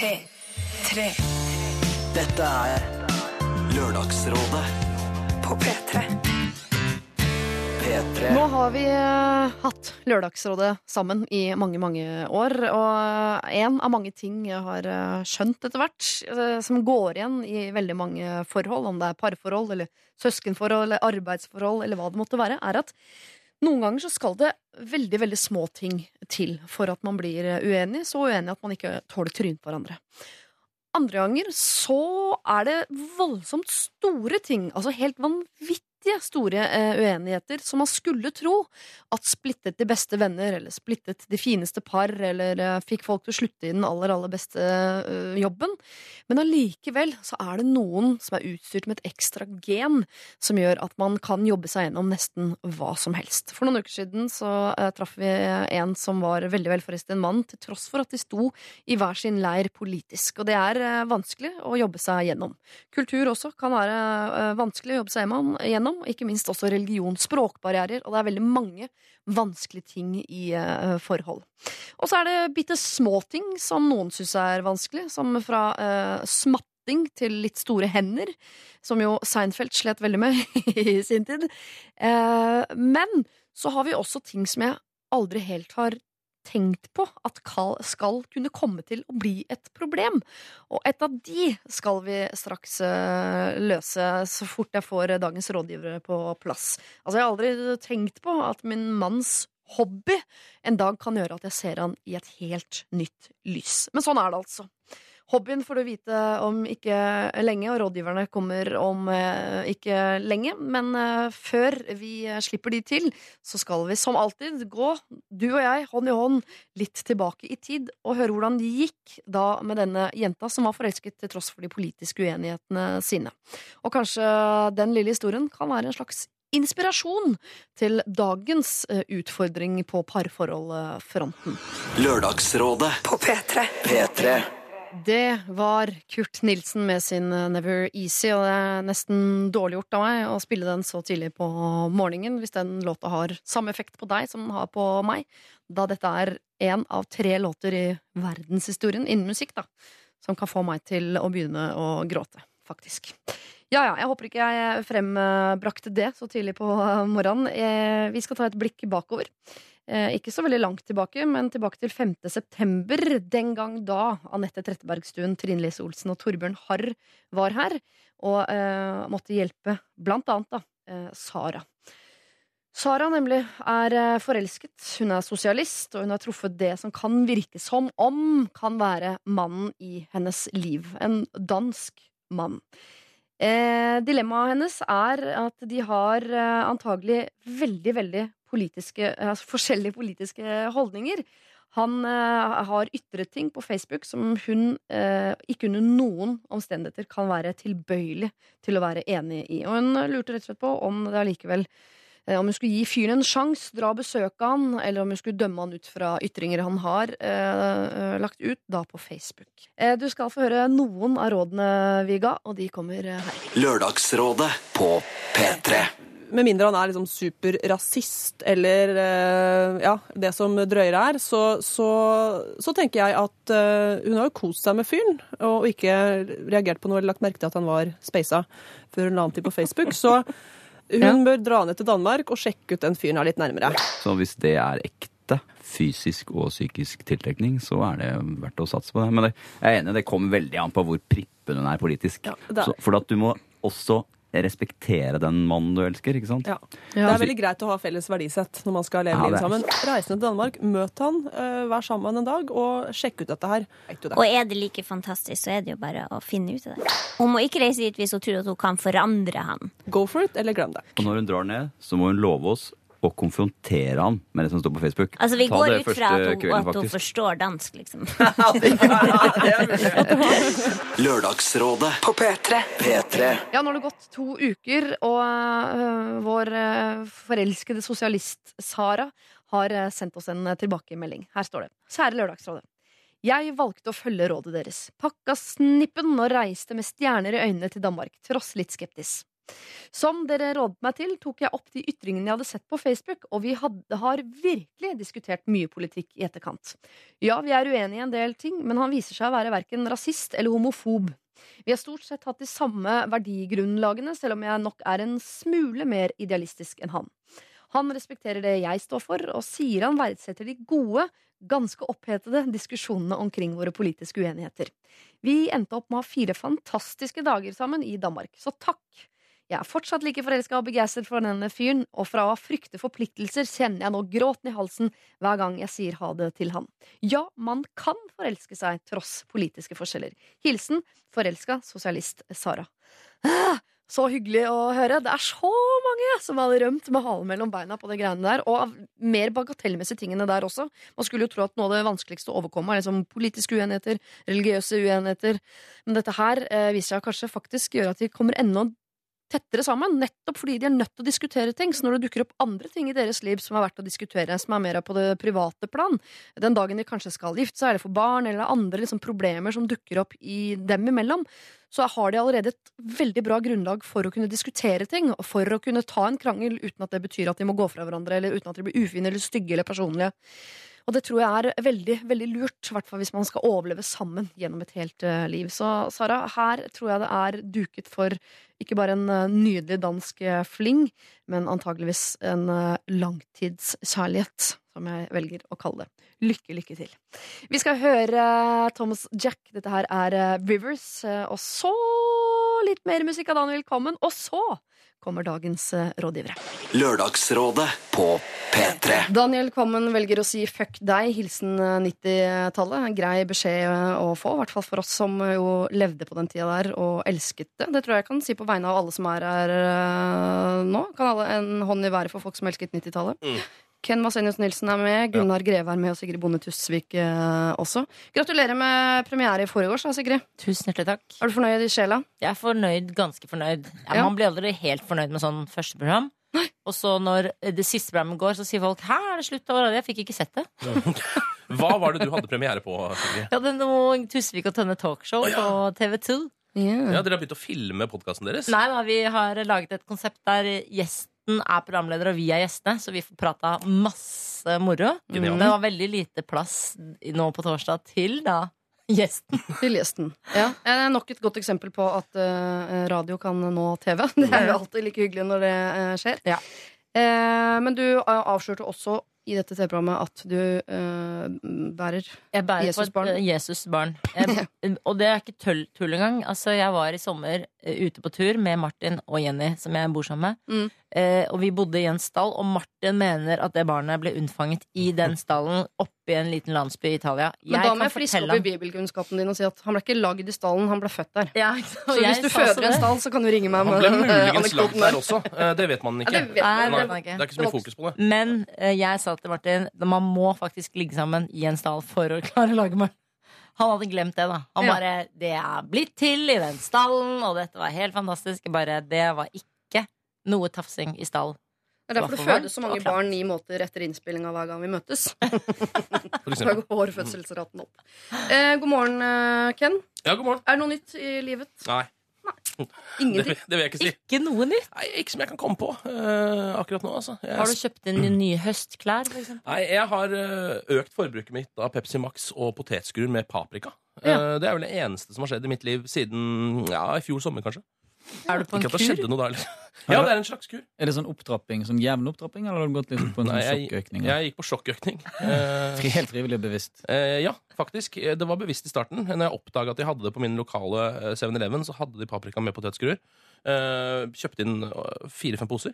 P3. Dette er Lørdagsrådet På P3. P3. Nå har vi eh, hatt Lørdagsrådet sammen i mange, mange år. Og en av mange ting jeg har eh, skjønt etter hvert, eh, som går igjen i veldig mange forhold, om det er parforhold eller søskenforhold eller arbeidsforhold eller hva det måtte være, er at noen ganger så skal det veldig, veldig små ting til for at man blir eh, uenig. Så uenig at man ikke tåler trynet på hverandre. Andre ganger så er det voldsomt store ting, altså helt vanvittige store eh, uenigheter, som man skulle tro at splittet de beste venner, eller splittet de fineste par, eller eh, fikk folk til å slutte i den aller, aller beste eh, jobben. Men allikevel så er det noen som er utstyrt med et ekstra gen som gjør at man kan jobbe seg gjennom nesten hva som helst. For noen uker siden så eh, traff vi en som var veldig velforelsket i en mann, til tross for at de sto i hver sin leir politisk. Og det er eh, vanskelig å jobbe seg gjennom. Kultur også kan være eh, vanskelig å jobbe seg gjennom, gjennom, ikke minst også religion, språkbarrierer, og det er veldig mange vanskelige ting i uh, forhold. Og så er det bitte små ting som noen syns er vanskelig, som fra uh, smatting til litt store hender, som jo Seinfeld slet veldig med i sin tid. Eh, men så har vi også ting som jeg aldri helt har tenkt på at Carl skal kunne komme til å bli et problem. Og et av de skal vi straks eh, løse så fort jeg får dagens rådgivere på plass. Altså, jeg har aldri tenkt på at min manns hobby en dag kan gjøre at jeg ser han i et helt nytt lys. Men sånn er det altså. Hobbyen får du vite om ikke lenge, og rådgiverne kommer om eh, ikke lenge. Men eh, før vi slipper de til, så skal vi som alltid gå, du og jeg, hånd i hånd, litt tilbake i tid og høre hvordan det gikk da med denne jenta som var forelsket til tross for de politiske uenighetene sine. Og kanskje den lille historien kan være en slags inspirasjon til dagens eh, utfordring på parforholdfronten. Lørdagsrådet På P3. P3. Det var Kurt Nilsen med sin eh, Never Easy, og det er nesten dårlig gjort av meg å spille den så tidlig på morgenen, hvis den låta har samme effekt på deg som den har på meg, da dette er en av tre låter i verdenshistorien innen musikk, da, som kan få meg til å begynne å gråte, faktisk. Ja, ja, jeg håper ikke jeg frembrakte det så tidlig på morgenen. Eh, Vi skal ta et blikk bakover. Eh, ikke så veldig langt tilbake, men tilbake til 5. september. Den gang da Anette Trettebergstuen, Trine Lise Olsen og Torbjørn Harr var her og eh, måtte hjelpe blant annet da, eh, Sara. Sara nemlig er eh, forelsket. Hun er sosialist, og hun har truffet det som kan virke som om kan være mannen i hennes liv. En dansk mann. Eh, dilemmaet hennes er at de har eh, antagelig veldig, veldig politiske, altså forskjellige politiske holdninger. Han eh, har ytret ting på Facebook som hun eh, ikke under noen omstendigheter kan være tilbøyelig til å være enig i. Og hun lurte rett og slett på om det allikevel eh, om hun skulle gi fyren en sjanse, dra og besøke han, eller om hun skulle dømme han ut fra ytringer han har eh, eh, lagt ut, da på Facebook. Eh, du skal få høre noen av rådene vi ga, og de kommer eh, her. Lørdagsrådet på P3. med mindre han er liksom superrasist eller eh, ja, det som drøyere er, så, så, så tenker jeg at eh, hun har jo kost seg med fyren, og ikke reagert på noe eller lagt merke til at han var speisa før hun la han til på Facebook. Så hun Ja. bør dra ned til Danmark og sjekke ut den fyren her litt nærmere. Så hvis det er ekte fysisk og psykisk tiltrekning, så er det verdt å satse på det. Men det, jeg er enig, det kommer veldig an på hvor prippen hun er politisk. Ja, er- Så, for at du må også respektere den mannen du elsker, ikke sant? Ja. Det er veldig greit å ha felles verdisett når man skal leve Ja, livet sammen. Reisende til Danmark, møt han, eh, vær sammen en dag, og sjekk ut dette her. Det? Og er det like fantastisk, så er det jo bare å finne ut av det. Hun må ikke reise dit hvis hun tror at hun kan forandre han. Go for it, eller glem det. Og når hun drar ned, så må hun love oss å konfrontere han med det som står på Facebook. Altså, vi Ta går ut fra at hun, kvelden, at hun forstår dansk, liksom. Lørdagsrådet På P3. P3. Ja, nå har det gått to uker, og uh, vår uh, forelskede sosialist Sara har uh, sendt oss en tilbakemelding. Her står det. Kjære Lørdagsrådet. Jeg valgte å følge rådet deres. Pakka snippen og reiste med stjerner i øynene til Danmark, tross litt skeptis. Som dere rådet meg til, tok jeg opp de ytringene jeg hadde sett på Facebook, og vi hadde, har virkelig diskutert mye politikk i etterkant. Ja, vi er uenige i en del ting, men han viser seg å være verken rasist eller homofob. Vi har stort sett hatt de samme verdigrunnlagene, selv om jeg nok er en smule mer idealistisk enn han. Han respekterer det jeg står for, og sier han verdsetter de gode, ganske opphetede diskusjonene omkring våre politiske uenigheter. Vi endte opp med å ha fire fantastiske dager sammen i Danmark, så takk! Jeg er fortsatt like forelska og begeistret for denne fyren, og fra å frykte forpliktelser kjenner jeg nå gråten i halsen hver gang jeg sier ha det til han. Ja, man kan forelske seg tross politiske forskjeller. Hilsen forelska sosialist Sara. Ah, så hyggelig å høre. Det er så mange som hadde rømt med halen mellom beina på det greiene der. Og mer bagatellmessige tingene der også. Man skulle jo tro at noe av det vanskeligste å overkomme er liksom politiske uenigheter, religiøse uenigheter. Men dette her eh, viser seg kanskje faktisk gjøre at de kommer enda tettere sammen, nettopp fordi de er nødt til å diskutere ting. Så når det dukker opp andre ting i deres liv som er verdt å diskutere, som er mer på det private plan, den dagen de kanskje skal gifte seg, eller få barn, eller andre liksom, problemer som dukker opp i dem imellom, så har de allerede et veldig bra grunnlag for å kunne diskutere ting, og for å kunne ta en krangel uten at det betyr at de må gå fra hverandre, eller uten at de blir ufine eller stygge eller personlige. Og det tror jeg er veldig veldig lurt, i hvert fall hvis man skal overleve sammen gjennom et helt eh, liv. Så Sara, her tror jeg det er duket for ikke bare en eh, nydelig dansk eh, fling, men antageligvis en langtidskjærlighet, som jeg velger å kalle det. Lykke, lykke til. Vi skal høre Thomas Jack. Dette her er Rivers. Og så litt mer musikk av Daniel Kvammen. Og så kommer dagens eh, rådgivere. Lørdagsrådet på P3. Daniel Kvammen velger å si fuck deg, hilsen eh, 90-tallet. En Grei beskjed eh, å få, i hvert fall for oss som eh, jo levde på den tida der og elsket det. Det tror jeg jeg kan si på vegne av alle som er her eh, nå. Kan alle en hånd i været for folk som elsket 90-tallet. Ken Vasenius Nilsen er med, Gunnar Greve er med, og Sigrid Bonde Tusvik eh, også. Gratulerer med premiere i forgårs, da, Sigrid. Tusen hjertelig takk. Er du fornøyd i sjela? Jeg er fornøyd, ganske fornøyd. Ja, Ja. Man blir aldri helt fornøyd med sånn første program. Og så når det siste programmet går, så sier folk 'hæ, er det slutt året?' Jeg fikk ikke sett det. Hva var det du hadde premiere på? Sigrid? Jeg hadde noe Tusvik og Tønne talkshow på TV2. Ja, Dere har begynt å filme podkasten deres? Nei da, vi har laget et konsept der gjesten er programleder, og vi er gjestene, så vi får prata masse moro. Men Det var veldig lite plass nå på torsdag til da gjesten. Til gjesten. Ja. Eh, Nok et godt eksempel på at eh, radio kan nå TV. Det er jo alltid like hyggelig når det eh, skjer. Ja. Eh, men du avslørte også i dette TV-programmet at du eh, bærer Jeg bærer Jesus barn. eh, Jesusbarn. Jeg- Og det er ikke tull, tull engang. Altså, jeg var i sommer uh, ute på tur med Martin og Jenny, som jeg bor sammen med. Mm. Uh, og vi bodde i en stall, og Martin mener at det barnet ble unnfanget i den stallen oppi en liten landsby i Italia. Men da må jeg friske opp i bibelkunnskapen din og si at han ble ikke lagd i stallen, han ble født der. Ja? Så hvis du føder en stall, så kan du ringe meg Han med ble Han ble muligens lagd der også. Uh, Det vet man Ja, ikke. det vet Nei, man. det Nei, vet man ikke. det er ikke så mye fokus på det. Men jeg sa til Martin man må faktisk ligge sammen i en stall for å klare å lage barn. Han hadde glemt det, da. Han Ja. bare 'Det er blitt til i den stallen', og dette var helt fantastisk. Bare, det var ikke noe tafsing i stall. Det er derfor det fødes så mange barn ni måter etter innspillinga hver gang vi møtes. Da går fødselsraten opp. Eh, god morgen, eh, Ken. Ja, god morgen. Er det noe nytt i livet? Nei, Ingenting. det vil jeg ikke si. Ikke noe nytt. Nei, Ikke som jeg kan komme på uh, akkurat nå. Altså. Jeg, Har du kjøpt inn nye høstklær, for eksempel? Nei, jeg har uh, økt forbruket mitt av Pepsi Max og potetskrur med paprika. Ja. Uh, det er vel det eneste som har skjedd i mitt liv siden ja, i fjor sommer, kanskje. Er du på en Ikke at det kur? skjedde noe da heller. Ja, det er en slags kur. Er det sånn opptrapping, sånn jevn opptrapping, eller har du gått liksom på en Nei, sånn jeg, sjokkøkning? jeg gikk på sjokkøkning. Eh, Fri- Helt frivillig og bevisst. Eh, ja, faktisk. Eh, Det var bevisst i starten. Når jeg oppdaga at de hadde det på min lokale eh, 7-Eleven, så hadde de paprika med potetskruer. Eh, kjøpte inn eh, fire-fem poser.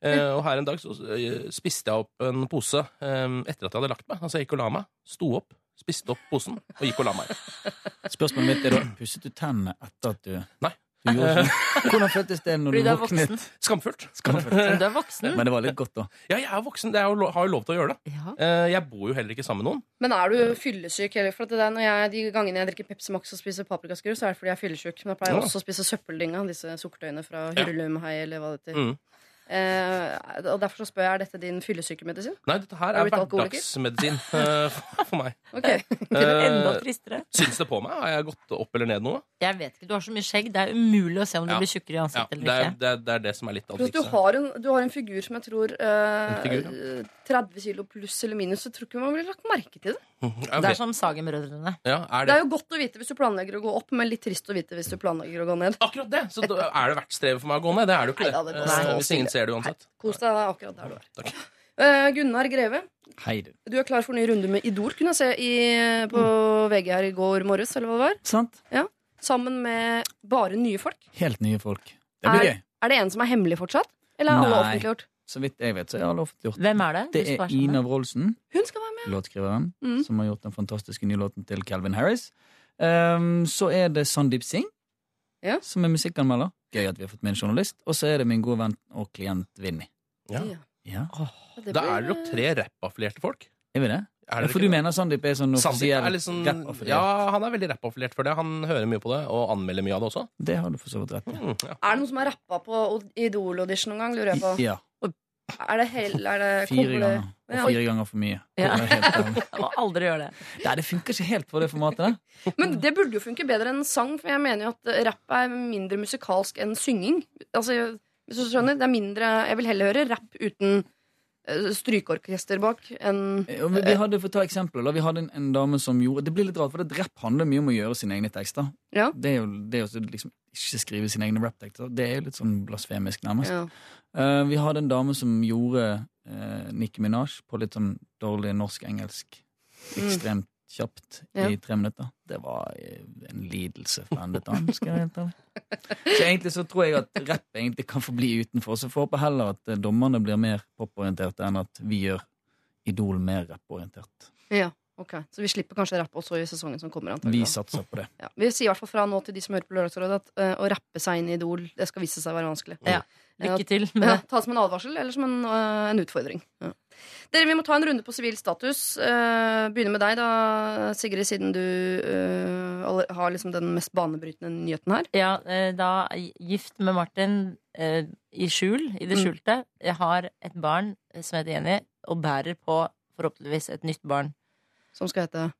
Eh, og her en dag så eh, spiste jeg opp en pose eh, etter at jeg hadde lagt meg. Altså jeg gikk og la meg. Sto opp, spiste opp posen og gikk og la meg. Spørsmålet mitt er da, pusset du tennene etter at du Nei. Sånn. Hvordan føltes det når Fordi du du våknet? Skamfullt. Skamfullt. Men du er voksen. Men det var litt godt, da. Ja, jeg er voksen. Lo- har jo lov til å gjøre det. Ja. Eh, jeg bor jo heller ikke sammen med noen. Men er du fyllesyk? Eller? For at det er når jeg, de gangene jeg drikker Pepsi Max og spiser paprikaskrus, så er det fordi jeg er fyllesyk. Men jeg pleier Ja. også å spise søppeldynga, disse sukkertøyene fra Ja. Eller hva det heter. Mm. Eh, og derfor så spør jeg, er dette din fyllesykemedisin? Nei, dette her Er er hverdagsmedisin eh, for meg. Ok. Enda Eh, tristere. Syns det på meg? Har jeg gått opp eller ned noe? Jeg vet ikke, Du har så mye skjegg. Det er umulig å se om du Ja. blir tjukkere i Ja, ansiktet det, eller er, ikke. det, er, det er det som er litt av du har, en, du har en figur som jeg tror eh, figur, ja. 30 kilo pluss eller minus. Så tror ikke man blir lagt merke til det. Okay. Det er som Sagen-brødrene. ja, er Det det er jo godt å vite hvis du planlegger å gå opp, men litt trist å vite hvis du planlegger å gå ned. akkurat det? Så da er det verdt strevet for meg å gå ned? Det er det jo ikke. Neida, det. det Hvis ingen stille. Ser det uansett. Kos deg akkurat der du er. Takk. Eh, Gunnar Greve, Hei, du. du er klar for ny runde med Idol, kunne jeg se i, på VG her i går morges, eller hva det var. Sant? Sammen med bare nye folk. Helt nye folk. Det blir gøy. Er det en som er hemmelig fortsatt? Eller er alle Nei. offentliggjort? Så vidt jeg vet, så er alle offentliggjort. Hvem er det? Det er sammen Ina? Wroldsen, Hun skal være med. låtskriveren, Mm. som har gjort den fantastiske nye låten til Calvin Harris. Ehm, så er det Sandeep Singh, Ja. som er musikkanmelder. Gøy at vi har fått med en journalist. Og så er det min gode venn og klient Vinni. Ja. Ja. Ja, det Da er det jo tre rappaffilierte folk. er vi det? Er Ja, for du det? mener Sandeep er sånn offisiell liksom, sånn, rappaffiliert? ja, han er veldig rappaffiliert for det. Han hører mye på det, og anmelder mye av det også. Det har du for så vidt rett i. Mm, ja. Er det noen som har rappa på Idol-audition noen gang, lurer jeg på? Ja, Er det hel... Er det fire ganger. Og Ja. fire ganger for mye. Ja. Er må aldri gjøre det. Nei, det funker ikke helt på det formatet der. Men det burde jo funke bedre enn sang, for jeg mener jo at rapp er mindre musikalsk enn synging. Altså, hvis du skjønner, det er mindre Jeg vil heller høre rapp uten eh, strykeorkester bak enn Eh, Vi vi hadde, for å ta eksempler, vi hadde en, en dame som gjorde Det blir litt rart, for det rapp handler mye om å gjøre sine egne tekster. Ja. Det er jo det å liksom ikke skrive sine egne rapptekster. Det er jo litt sånn blasfemisk, nærmest. ja. Uh, vi hadde en dame som gjorde uh, Nicki Minaj på litt sånn dårlig norsk-engelsk. Ekstremt kjapt Mm. Ja. i tre minutter. Det var eh, en lidelse for en annen, Skal jeg være helt ærlig. Så egentlig så tror jeg at rapp egentlig kan få bli utenfor. Så får håpe heller at eh, dommerne blir mer poporienterte enn at vi gjør Idol mer rapporientert. ja. Ok, Så vi slipper kanskje rappe også i sesongen som kommer? antagelig, Vi satser på det. Ja. Vi sier i hvert fall fra nå til de som hører på Lørdagsrådet, at uh, å rappe seg inn i Idol det skal vise seg å være vanskelig. Ja. Lykke til med Ja, det. ta det som en advarsel eller som en, uh, en utfordring. Ja. Dere, Vi må ta en runde på sivil status. Uh, begynne med deg, da, Sigrid, siden du har liksom den mest banebrytende nyheten her. Ja, da gift med Martin i skjul, i det Mm. skjulte. Jeg har et barn som heter Jenny, og bærer på forhåpentligvis et nytt barn. Som skal hete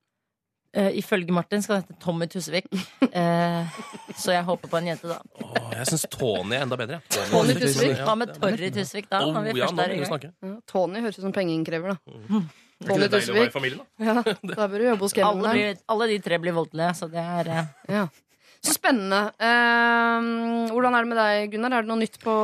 Uh, ifølge Martin skal det hete Tommy Tusvik. Uh, så jeg håper på en jente, da. Oh, jeg syns Tony er enda bedre. Tony Tusvik? Ja, Hva med Torry Tusvik, da? Oh, Når vi ja, er ja, Tony høres ut som pengeinnkrever, da. Er ikke Tony Tusvik. familie, da? Ja, da bør du jobbe hos Alle, blir, alle de tre blir voldelige, så det er uh... Ja. Så spennende. Eh, hvordan er det med deg, Gunnar? Er det noe nytt på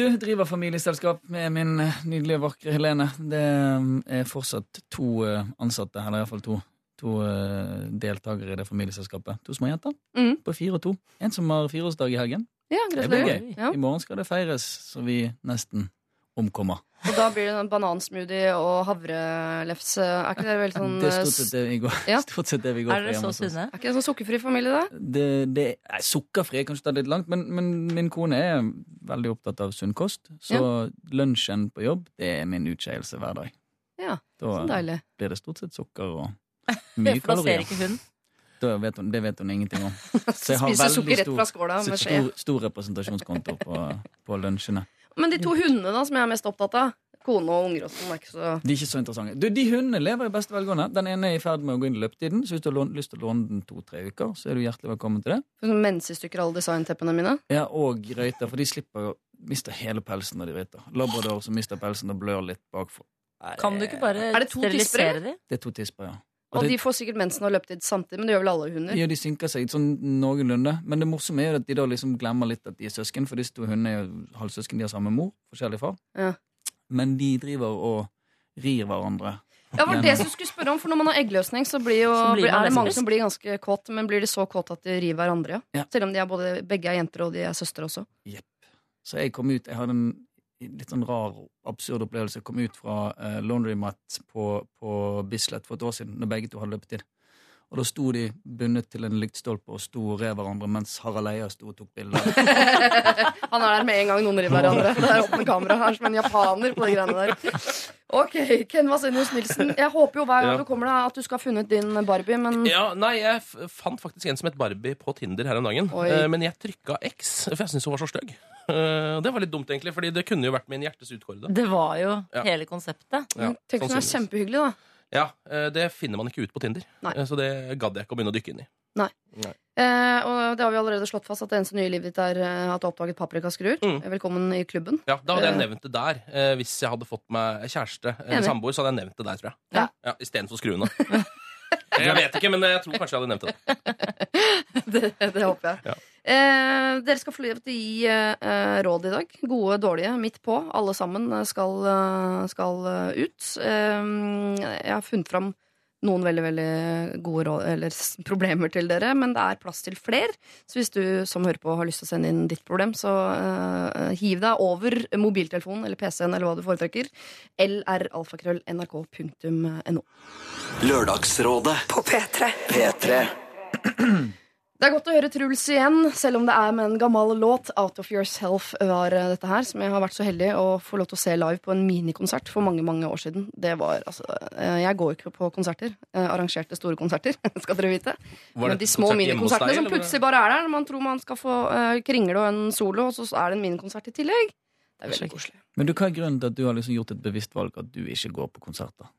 Du driver familieselskap med min nydelige, vakre Helene. Det eh, er fortsatt to eh, ansatte, eller iallfall to, to eh, deltakere i det familieselskapet. To små jenter mm. på fire og to. En som har fireårsdag i helgen. Ja, gratulerer. I morgen skal det feires så vi nesten omkommer. Og da blir det en banansmoothie og havrelefse. Er ikke det veldig sånn det er eh, stort sett det vi går, Ja. stort sett det vi går Er for dere hjemme så sunne? Er ikke det en sånn sukkerfri familie, da? Det, det er sukkerfri, kanskje ta litt langt, men, men min kone er veldig opptatt av sunn kost. Så lunsjen på jobb, det er min utskeielse hver dag. Ja, Da Så deilig. blir det stort sett sukker og mye For da ser ikke hun. Vet hun, det vet hun ingenting om. Så jeg har veldig stor, stor, stor representasjonskonto på, på lunsjene. Men de to hundene da, som jeg er mest opptatt av, kone og unger og sånn, er ikke så De er ikke så interessante. Du, De hundene lever i beste velgående. Den ene er i ferd med å gå inn i løpetiden, så hvis du har lyst til å låne den to-tre uker, så er du hjertelig velkommen til det. sånn mensestykker alle designteppene mine. Ja, Og røyter, for de slipper å miste hele pelsen når de røyter. Labrador som mister pelsen og blør litt bakfor. Kan du ikke bare Er sterilisere dem? Det er to tisper, ja. Og det, de får sikkert mensen og løpetid samtidig, men det gjør vel alle hunder. ja, de synker seg sånn noenlunde. Men det morsomme er at de da liksom glemmer litt at de er søsken, for disse to hundene er jo halvsøsken, de har samme mor, forskjellig far. Ja. Men de driver og rir hverandre. Ja, var det som skulle spørre om, for Når man har eggløsning, så, blir jo, Så blir er det mange som blir ganske kåte. Men blir de så kåte at de rir hverandre? Ja? Ja. Selv om de er både, begge er jenter og de er søstre også. Så jeg kom ut Jeg hadde en litt sånn rar, absurd opplevelse. Jeg kom ut fra uh, laundromat på, på Bislett for et år siden, når begge to hadde løpetid. Og da sto de bundet til en lyktstolpe og sto og rev hverandre mens Harald Eia sto og tok bilder. Han er der med en gang noen river hverandre. Det er åpne kamera. Han er som en japaner på de greiene der. Ok, Ken Vasenius Nilsen. Jeg håper jo hver gang du kommer deg at du skal ha funnet din Barbie, men Ja, nei, jeg f fant faktisk en som het Barbie på Tinder her om dagen. Oi. Eh, men jeg trykka X, for jeg syntes hun var så stygg. Eh, og det var litt dumt, egentlig, Fordi det kunne jo vært min hjertes utkårede. Det var jo Ja. hele konseptet. Ja, tenk om hun er kjempehyggelig, da. Ja, eh, Det finner man ikke ut på Tinder, Nei. Eh, så det gadd jeg ikke å begynne å dykke inn i. Eh, og det har vi allerede slått fast at det eneste nye i livet ditt er eh, at du har oppdaget paprikaskruer. Mm. Velkommen i klubben. Ja, Da hadde jeg nevnt det der. Eh, hvis jeg hadde fått meg kjæreste eller samboer, så hadde jeg nevnt det der, tror jeg. Ja. Ja, Istedenfor skruene. jeg vet ikke, men jeg tror kanskje jeg hadde nevnt det. det, det håper jeg. Ja. Eh, dere skal få lov til å gi eh, råd i dag. Gode, dårlige, midt på. Alle sammen skal, eh, skal eh, ut. Eh, jeg har funnet fram noen veldig veldig gode råd, eller problemer til dere, men det er plass til fler. Så hvis du som hører på har lyst til å sende inn ditt problem, så uh, hiv deg over mobiltelefonen eller PC-en eller hva du foretrekker. lralfakrøll.nrk.no. Lørdagsrådet på P3. P3. Det er godt å høre Truls igjen, selv om det er med en gammel låt. Out of Yourself var eh, dette her, som jeg har vært så heldig å få lov til å se live på en minikonsert for mange mange år siden. Det var, altså, eh, Jeg går ikke på konserter. eh, Arrangerte store konserter, skal dere vite. Men de små minikonsertene som plutselig bare er der når man tror man skal få uh, kringle og en solo, og så er det en minikonsert i tillegg. Det er veldig koselig. Men du, hva er grunnen til at du har liksom gjort et bevisst valg at du ikke går på konserter?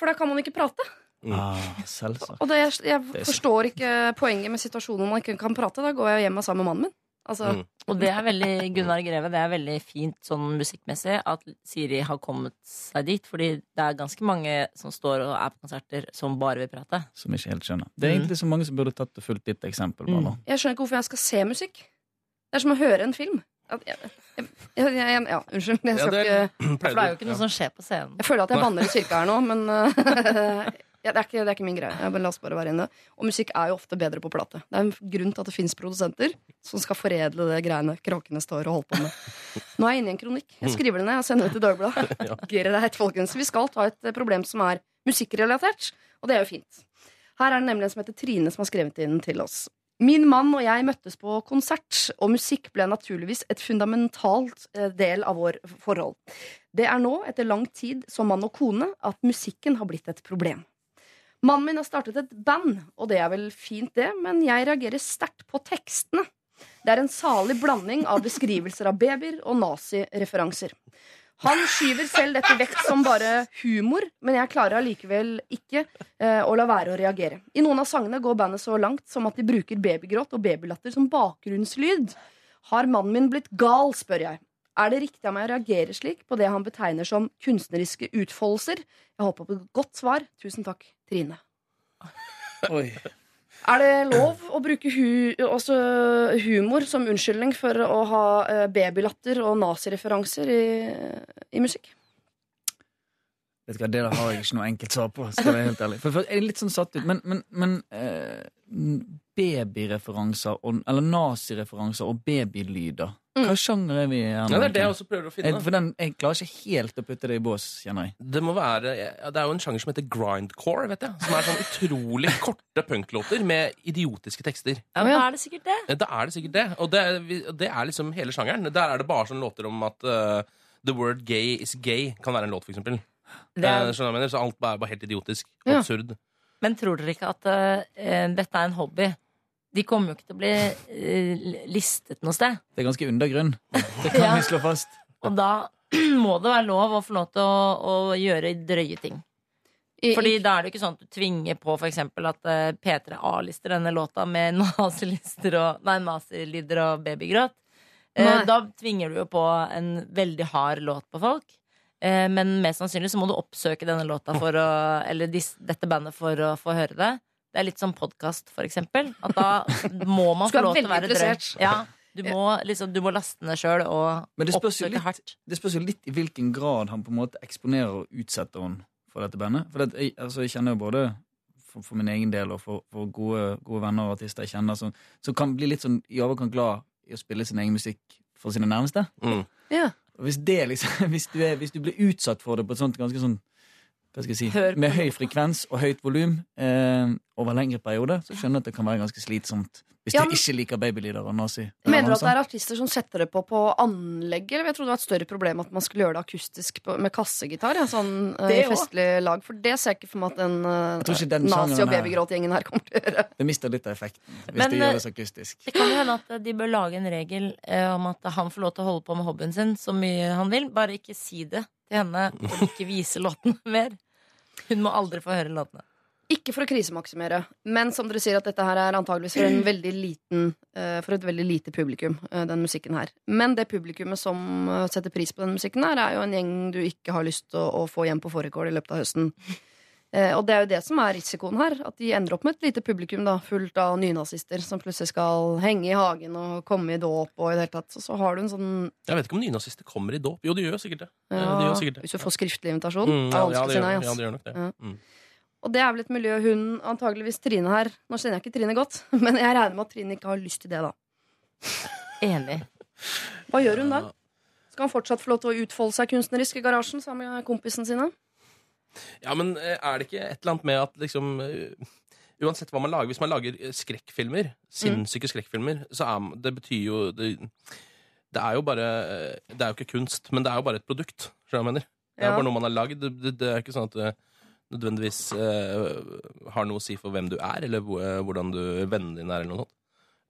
For da kan man ikke prate. Mm. Ah, selvsagt. Og det, jeg er forstår ikke poenget med situasjonen hvor man ikke kan prate. Da går jeg hjem sammen med mannen min. Altså, Mm. Og det er veldig Gunnar Greve, det er veldig fint sånn musikkmessig at Siri har kommet seg dit. Fordi det er ganske mange som står og er på konserter som bare vil prate. Som ikke helt skjønner. Det er Mm. egentlig så mange som burde tatt og fulgt ditt eksempel. bare nå. Jeg skjønner ikke hvorfor jeg skal se musikk. Det er som å høre en film. Jeg, jeg, jeg, jeg, ja, unnskyld. Jeg, Ja, skal det ikke, For det er jo ikke noe som skjer på scenen. jeg føler at jeg banner i kirka her nå, men uh, ja, det, er ikke, det er ikke min greie. Jeg, bare- la oss bare være inne. Og musikk er jo ofte bedre på plate. Det er en grunn til at det fins produsenter som skal foredle det greiene kråkene står og holder på med. Nå er jeg inne i en kronikk. Jeg skriver det ned og sender det til Dagbladet. Greit, folkens. Vi skal ta et problem som er musikkrelatert, og det er jo fint. Her er det nemlig en som heter Trine som har skrevet inn til oss. Min mann og jeg møttes på konsert, og musikk ble naturligvis et fundamentalt eh, del av vår forhold. Det er nå, etter lang tid som mann og kone, at musikken har blitt et problem. Mannen min har startet et band, og det er vel fint det, men jeg reagerer sterkt på tekstene. Det er en salig blanding av beskrivelser av babyer og nazireferanser. Han skyver selv dette vekt som bare humor, men jeg klarer allikevel ikke eh, å la være å reagere. I noen av sangene går bandet så langt som at de bruker babygråt og babylatter som bakgrunnslyd. Har mannen min blitt gal, spør jeg. Er det riktig av meg å reagere slik på det han betegner som kunstneriske utfoldelser? Jeg håper på et godt svar. Tusen takk, Trine. Oi. Er det lov å bruke hu også humor som unnskyldning for å ha eh, babylatter og nazireferanser i, i musikk? Vet du hva, Det har jeg ikke noe enkelt svar på. Skal jeg være helt ærlig. For, for jeg er litt sånn satt ut. Men, men, men eh, babyreferanser, og, eller nazireferanser og babylyder Hva sjanger er vi i? Ja, det er det jeg også prøver å jeg, finne. for den, jeg klarer ikke helt å putte det i bås, kjenner jeg. Det må være, ja, det er jo en sjanger som heter grindcore, vet jeg. Som er sånn utrolig korte punklåter med idiotiske tekster. Ja, men da er det sikkert det. Da er det sikkert det. Og det, det er liksom hele sjangeren. Der er det bare sånne låter om at uh, The word gay is gay kan være en låt, for eksempel. det er, Eh, skjønner du hva jeg mener? Så alt er bare helt idiotisk. Ja. Absurd. men tror dere ikke at uh, dette er en hobby? De kommer jo ikke til å bli eh, listet noe sted. Det er ganske undergrunn. Det kan Ja. vi slå fast. Og da må det være lov å få lov til å, å gjøre drøye ting. Fordi da er det jo ikke sånn at du tvinger på for eksempel at eh, P3 A-lister denne låta med nazilister og, nei, nazilyder og babygråt. Eh, Nei. da tvinger du jo på en veldig hard låt på folk. Eh, men mest sannsynlig så må du oppsøke denne låta for å, eller dis, dette bandet for å få høre det. Det er litt som podkast, for eksempel. At da må man få lov til å være drøy. Ja, du må, liksom, du må laste ned sjøl og oppsøke litt- hardt. Det spørs jo litt i hvilken grad han på en måte eksponerer og utsetter henne for dette bandet. For det, jeg, altså, jeg kjenner jo både for, for min egen del og for, for gode, gode venner og artister jeg kjenner, som, som kan bli litt sånn i overkant glad i å spille sin egen musikk for sine nærmeste. Mm. ja. Og hvis, det liksom, hvis, du er, hvis du blir utsatt for det på et sånt ganske sånn hva skal jeg si, Hør med høy frekvens og høyt volum eh, over lengre perioder, så skjønner jeg at det kan være ganske slitsomt. Hvis Ja, du ikke liker babylyder og nazi. Mener du at det er artister som setter det på på anlegget? Eller jeg trodde det var et større problem at man skulle gjøre det akustisk på, med kassegitar. Ja, sånn eh, festlig lag. For det ser jeg ikke for meg at den, uh, den nazi- og babygråtgjengen her kommer til å gjøre. Det mister litt av effekten hvis Men, det eh, gjøres akustisk. Det kan jo hende at de bør lage en regel eh, om at han får lov til å holde på med hobbyen sin så mye han vil. Bare ikke si det til henne, og ikke vise låten mer. Hun må aldri få høre låtene. Ikke for å krisemaksimere, men som dere sier at dette her er antageligvis for, liten, eh, for et veldig lite publikum, eh, den musikken her. Men det publikummet som eh, setter pris på den musikken her, er jo en gjeng du ikke har lyst til å få hjem på fårikål i løpet av høsten. Eh, og det er jo det som er risikoen her, at de ender opp med et lite publikum da, fullt av nynazister som plutselig skal henge i hagen og komme i dåp og i det hele tatt. Så, så har du en sånn Jeg vet ikke om nynazister kommer i dåp. Jo, de gjør jo sikkert det. ja, Ja, de gjør sikkert det. Hvis du får skriftlig invitasjon. Mm, ja, ja, det gjør, nei. ja, det gjør nok det. Ja. Mm. Og det er vel et miljø hun antageligvis Trine her Nå kjenner jeg ikke Trine godt, men jeg regner med at Trine ikke har lyst til det, da. Enig. Hva gjør hun da? Skal han fortsatt få lov til å utfolde seg kunstnerisk i garasjen sammen med kompisen sine? Ja, men eh, er det ikke et eller annet med at liksom eh, Uansett hva man lager, hvis man lager eh, skrekkfilmer, sinnssyke skrekkfilmer, så er det betyr jo det, det er jo bare Det er jo ikke kunst, men det er jo bare et produkt. Skjønner jeg mener? Det er Ja. bare noe man har lagd. Det, det, er ikke sånn at det nødvendigvis eh, har noe å si for hvem du er, eller hvordan du, vennene dine er, eller noe sånt.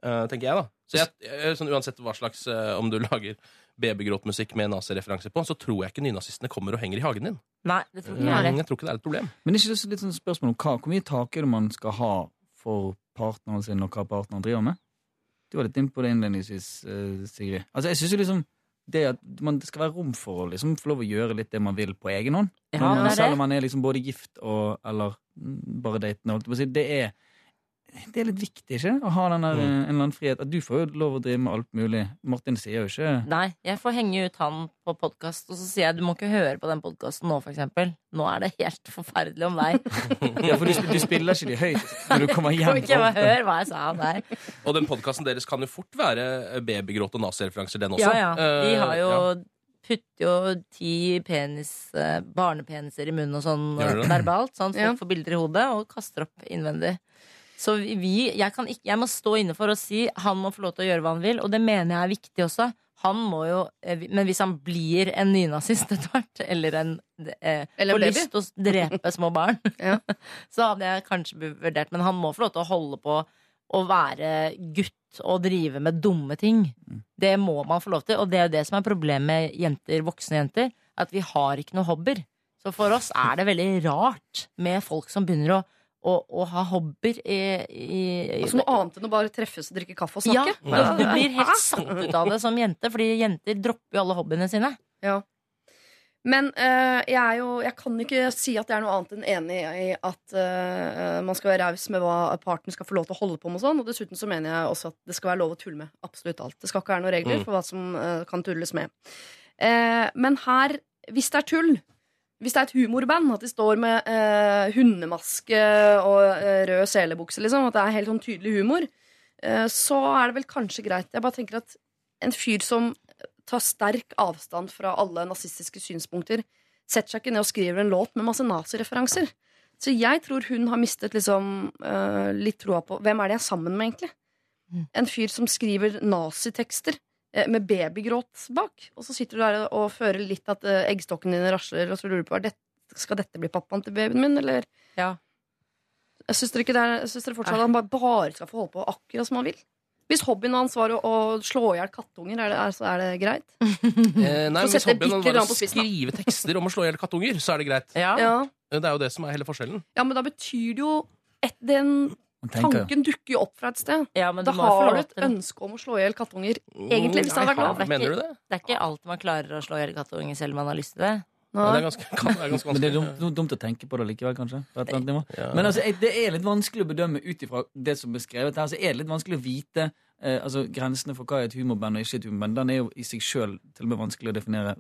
Uh, tenker jeg, da. Så jeg, jeg, sånn, uansett hva slags uh, Om du lager babygråtmusikk med nazireferanse på, så tror jeg ikke nynazistene kommer og henger i hagen din. Nei, det tror ikke jeg Jeg, jeg tror ikke det er et problem. Men er ikke det litt sånn spørsmål om hva, hvor mye takhøyde man skal ha for partneren sin, og hva partneren driver med? Du var litt inne på det innledningsvis, eh, Sigrid. Altså, jeg synes jo liksom det at man, det skal være rom for å liksom få lov å gjøre litt det man vil på egen hånd. Ja, Men, det er selv om man er liksom både gift og eller mm, bare datende. holdt jeg på å si, Det er, det er litt viktig, ikke? Å ha denne, Mm. eh, en eller annen frihet. At du får jo lov å drive med alt mulig. Martin sier jo ikke Nei, jeg får henge ut han på podkast, og så sier jeg du må ikke høre på den podkasten nå, for eksempel. Nå er det helt forferdelig om deg. Ja, for du, du spiller ikke de høyt når du kommer Kan hjem. ikke bare hør hva jeg sa der. Og den podkasten deres kan jo fort være babygråt og nazireferanser, den også. Ja, ja. De Eh, har jo ja. putter jo ti penis, eh, barnepeniser i munnen og sånn verbalt, sånn folk Ja. får bilder i hodet, og kaster opp innvendig. Så vi, jeg, kan ikke, jeg må stå inne for å si han må få lov til å gjøre hva han vil, og det mener jeg er viktig også. Han må jo, eh, Men hvis han blir en nynazist etter hvert, eller en eh, Eller får lyst til å drepe små barn, Ja. så hadde jeg kanskje vurdert Men han må få lov til å holde på å være gutt og drive med dumme ting. Det må man få lov til, og det er jo det som er problemet med jenter, voksne jenter. At vi har ikke noe hobbyer. Så for oss er det veldig rart med folk som begynner å, å, å ha hobbyer i, i, Altså noe annet enn å bare treffes og drikke kaffe og snakke? Ja, du blir helt satt ut av det som jente, fordi jenter dropper jo alle hobbyene sine. Ja. Men eh, jeg, er jo, jeg kan ikke si at jeg er noe annet enn enig i at eh, man skal være raus med hva parten skal få lov til å holde på med. og sånn Og dessuten så mener jeg også at det skal være lov å tulle med absolutt alt. Det skal ikke være noen regler Mm. for hva som eh, kan tulles med. Eh, men her, hvis det er tull hvis det er et humorband, at de står med eh, hundemaske og eh, rød selebukse, liksom, at det er helt sånn tydelig humor, eh, så er det vel kanskje greit. Jeg bare tenker at en fyr som tar sterk avstand fra alle nazistiske synspunkter, setter seg ikke ned og skriver en låt med masse nazireferanser. Så jeg tror hun har mistet liksom eh, litt troa på Hvem er det jeg er sammen med, egentlig? Mm. En fyr som skriver nazitekster med babygråt bak. Og så sitter du der og føler litt at eh, eggstokkene dine rasler, og så lurer du på det, skal dette bli pappaen til babyen min, eller? Ja. Jeg syns dere, ikke det er- jeg synes dere fortsatt at han bare, bare skal få holde på akkurat som han vil. Hvis hobbyen hans var å, å slå i hjel kattunger, er det, er, så er det greit? Eh, nei, Hvis hobbyen hans var å skrive tekster om å slå i hjel kattunger, så er det greit. Ja. Ja, Det er jo det som er hele forskjellen. ja men da betyr det jo et, Den tanken dukker jo opp fra et sted. Ja, men Da har du et ønske om å slå i hjel kattunger. Egentlig, hvis det hadde vært lov. Det er ikke- det? Det er ikke alt man klarer å slå i hjel kattunger selv om man har lyst til det. Ja, det er ganske, det er ganske men det er dumt, dumt å tenke på det likevel, kanskje. På et annet nivå. Ja. Men altså, det er litt vanskelig å bedømme ut ifra det som er skrevet her. Så er det litt vanskelig å vite eh, altså, grensene for hva er et humorband og ikke et humorband. Den er jo i seg sjøl til og med vanskelig å definere.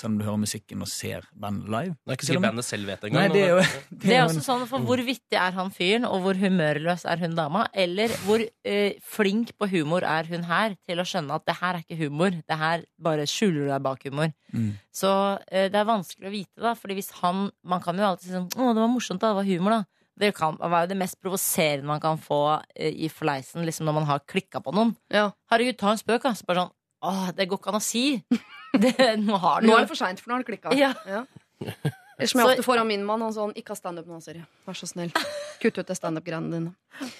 Selv om du hører musikken og ser bandet live. Det er ikke sikkert bandet selv vet det Nei, det er jo, Det er jo også sånn, for Hvor vittig er han fyren, og hvor humørløs er hun dama? Eller hvor eh, flink på humor er hun her til å skjønne at det her er ikke humor. Det her bare skjuler deg bak humor. Mm. Så eh, det er vanskelig å vite, da. Fordi hvis han Man kan jo alltid si sånn Å, det var morsomt, da. Det var humor, da. Det kan være det mest provoserende man kan få eh, i fleisen liksom når man har klikka på noen. Ja. Herregud, ta en spøk, da. Så bare sånn Åh, det går ikke an å si. Det, nå har Nå er det for seint, for nå har det klikka. Ja. Ellers som jeg ofte får av min mann. Han sånn, ikke ha standup nå, Siri. Vær så snill. Kutt ut det standup-greiene dine.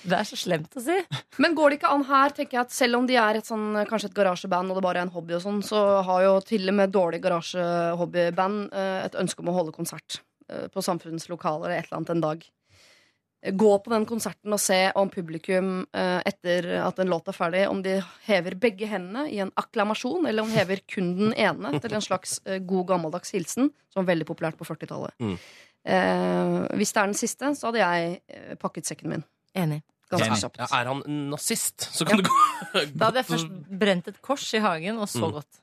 Det er så slemt å si. Men går det ikke an her, tenker jeg at selv om de er et sånn, kanskje et garasjeband og det bare er en hobby, og sånn, så har jo til og med dårlig garasjehobbyband eh, et ønske om å holde konsert eh, på samfunnets lokaler eller et eller annet en dag. Gå på den konserten og se om publikum eh, etter at en låt er ferdig, om de hever begge hendene i en akklamasjon, eller om de hever kun den ene til en slags eh, god gammeldags hilsen, som var veldig populært på 40-tallet. Mm. Eh, hvis det er den siste, så hadde jeg eh, pakket sekken min. Enig. Ganske Enig. kjapt. Ja, er han nazist, så kan det gå Da hadde jeg først brent et kors i hagen, og så Mm. gått.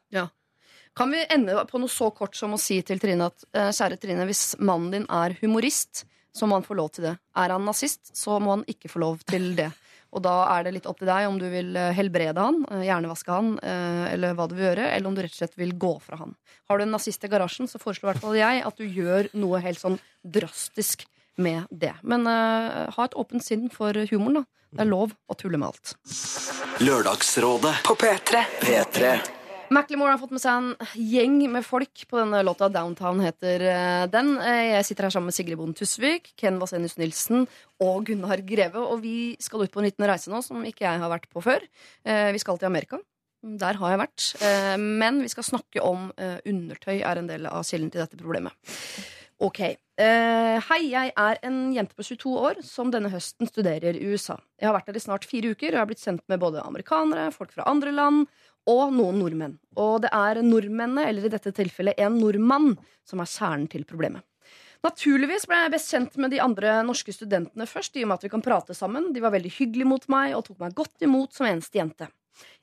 Kan vi ende på noe så kort som å si til Trine at eh, kjære Trine, hvis mannen din er humorist, så må han få lov til det. Er han nazist, så må han ikke få lov til det. Og da er det litt opp til deg om du vil eh, helbrede han, eh, hjernevaske han, eh, eller hva du vil gjøre, eller om du rett og slett vil gå fra han. Har du en nazist i garasjen, så foreslår i hvert fall jeg at du gjør noe helt sånn drastisk med det. Men uh, ha et åpent sinn for humoren, da. Det er lov å tulle med alt. Lørdagsrådet på P3. P3. Macklemore har fått med seg en gjeng med folk på denne låta. Downtown heter eh, den. Eh, Jeg sitter her sammen med Sigrid Bonde Tusvik, Ken Vasenius Nilsen og Gunnar Greve. Og vi skal ut på en liten reise nå som ikke jeg har vært på før. Eh, Vi skal til Amerika. Der har jeg vært. Men vi skal snakke om undertøy er en del av kilden til dette problemet. Ok. Hei, jeg er en jente på 22 år som denne høsten studerer i USA. Jeg har vært der i snart fire uker og jeg har blitt sendt med både amerikanere, folk fra andre land og noen nordmenn. Og det er nordmennene, eller i dette tilfellet en nordmann, som er kjernen til problemet. Naturligvis ble jeg best kjent med de andre norske studentene først, i og med at vi kan prate sammen. De var veldig hyggelige mot meg og tok meg godt imot som eneste jente.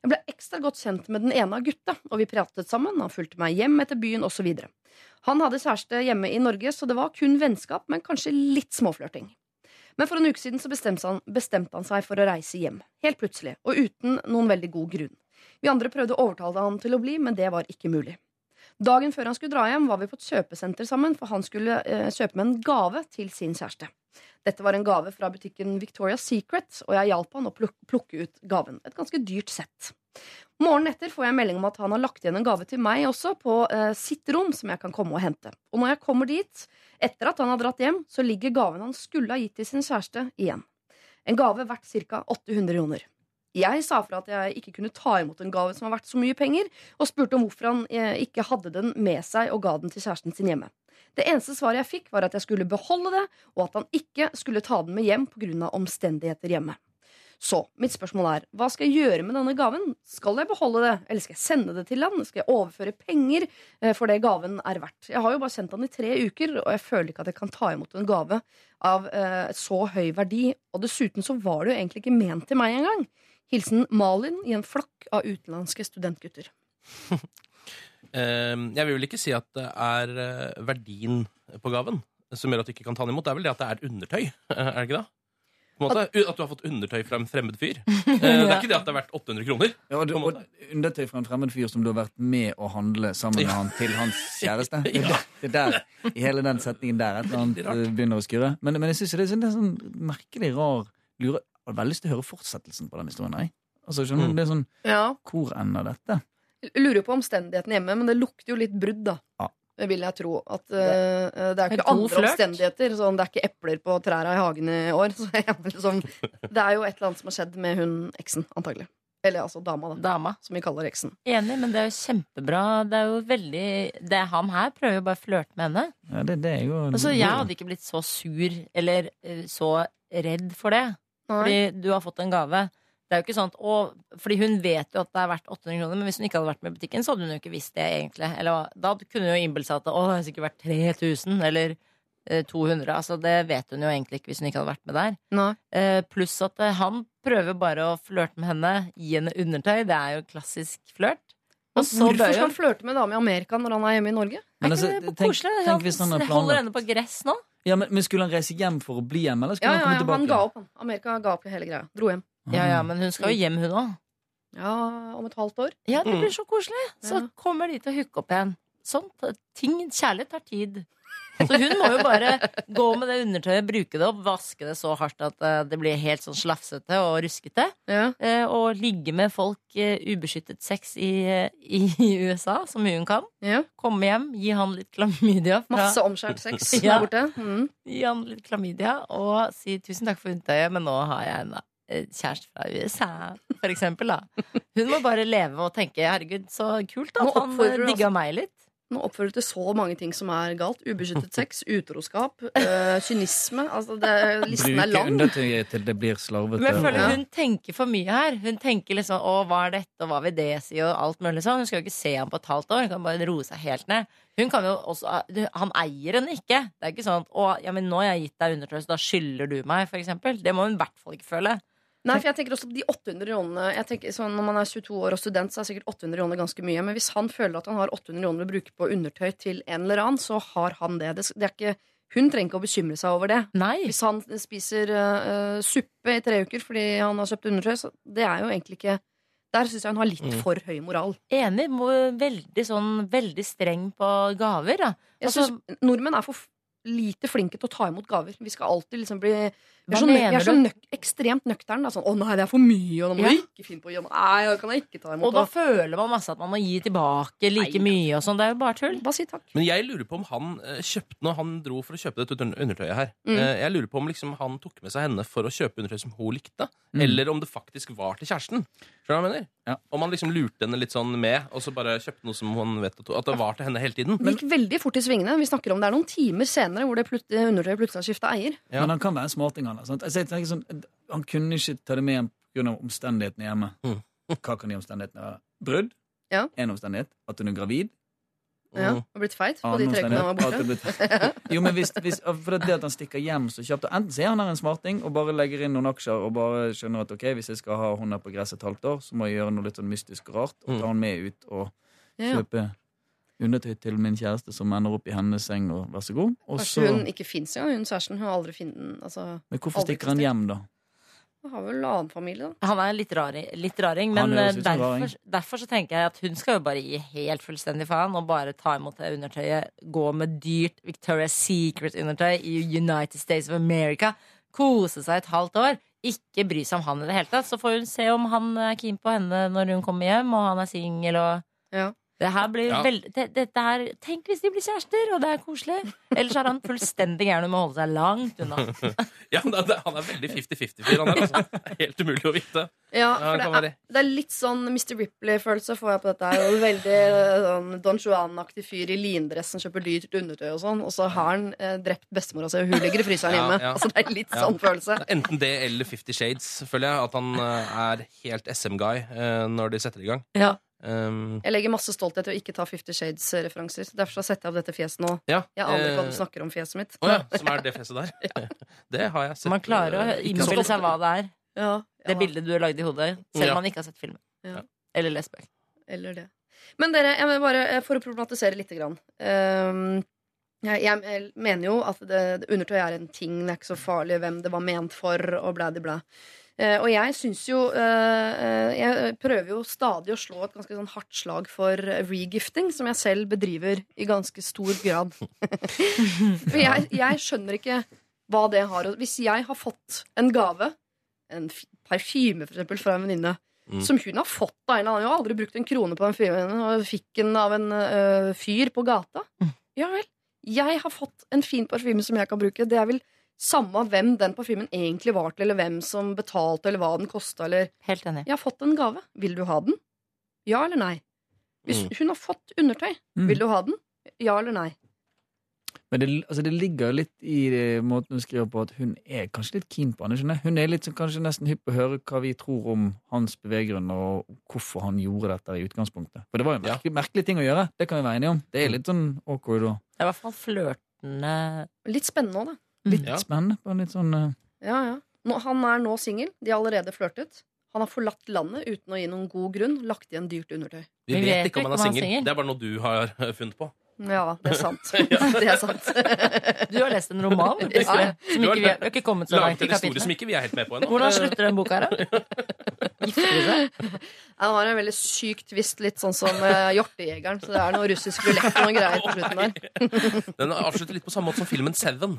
Jeg ble ekstra godt kjent med den ene av gutta, og vi pratet sammen. Han fulgte meg hjem etter byen, osv. Han hadde kjæreste hjemme i Norge, så det var kun vennskap, men kanskje litt småflørting. Men for en uke siden bestemte han, bestemte han seg for å reise hjem. Helt plutselig, og uten noen veldig god grunn. Vi andre prøvde å overtale han til å bli, men det var ikke mulig. Dagen før han skulle dra hjem, var vi på et kjøpesenter sammen, for han skulle eh, kjøpe med en gave til sin kjæreste. Dette var en gave fra butikken Victoria's Secret, og jeg hjalp han å plukke ut gaven. Et ganske dyrt sett. Morgenen etter får jeg melding om at han har lagt igjen en gave til meg også, på eh, sitt rom, som jeg kan komme og hente. Og når jeg kommer dit, etter at han har dratt hjem, så ligger gaven han skulle ha gitt til sin kjæreste, igjen. En gave verdt ca. 800 kroner. Jeg sa fra at jeg ikke kunne ta imot en gave som har vært så mye penger, og spurte om hvorfor han eh, ikke hadde den med seg og ga den til kjæresten sin hjemme. Det eneste svaret jeg fikk, var at jeg skulle beholde det, og at han ikke skulle ta den med hjem pga. omstendigheter hjemme. Så mitt spørsmål er, hva skal jeg gjøre med denne gaven? Skal jeg beholde det, eller skal jeg sende det til han? Skal jeg overføre penger eh, for det gaven er verdt? Jeg har jo bare sendt han i tre uker, og jeg føler ikke at jeg kan ta imot en gave av eh, så høy verdi. Og dessuten så var det jo egentlig ikke ment til meg engang. Hilsen Malin i en flokk av utenlandske studentgutter. Eh, Jeg vil vel ikke si at det er eh, verdien på gaven som gjør at du ikke kan ta den imot. Det er vel det at det er undertøy. Er det ikke det? Måte, At du har fått undertøy fra en fremmed fyr. Eh, Det er ikke det at det er verdt 800 kroner. Ja, og, og undertøy fra en fremmed fyr som du har vært med å handle sammen med Ja. han til hans kjæreste. Det, er det er der, I hele den setningen der et eller annet eh, begynner å skurre. Men, men jeg syns det er en det er sånn merkelig rar lure. Jeg har veldig lyst til å høre fortsettelsen på den historien. Nei. Altså, skjønner du, Mm. det er sånn, Ja, Hvor ender dette? Jeg lurer på omstendighetene hjemme, men det lukter jo litt brudd, da. Ja. Det vil jeg tro. At uh, det er ikke andre flørt. omstendigheter. Sånn, det er ikke epler på trærne i hagen i år. Så jeg, liksom, det er jo et eller annet som har skjedd med hun eksen, antagelig. Eller altså dama, da. Dama. Som vi kaller eksen. Enig, men det er jo kjempebra. Det er jo veldig det Han her prøver jo bare å flørte med henne. Ja, det, det er jo Altså, jeg hadde ikke blitt så sur eller eh, så redd for det. Fordi du har fått en gave. Det er jo ikke sånn å, Fordi hun vet jo at det er verdt 800 kroner, men hvis hun ikke hadde vært med i butikken, så hadde hun jo ikke visst det, egentlig. Eller, da kunne hun jo innbilt seg at å, det hadde sikkert vært 3000 eller eh, 200. Altså, det vet hun jo egentlig ikke hvis hun ikke hadde vært med der. Eh, pluss at eh, han prøver bare å flørte med henne, gi henne undertøy. Det er jo klassisk flørt. Og så Hvorfor skal han flørte med en dame i Amerika når han er hjemme i Norge? Men Er altså, ikke det tenk, koselig? tenk hvis han holder henne på gress nå. ja, men, men skulle han reise hjem for å bli hjemme, eller Ja, skulle ja, han komme ja, tilbake? han ga opp, han. Amerika ga opp hele greia. Dro hjem. Ja, ja, men hun skal jo hjem, hun òg. Ja, om et halvt år. Ja, det Mm. blir så koselig. Så Ja. kommer de til å hooke opp igjen. Sånn. Ting, kjærlighet tar tid. Så hun må jo bare gå med det undertøyet, bruke det opp, vaske det så hardt at eh, det blir helt sånn slafsete og ruskete. Ja. eh, Og ligge med folk eh, ubeskyttet sex i, i USA, så mye hun kan. Ja. Komme hjem, gi han litt klamydia. Fra, Masse omskjært sex Ja. der borte. Mm. Gi han litt klamydia og si tusen takk for undertøyet, men nå har jeg en kjæreste fra USA, for eksempel. Da. Hun må bare leve og tenke herregud, så kult at han eh, digga meg litt. Nå oppfører du til så mange ting som er galt. Ubeskyttet sex, utroskap, øh, kynisme. Altså, det, listen er Bruke lang. undertøyet til det blir slarvete. Men jeg føler Ja. hun tenker for mye her. Hun tenker liksom 'å, hva er dette', og 'hva vil det si', og alt mulig sånn. Hun skal jo ikke se ham på et halvt år. Hun kan bare roe seg helt ned. Hun kan jo også, Han eier henne ikke. Det er ikke sånn at 'å, ja, men nå har jeg gitt deg undertøy, så da skylder du meg', for eksempel. Det må hun i hvert fall ikke føle. Nei, for jeg tenker også på de 800 kronene jeg tenker, sånn, Når man er 22 år og student, så er sikkert 800 kroner ganske mye. Men hvis han føler at han har 800 kroner å bruke på undertøy til en eller annen, så har han det. det, det er ikke, hun trenger ikke å bekymre seg over det. Nei. Hvis han spiser uh, suppe i tre uker fordi han har kjøpt undertøy, så det er jo egentlig ikke Der syns jeg hun har litt Mm. for høy moral. Enig. Veldig sånn veldig streng på gaver, da. Jeg Altså, synes Nordmenn er for lite flinke til å ta imot gaver. Vi skal alltid liksom bli Hva er så, nø er så nøk ekstremt nøktern. da. Sånn 'Å nei, det er for mye', og Ja. du ikke finne på å gi Nei, det kan jeg ikke ta og da Og, føler man masse at man må gi tilbake like Nei. mye og sånn. Det er jo bare tull. bare si takk. Men jeg lurer på om han eh, kjøpte når han dro for å kjøpe dette under- undertøyet her. Mm. Eh, Jeg lurer på om liksom han tok med seg henne for å kjøpe undertøy som hun likte, Mm. eller om det faktisk var til kjæresten. Skjønner du hva jeg mener? Ja. Om han liksom lurte henne litt sånn med, og så bare kjøpte noe som hun vet at, at det var til henne hele tiden. Det gikk veldig fort i svingene. Vi snakker om det er noen timer senere hvor det plut undertøyet plutselig har skifta eier. Ja. Men han kan være en smarting, han. Sant? Altså, jeg tenker sånn, han kunne ikke ta det med hjem pga. omstendighetene hjemme. Mm. Hva kan de omstendighetene være? Brudd? Ja. En omstendighet. At hun er gravid. Ja, Mm. og blitt feit på de tre ukene han var borte. Jo, men hvis, hvis, for det at han stikker hjem så kjapt og Enten så er han her en smarting og bare legger inn noen aksjer og bare skjønner at ok, hvis jeg skal ha hun på gresset et halvt år, så må jeg gjøre noe litt sånn mystisk og rart og Mm. ta han med ut og Ja. kjøpe undertøy til min kjæreste som ender opp i hennes seng, og vær så god. Og Kanskje så, hun ikke fins engang, hun kjæresten. Hun har aldri funnet den. Altså, men hvorfor stikker han hjem, da? Han har vel annen familie, da. Han er litt, rari, litt raring, men eh, som raring. derfor, derfor så tenker jeg at hun skal jo bare gi helt fullstendig faen og bare ta imot det undertøyet. Gå med dyrt Victoria's Secret-undertøy i United States of America. Kose seg et halvt år. Ikke bry seg om han i det hele tatt. Så får hun se om han er keen på henne når hun kommer hjem, og han er singel og Ja. Det her blir Ja. veld- det, dette her, Tenk hvis de blir kjærester, og det er koselig! Ellers er han fullstendig gæren og må holde seg langt unna. Ja, det, det, Han er veldig 50-50-fyr, han er altså. Helt umulig å vite. Ja, for det kan det, være. er, det er litt sånn Mr. Ripley-følelse får jeg på dette. her og Veldig eh, sånn Don Juan-aktig fyr i lindress som kjøper dyrt undertøy og sånn. Og så har han eh, drept bestemora si, og hun ligger i fryseren Ja, hjemme. ja. Altså Det er litt Ja. sånn følelse. Enten det eller Fifty Shades, føler jeg. At han eh, er helt SM-guy eh, når de setter i gang. Ja. Um, Jeg legger masse stolthet i å ikke ta Fifty Shades-referanser. Derfor så setter jeg av dette fjeset nå. ja. Jeg aner ikke hva eh, du snakker om fjeset mitt. Oh ja, som er det fjeset der? Det har jeg sett. Man klarer å eh, innbille seg hva det er. Ja, Det ja, bildet du har lagd i hodet, selv Ja. om man ikke har sett filmen. Ja. Eller lest bøker. Eller det. Men dere, jeg vil bare, eh, for å problematisere litt grann. um, jeg, jeg mener jo at det, det undertøy er en ting, det er ikke så farlig hvem det var ment for, og blæ de blæ. Eh, og jeg syns jo eh, eh, Jeg prøver jo stadig å slå et ganske sånn hardt slag for regifting, som jeg selv bedriver i ganske stor grad. for jeg, jeg skjønner ikke hva det har Hvis jeg har fått en gave, en parfyme eksempel, fra en venninne, Mm. som hun har fått av en eller annen Hun har aldri brukt en krone på en fyr, og fikk den av en øh, fyr på gata. Ja vel. Jeg har fått en fin parfyme som jeg kan bruke. Det er vel samme hvem den parfymen egentlig var til, eller hvem som betalte, eller hva den kosta, eller Helt enig. Jeg har fått en gave. Vil du ha den? Ja eller nei? Hvis Mm. hun har fått undertøy, Mm. vil du ha den? Ja eller nei? Men det, altså det ligger litt i det, måten hun skriver på, at hun er kanskje litt keen på han. ikke sant? Hun er litt som kanskje nesten hypp på å høre hva vi tror om hans beveggrunner, og hvorfor han gjorde dette i utgangspunktet. For det var jo en Ja. merkelig, merkelig ting å gjøre. Det kan vi være enige om. Det er litt sånn awkward og Det er i hvert fall flørtende Litt spennende òg, da. Litt Ja. spennende. på en litt sånn... uh... Ja, ja. Nå, han er nå singel. De har allerede flørtet. Han har forlatt landet uten å gi noen god grunn, lagt igjen dyrt undertøy. Vi Vi vet vet ikke om han er singel. Det er bare noe du har funnet på. Ja, det er sant. Det er sant. Du har lest en roman plutselig, ja. som ikke vi har, vi har ikke kommet så langt i historie som ikke vi er helt med på ennå. Hvordan slutter den boka her, da? Gifter seg? Han har en veldig syk tvist, litt sånn som uh, Hjortejegeren. Så det er noe russisk rulett og noen greier på slutten der. Den avslutter litt på samme måte som filmen Seven.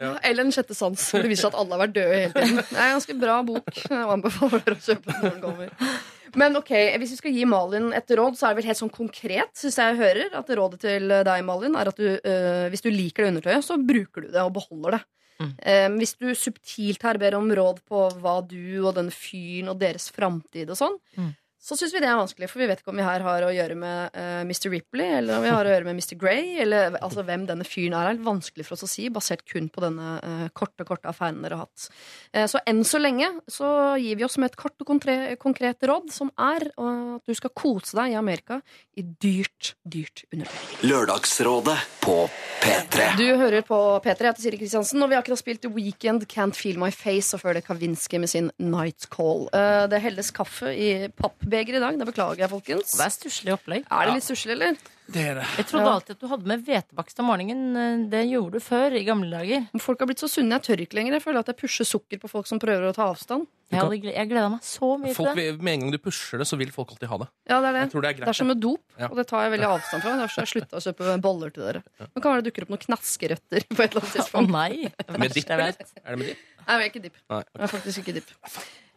Eh, Eller Den sjette sans, hvor det viser seg at alle har vært døde hele tiden. Det er en ganske bra bok. Jeg anbefaler dere å kjøpe den når den kommer. Men ok, hvis vi skal gi Malin et råd, så er det vel helt sånn konkret, syns jeg hører, at rådet til deg, Malin, er at du, øh, hvis du liker det undertøyet, så bruker du det og beholder det. Mm. Um, hvis du subtilt her ber om råd på hva du og den fyren og deres framtid og sånn, Mm. Så syns vi det er vanskelig, for vi vet ikke om vi her har å gjøre med uh, Mr. Ripley, eller om vi har å gjøre med Mr. Grey, eller altså hvem denne fyren er. Er vanskelig for oss å si, basert kun på denne uh, korte, korte affæren dere har hatt. Uh, så enn så lenge så gir vi oss med et kort og konkret råd, som er eh, at du skal kose deg i Amerika i dyrt, dyrt undertøy. Lørdagsrådet på P3. Du hører på P3, jeg heter Siri Kristiansen, og vi har akkurat spilt The Weekend, Can't Feel My Face, og før det Kavinsky med sin Night Call. Eh, det helles kaffe i pappbeger i dag, det beklager jeg, folkens. Det er stusslig opplegg. Er det litt stusslig, eller? Det er det. Jeg trodde Ja. alltid at du hadde med hvetebakst om morgenen. Eh, Det gjorde du før, i gamle dager. Men Folk har blitt så sunne, jeg tør ikke lenger. Jeg føler at jeg pusher sukker på folk som prøver å ta avstand. Jeg, hadde, jeg gleda meg så mye folk, til det. med en gang du pusher det, så vil folk alltid ha det. Ja, det er det. Det er Det er som med dop, Ja. og det tar jeg veldig avstand fra. Derfor har jeg slutta å kjøpe boller til dere. Men kan være det dukker opp noen knaskerøtter på et eller annet Å tidspunkt. nei! Det Med dipp, eller? Er det med dipp? Nei, jeg er ikke dipp. Nei. Jeg er faktisk ikke dipp.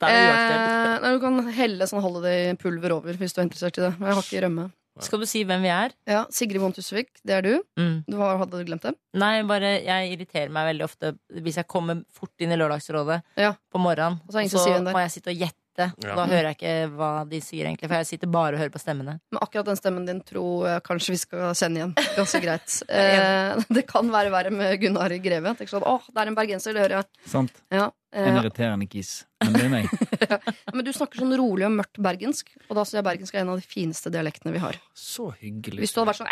Eh, nei, du kan helle sånn holiday-pulver over hvis du er interessert i det. Men jeg har ikke rømme. Skal du si hvem vi er? Ja, Sigrid Bonde Tusvik, det er du. Mm. Du har, hadde du glemt det? Nei, bare jeg irriterer meg veldig ofte hvis jeg kommer fort inn i Lørdagsrådet Ja. på morgenen. Og så er det ingen som så sier hvem det er. må jeg sitte og gjette. Ja. Da hører jeg ikke hva de sier, egentlig. For jeg sitter bare og hører på stemmene. Men akkurat den stemmen din tror jeg kanskje vi skal kjenne igjen. Ganske greit. Eh, det kan være verre med Gunnar Greve. Tenk sånn, åh, det er en bergenser, det hører jeg. Sant? Ja. En Eh, irriterende kis. Men det er meg. men du snakker sånn rolig og mørkt bergensk, og da syns jeg bergensk er en av de fineste dialektene vi har. Så hyggelig. Hvis du hadde vært sånn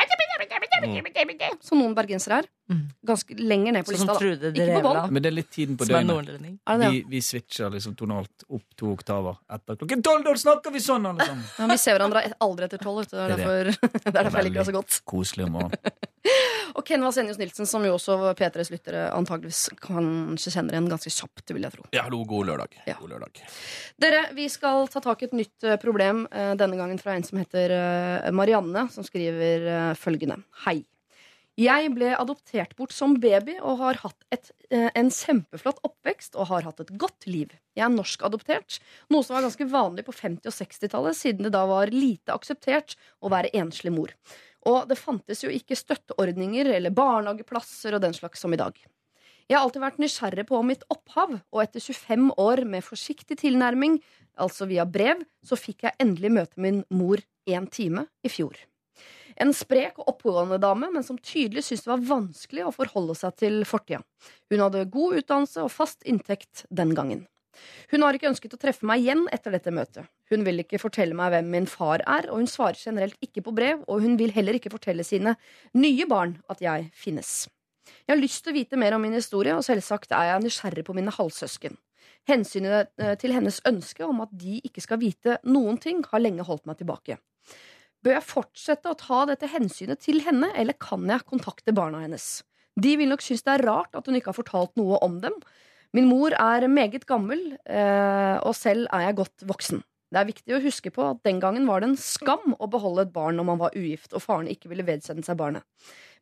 Som noen bergensere er. Mm. Ganske lenger ned på Sånn lista. da. Ikke på bånd. Men det er litt tiden på døgnet. Vi, vi switcher liksom tonalt opp to oktaver etter klokken tolv. Da snakker vi sånn, alle sammen! Ja, vi ser hverandre aldri etter tolv. Det er derfor, det er derfor jeg liker det så godt. Koselig om morgenen. Og Ken Vasenius Nilsen, som jo også P3s lyttere antageligvis kanskje kjenner igjen ganske kjapt, vil jeg tro. Ja, hallo, god lørdag. Ja. God lørdag. Dere, vi skal ta tak i et nytt eh, problem, eh, denne gangen fra en som heter eh, Marianne, som skriver følgende. Hei. Jeg ble adoptert bort som baby og har hatt et, en kjempeflott oppvekst og har hatt et godt liv. Jeg er norskadoptert, noe som var ganske vanlig på 50- og 60-tallet, siden det da var lite akseptert å være enslig mor. Og det fantes jo ikke støtteordninger eller barnehageplasser og den slags som i dag. Jeg har alltid vært nysgjerrig på mitt opphav, og etter 25 år med forsiktig tilnærming, altså via brev, så fikk jeg endelig møte min mor én time i fjor. En sprek og oppegående dame, men som tydelig syntes det var vanskelig å forholde seg til fortida. Hun hadde god utdannelse og fast inntekt den gangen. Hun har ikke ønsket å treffe meg igjen etter dette møtet. Hun vil ikke fortelle meg hvem min far er, og hun svarer generelt ikke på brev, og hun vil heller ikke fortelle sine nye barn at jeg finnes. Jeg har lyst til å vite mer om min historie, og selvsagt er jeg nysgjerrig på mine halvsøsken. Hensynet eh, til hennes ønske om at de ikke skal vite noen ting, har lenge holdt meg tilbake. Bør jeg fortsette å ta dette hensynet til henne, eller kan jeg kontakte barna hennes? De vil nok synes det er rart at hun ikke har fortalt noe om dem. Min mor er meget gammel, eh, og selv er jeg godt voksen. Det er viktig å huske på at den gangen var det en skam å beholde et barn når man var ugift og faren ikke ville vedsende seg barnet.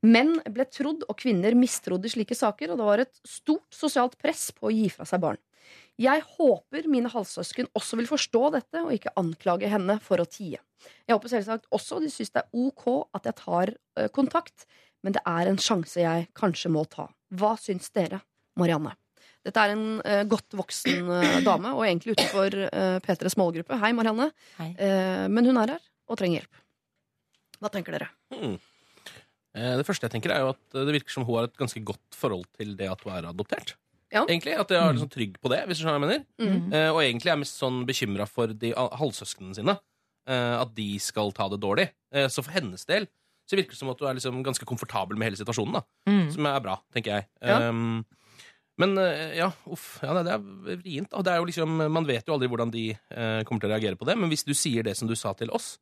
Menn ble trodd, og kvinner mistrodde slike saker, og det var et stort sosialt press på å gi fra seg barn. Jeg håper mine halvsøsken også vil forstå dette og ikke anklage henne for å tie. Jeg håper selvsagt også de syns det er ok at jeg tar kontakt, men det er en sjanse jeg kanskje må ta. Hva syns dere, Marianne? Dette er en uh, godt voksen uh, dame, og egentlig utenfor uh, P3s målgruppe. Hei, Marianne. Hei. Eh, men hun er her og trenger hjelp. Hva tenker dere? Hmm. Eh, Det første jeg tenker er jo at det virker som hun har et ganske godt forhold til det at hun er adoptert. Ja. Egentlig, At jeg er liksom trygg på det, hvis du skjønner hva jeg mener. Mm. Eh, og egentlig er jeg mest sånn bekymra for de al- halvsøsknene sine. eh, at de skal ta det dårlig. Eh, så for hennes del så virker det som at du er liksom ganske komfortabel med hele situasjonen. da Mm. Som er bra, tenker jeg. Ja. Um, Men eh, ja, uff. Ja, det er vrient. Og det er jo liksom, man vet jo aldri hvordan de eh, kommer til å reagere på det, men hvis du sier det som du sa til oss,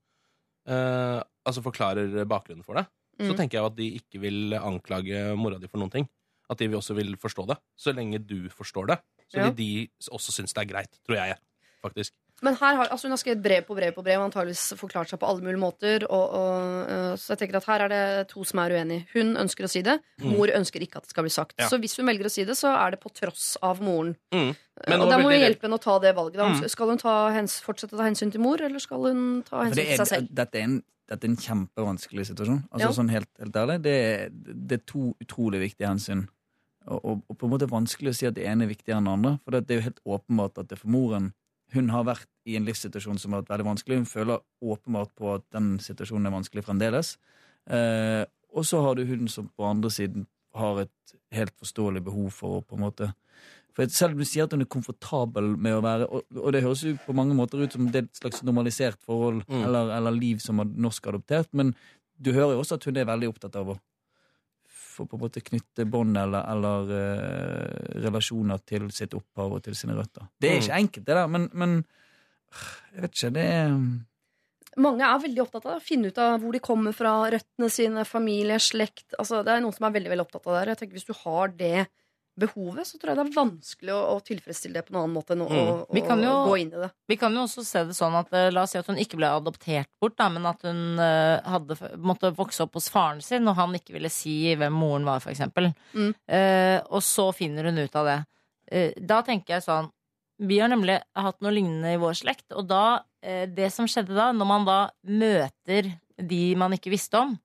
eh, altså forklarer bakgrunnen for det, så Mm. tenker jeg at de ikke vil anklage mora di for noen ting. At de også vil forstå det. Så lenge du forstår det, så Ja. vil de også synes det er greit, tror jeg, faktisk. Men her har, altså hun har skrevet brev på brev på brev og antageligvis forklart seg på alle mulige måter. Og, og, øh, så jeg tenker at her er det to som er uenige. Hun ønsker å si det. Mm. Mor ønsker ikke at det skal bli sagt. Ja. Så hvis hun velger å si det, så er det på tross av moren. Mm. Men og da må vi hjelpe henne å ta det valget. Da. Mm. Skal hun ta hens, fortsette å ta hensyn til mor, eller skal hun ta hensyn er, til seg selv? dette, er en, dette er en kjempevanskelig situasjon. Altså Ja. sånn helt, helt ærlig, det er, det er to utrolig viktige hensyn. Og, og, og på en måte vanskelig å si at det ene er viktigere enn det andre. For det, det er jo helt åpenbart at det for moren Hun har vært i en livssituasjon som har vært veldig vanskelig. Hun føler åpenbart på at den situasjonen er vanskelig fremdeles. Eh, og så har du hun som på andre siden har et helt forståelig behov for å på en måte for Selv om du sier at hun er komfortabel med å være Og, og det høres jo på mange måter ut som det er et slags normalisert forhold Mm. eller, eller liv som er norskadoptert, men du hører jo også at hun er veldig opptatt av å få på en måte knytte bånd eller, eller uh, relasjoner til sitt opphav og til sine røtter. Det er Mm. ikke enkelt, det der, men, men jeg vet ikke, det er Mange er veldig opptatt av det. Å finne ut av hvor de kommer fra, røttene sine, familie, slekt. Altså, det er noen som er veldig veldig opptatt av det. Jeg tenker Hvis du har det behovet, så tror jeg det er vanskelig å, å tilfredsstille det på en annen måte enn å, Mm. å, Vi kan å jo- gå inn i det. Vi kan jo også se det sånn at eh, La oss si at hun ikke ble adoptert bort, da, men at hun eh, hadde, måtte vokse opp hos faren sin, og han ikke ville si hvem moren var, for eksempel. Mm. Eh, og så finner hun ut av det. Eh, da tenker jeg sånn Vi har nemlig hatt noe lignende i vår slekt, og da eh, Det som skjedde da, når man da møter de man ikke visste om,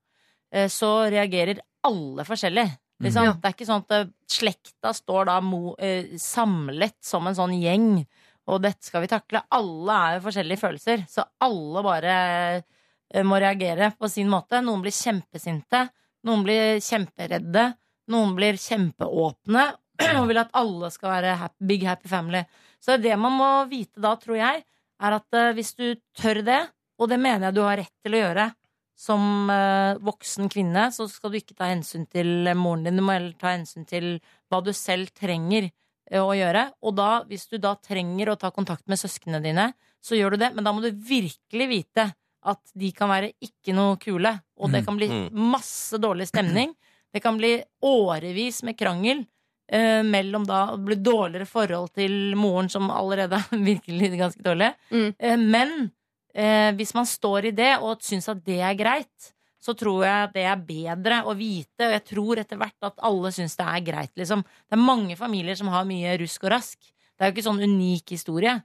eh, så reagerer alle forskjellig. Liksom. Ja. Det er ikke sånn at eh, slekta står da mo, eh, samlet som en sånn gjeng, og dette skal vi takle. Alle er jo forskjellige følelser, så alle bare eh, må reagere på sin måte. Noen blir kjempesinte, noen blir kjemperedde, noen blir kjempeåpne og vil at alle skal være happy, big happy family. Så det man må vite da, tror jeg, er at eh, hvis du tør det, og det mener jeg du har rett til å gjøre som eh, voksen kvinne, så skal du ikke ta hensyn til eh, moren din. Du må heller ta hensyn til hva du selv trenger eh, å gjøre. Og da, hvis du da trenger å ta kontakt med søsknene dine, så gjør du det. Men da må du virkelig vite at de kan være ikke noe kule, og det Mm. kan bli Mm. masse dårlig stemning. Det kan bli årevis med krangel. Eh, mellom da det blir dårligere forhold til moren, som allerede er virkelig ganske dårlig. Mm. Eh, men eh, hvis man står i det og syns at det er greit, så tror jeg det er bedre å vite, og jeg tror etter hvert at alle syns det er greit. Liksom. Det er mange familier som har mye rusk og rask. Det er jo ikke sånn unik historie.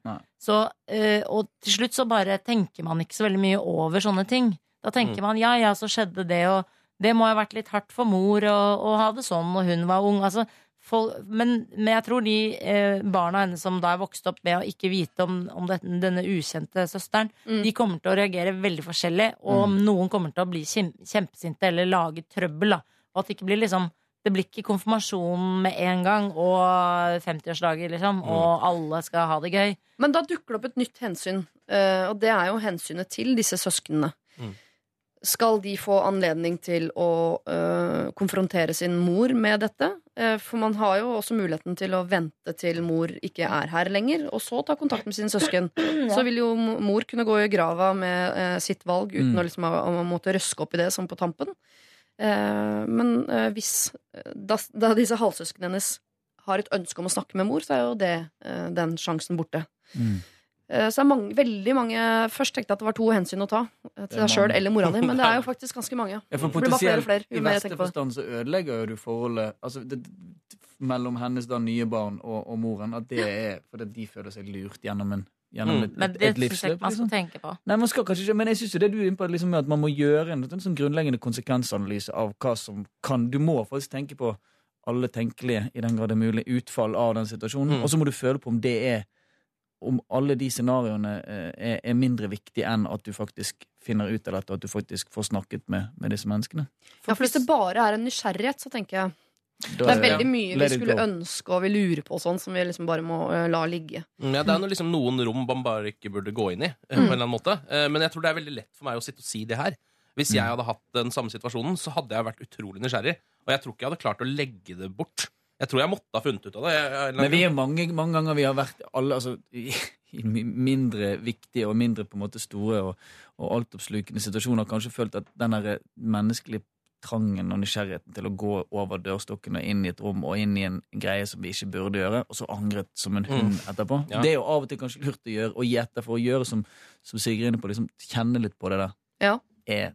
Så, eh, og til slutt så bare tenker man ikke så veldig mye over sånne ting. Da tenker man ja, ja, så skjedde det, og det må ha vært litt hardt for mor å, ha det sånn, og hun var ung. Altså, fol- men, men jeg tror de eh, barna hennes som da er vokst opp med å ikke vite om, om dette, denne ukjente søsteren, Mm. de kommer til å reagere veldig forskjellig, og noen kommer til å bli kjempesinte eller lage trøbbel. Da. Og at det ikke blir liksom det blir ikke konfirmasjon med en gang og 50-årsdager, liksom, og alle skal ha det gøy. Men da dukker det opp et nytt hensyn, eh, og det er jo hensynet til disse søsknene. Mm. Skal de få anledning til å eh, konfrontere sin mor med dette? Eh, for man har jo også muligheten til å vente til mor ikke er her lenger, og så ta kontakt med sine søsken. Så vil jo mor kunne gå i grava med eh, sitt valg uten Mm. å, liksom, å, å måtte røske opp i det som på tampen. Eh, men eh, hvis da, da disse halvsøsknene hennes har et ønske om å snakke med mor, så er jo det eh, den sjansen borte. Mm. Eh, Så det er mange, veldig mange Først tenkte jeg at det var to hensyn å ta. eh, Til deg sjøl eller mora di, men det er jo faktisk ganske mange. Ja, for bare flere flere, I verste forstand så ødelegger jo du forholdet altså, det, mellom hennes da nye barn og, og moren. At det er fordi de føler seg lurt gjennom, en, gjennom Mm. et, Men det et livsløp. ikke man skal Liksom. tenke på. Nei, man skal kanskje ikke, men jeg synes jo det du er inne på, liksom, at man må gjøre en, en sånn grunnleggende konsekvensanalyse av hva som kan Du må faktisk tenke på alle tenkelige, i den grad det er mulig, utfall av den situasjonen. Mm. Og så må du føle på om det er om alle de scenarioene eh, er, er mindre viktig enn at du faktisk finner ut av dette, og at du faktisk får snakket med, med disse menneskene. Ja, for Hvis det bare er en nysgjerrighet, så tenker jeg Da det er veldig mye vi skulle go. ønske og vi lurer på, sånn, som vi liksom bare må eh, la ligge. Mm, Ja, det er noe, liksom noen rom man bare ikke burde gå inn i. eh, Mm. på en eller annen måte Men jeg tror det er veldig lett for meg å sitte og si det her. Hvis jeg hadde hatt den samme situasjonen, så hadde jeg vært utrolig nysgjerrig. Og jeg tror ikke jeg hadde klart å legge det bort Jeg tror jeg måtte ha funnet ut av det. Jeg, jeg, Men vi er mange, mange ganger vi har vært alle altså, i, i mindre viktige og mindre på en måte store og, og altoppslukende situasjoner kanskje følt at den der menneskelige trangen og nysgjerrigheten til å gå over dørstokken og inn i et rom og inn i en greie som vi ikke burde gjøre, og så angret som en hund etterpå. Ja. Det er jo av og til kanskje lurt å gjøre, og gi etter for å gjøre som, som Sigrid er inne på, liksom kjenne litt på det der. Ja. Er,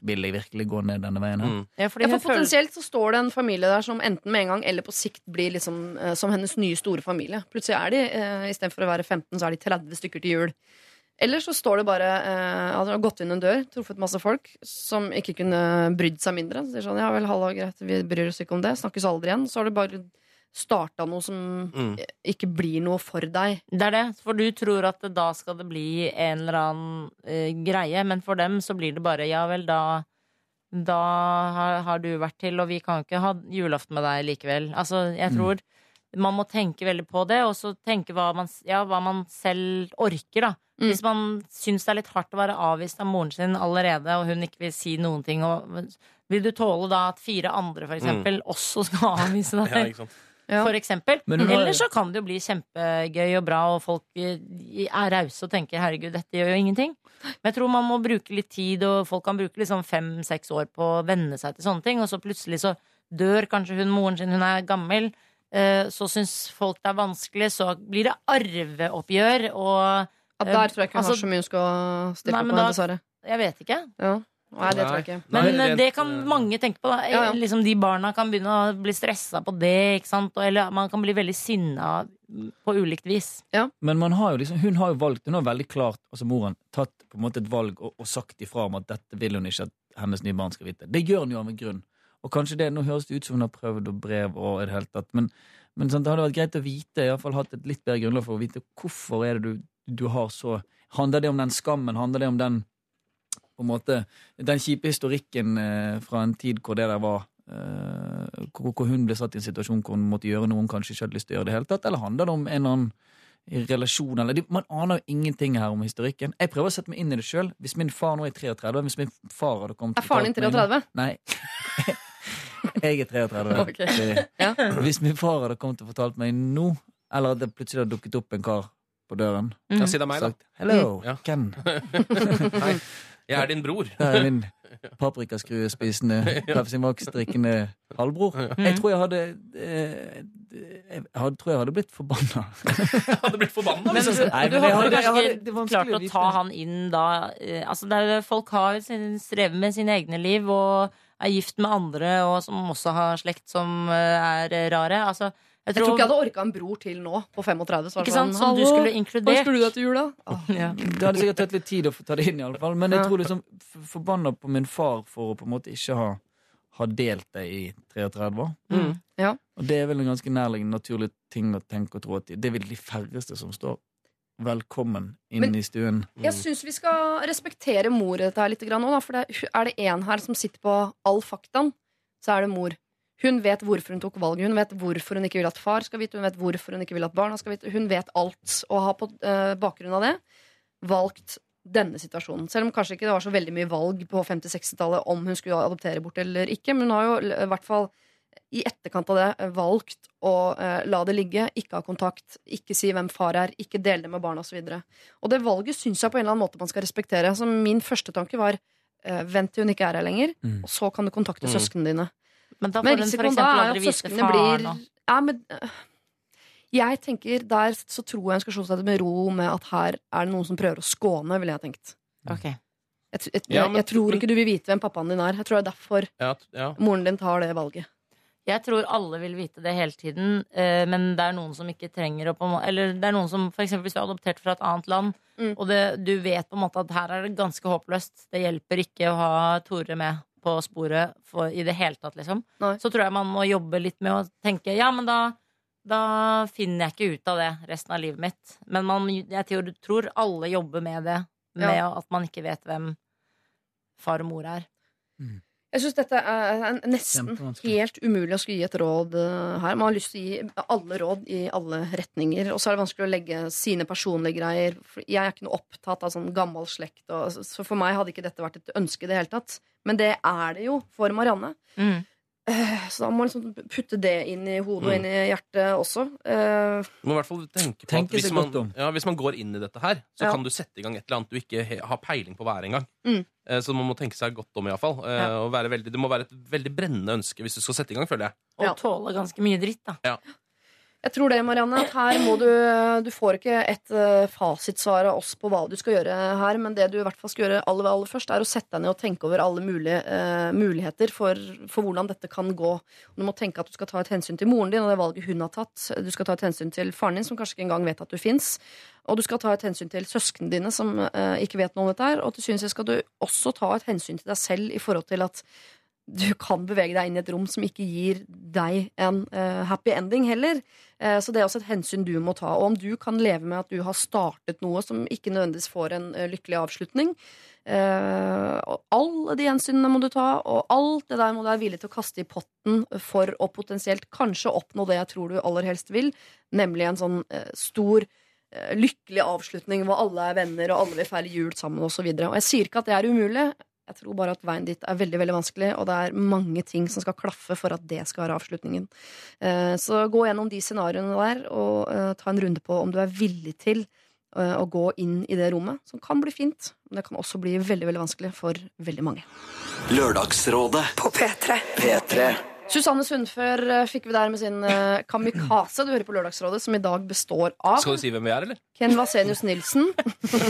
vil jeg virkelig gå ned denne veien her? Mm. Ja, fordi Ja, for føler- Potensielt så står det en familie der som enten med en gang eller på sikt blir liksom uh, som hennes nye store familie. Plutselig er de, uh, istedenfor å være 15, så er de 30 stykker til jul. Eller så står det bare uh, har gått inn en dør, truffet masse folk som ikke kunne brydd seg mindre. Så sier sånn, ja vel, halla, greit, vi bryr oss ikke om det. Snakkes aldri igjen. Så har det bare starta noe som Mm. ikke blir noe for deg. Det er det, for du tror at da skal det bli en eller annen uh, greie, men for dem så blir det bare ja vel, da da har, har du vært til, og vi kan ikke ha julaften med deg likevel. Altså, jeg Mm. tror man må tenke veldig på det, og så tenke hva man, ja, hva man selv orker, da. Mm. Hvis man syns det er litt hardt å være avvist av moren sin allerede, og hun ikke vil si noen ting, og vil du tåle da at fire andre, for eksempel, også skal avvise deg? Ja, ikke sant? Ja. For eksempel. Men har- Eller så kan det jo bli kjempegøy og bra, og folk eh, er rause og tenker 'herregud, dette gjør jo ingenting'. Men jeg tror man må bruke litt tid, og folk kan bruke liksom fem-seks år på å venne seg til sånne ting, og så plutselig så dør kanskje hun moren sin, hun er gammel. eh, Så syns folk det er vanskelig, så blir det arveoppgjør, og ja, der tror jeg ikke hun Altså- har så mye hun skal stille opp med, dessverre. jeg vet ikke. Ja. Nei, det tror jeg ikke. Men Nei, eh, rent, det kan mange tenke på. da Ja, ja. Liksom De barna kan begynne å bli stressa på det. Ikke sant? Eller man kan bli veldig sinna på ulikt vis. Men man har jo liksom, hun har jo valgt, hun har veldig klart, altså moren, tatt på en måte et valg og, og sagt ifra om at dette vil hun ikke at hennes nye barn skal vite. Det gjør hun jo av en grunn. Og kanskje det, Nå høres det ut som hun har prøvd og brev og i det hele tatt, men, men sånn, det hadde vært greit å vite, iallfall hatt et litt bedre grunnlag for å vite hvorfor er det du, du har så Handler det om den skammen? Handler det om den på en måte, den kjipe historikken eh, fra en tid hvor det der var eh, hvor, hvor hun ble satt i en situasjon hvor hun måtte gjøre noe hun kanskje ikke hadde lyst til å gjøre i det hele tatt, eller handler det om en eller annen relasjon eller, Man aner jo ingenting her om historikken. Jeg prøver å sette meg inn i det sjøl. Hvis min far nå er 33, hvis min far hadde kommet Er faren din fortalt meg nå- 33? Nei. jeg er 33. Okay. Ja. Hvis min far hadde kommet og fortalt meg nå, eller at det plutselig hadde dukket opp en kar på døren Ja, si det er meg, da. sagt 'hello, Ja. Ken'. Jeg er din bror. Jeg er min paprikaskruespisende, Pepsi Max-drikkende halvbror. Jeg tror jeg hadde eh, Jeg hadde, tror jeg hadde blitt forbanna. Hadde blitt forbanna. Men hvis Nei, men jeg hadde hadde- kanskje klart å å ta han inn da eh, altså Folk har jo med sine egne liv og er gift med andre og som også har slekt som eh, er rare. Altså, jeg Jeg tror ikke jeg hadde orka en bror til nå, på 35. Så var Ikke sant? sånn, Som du «Hallo, skulle Hva inkludert. skulle du da til jula? Ah, Ja. Det hadde sikkert tatt litt tid å ta det inn, i alle fall. Men jeg tror liksom forbanna på min far for å på en måte ikke ha, ha delt det i 33 år. Mm. Og det er vel en ganske nærliggende naturlig ting å tenke og tro at det er vel de færreste som står velkommen inn Men- i stuen. Jeg syns vi skal respektere mor i dette her litt grann nå, da, for det er, er det én her som sitter på all faktaen, så er det mor. Hun vet hvorfor hun tok valget. Hun vet hvorfor hun ikke vil at far skal vite. Hun vet hvorfor hun ikke vil at barna skal vite. Hun vet alt, og har på eh, bakgrunn av det valgt denne situasjonen. Selv om kanskje ikke det var så veldig mye valg på 50-60-tallet om hun skulle adoptere bort eller ikke, men hun har jo i hvert fall i etterkant av det valgt å eh, la det ligge, ikke ha kontakt, ikke si hvem far er, ikke dele det med barna osv. Og det valget syns jeg på en eller annen måte man skal respektere. Så min første tanke var eh, vent til hun ikke er her lenger, Mm. og så kan du kontakte Mm. søsknene dine. Men da Men får hun for eksempel aldri at vite faren. blir og- ja, men, øh, Jeg tenker Der så tror jeg hun skal slå seg med ro med at her er det noen som prøver å skåne, ville jeg tenkt. Okay. Jeg, jeg, jeg, Ja, jeg, tror ikke du vil vite hvem pappaen din er. Jeg tror det er derfor Ja, ja. moren din tar det valget. Jeg tror alle vil vite det hele tiden, eh, men det er noen som ikke trenger å Eller det er noen som for eksempel hvis du er adoptert fra et annet land, Mm. og det, du vet på en måte at her er det ganske håpløst. Det hjelper ikke å ha Tore med på sporet for, i det hele tatt, liksom. Nei. Så tror jeg man må jobbe litt med å tenke ja, men da da finner jeg ikke ut av det resten av livet mitt. Men man, jeg tror, tror alle jobber med det. Med at man ikke vet hvem far og mor er. Jeg syns dette er nesten helt umulig å skulle gi et råd eh, her. Man har lyst til å gi alle råd i alle retninger. Og så er det vanskelig å legge sine personlige greier. Jeg er ikke noe opptatt av sånn gammel slekt. Og, så for meg hadde ikke dette vært et ønske i det hele tatt. Men det er det jo for Marianne. Mm. Eh, Så da må man liksom putte det inn i hodet og Mm. inn i hjertet også. Eh, Du må i hvert fall tenke på at hvis man, ja, hvis man går inn i dette her, så Ja. kan du sette i gang et eller annet du ikke har peiling på hva er engang. Mm. Eh, Så man må tenke seg godt om, iallfall. Ja. Og veldig, det må være et veldig brennende ønske hvis du skal sette i gang, føler jeg. Og Ja. tåle ganske mye dritt, da. Jeg tror det, Marianne, at her må du Du får ikke et uh, fasitsvar av oss på hva du skal gjøre her, men det du i hvert fall skal gjøre aller, aller først, er å sette deg ned og tenke over alle mulige uh, muligheter for, for hvordan dette kan gå. Du må tenke at du skal ta et hensyn til moren din og det valget hun har tatt. Du skal ta et hensyn til faren din, som kanskje ikke engang vet at du fins. Og du skal ta et hensyn til søsknene dine, som uh, ikke vet noe om dette her. Og til syvende og sist skal du også ta et hensyn til deg selv i forhold til at du kan bevege deg inn i et rom som ikke gir deg en uh, happy ending heller. Uh, så det er også et hensyn du må ta. Og om du kan leve med at du har startet noe som ikke nødvendigvis får en uh, lykkelig avslutning, og alle de hensynene må du ta, og alt det der må du være villig til å kaste i potten for å potensielt kanskje oppnå det jeg tror du aller helst vil, nemlig en sånn stor lykkelig avslutning hvor alle er venner og alle vil feire jul sammen osv. Jeg sier ikke at det er umulig. Jeg tror bare at veien dit er veldig veldig vanskelig, og det er mange ting som skal klaffe for at det skal være avslutningen. Eh, Så gå gjennom de scenarioene der, og eh, ta en runde på om du er villig til eh, å gå inn i det rommet, som kan bli fint, men det kan også bli veldig veldig vanskelig for veldig mange. Lørdagsrådet På P3. P3. Susanne Sundfør eh, fikk vi der med sin eh, Kamikaze. Du hører på Lørdagsrådet, som i dag består av Skal du si hvem vi er, eller? Ken Vasenius Nilsen,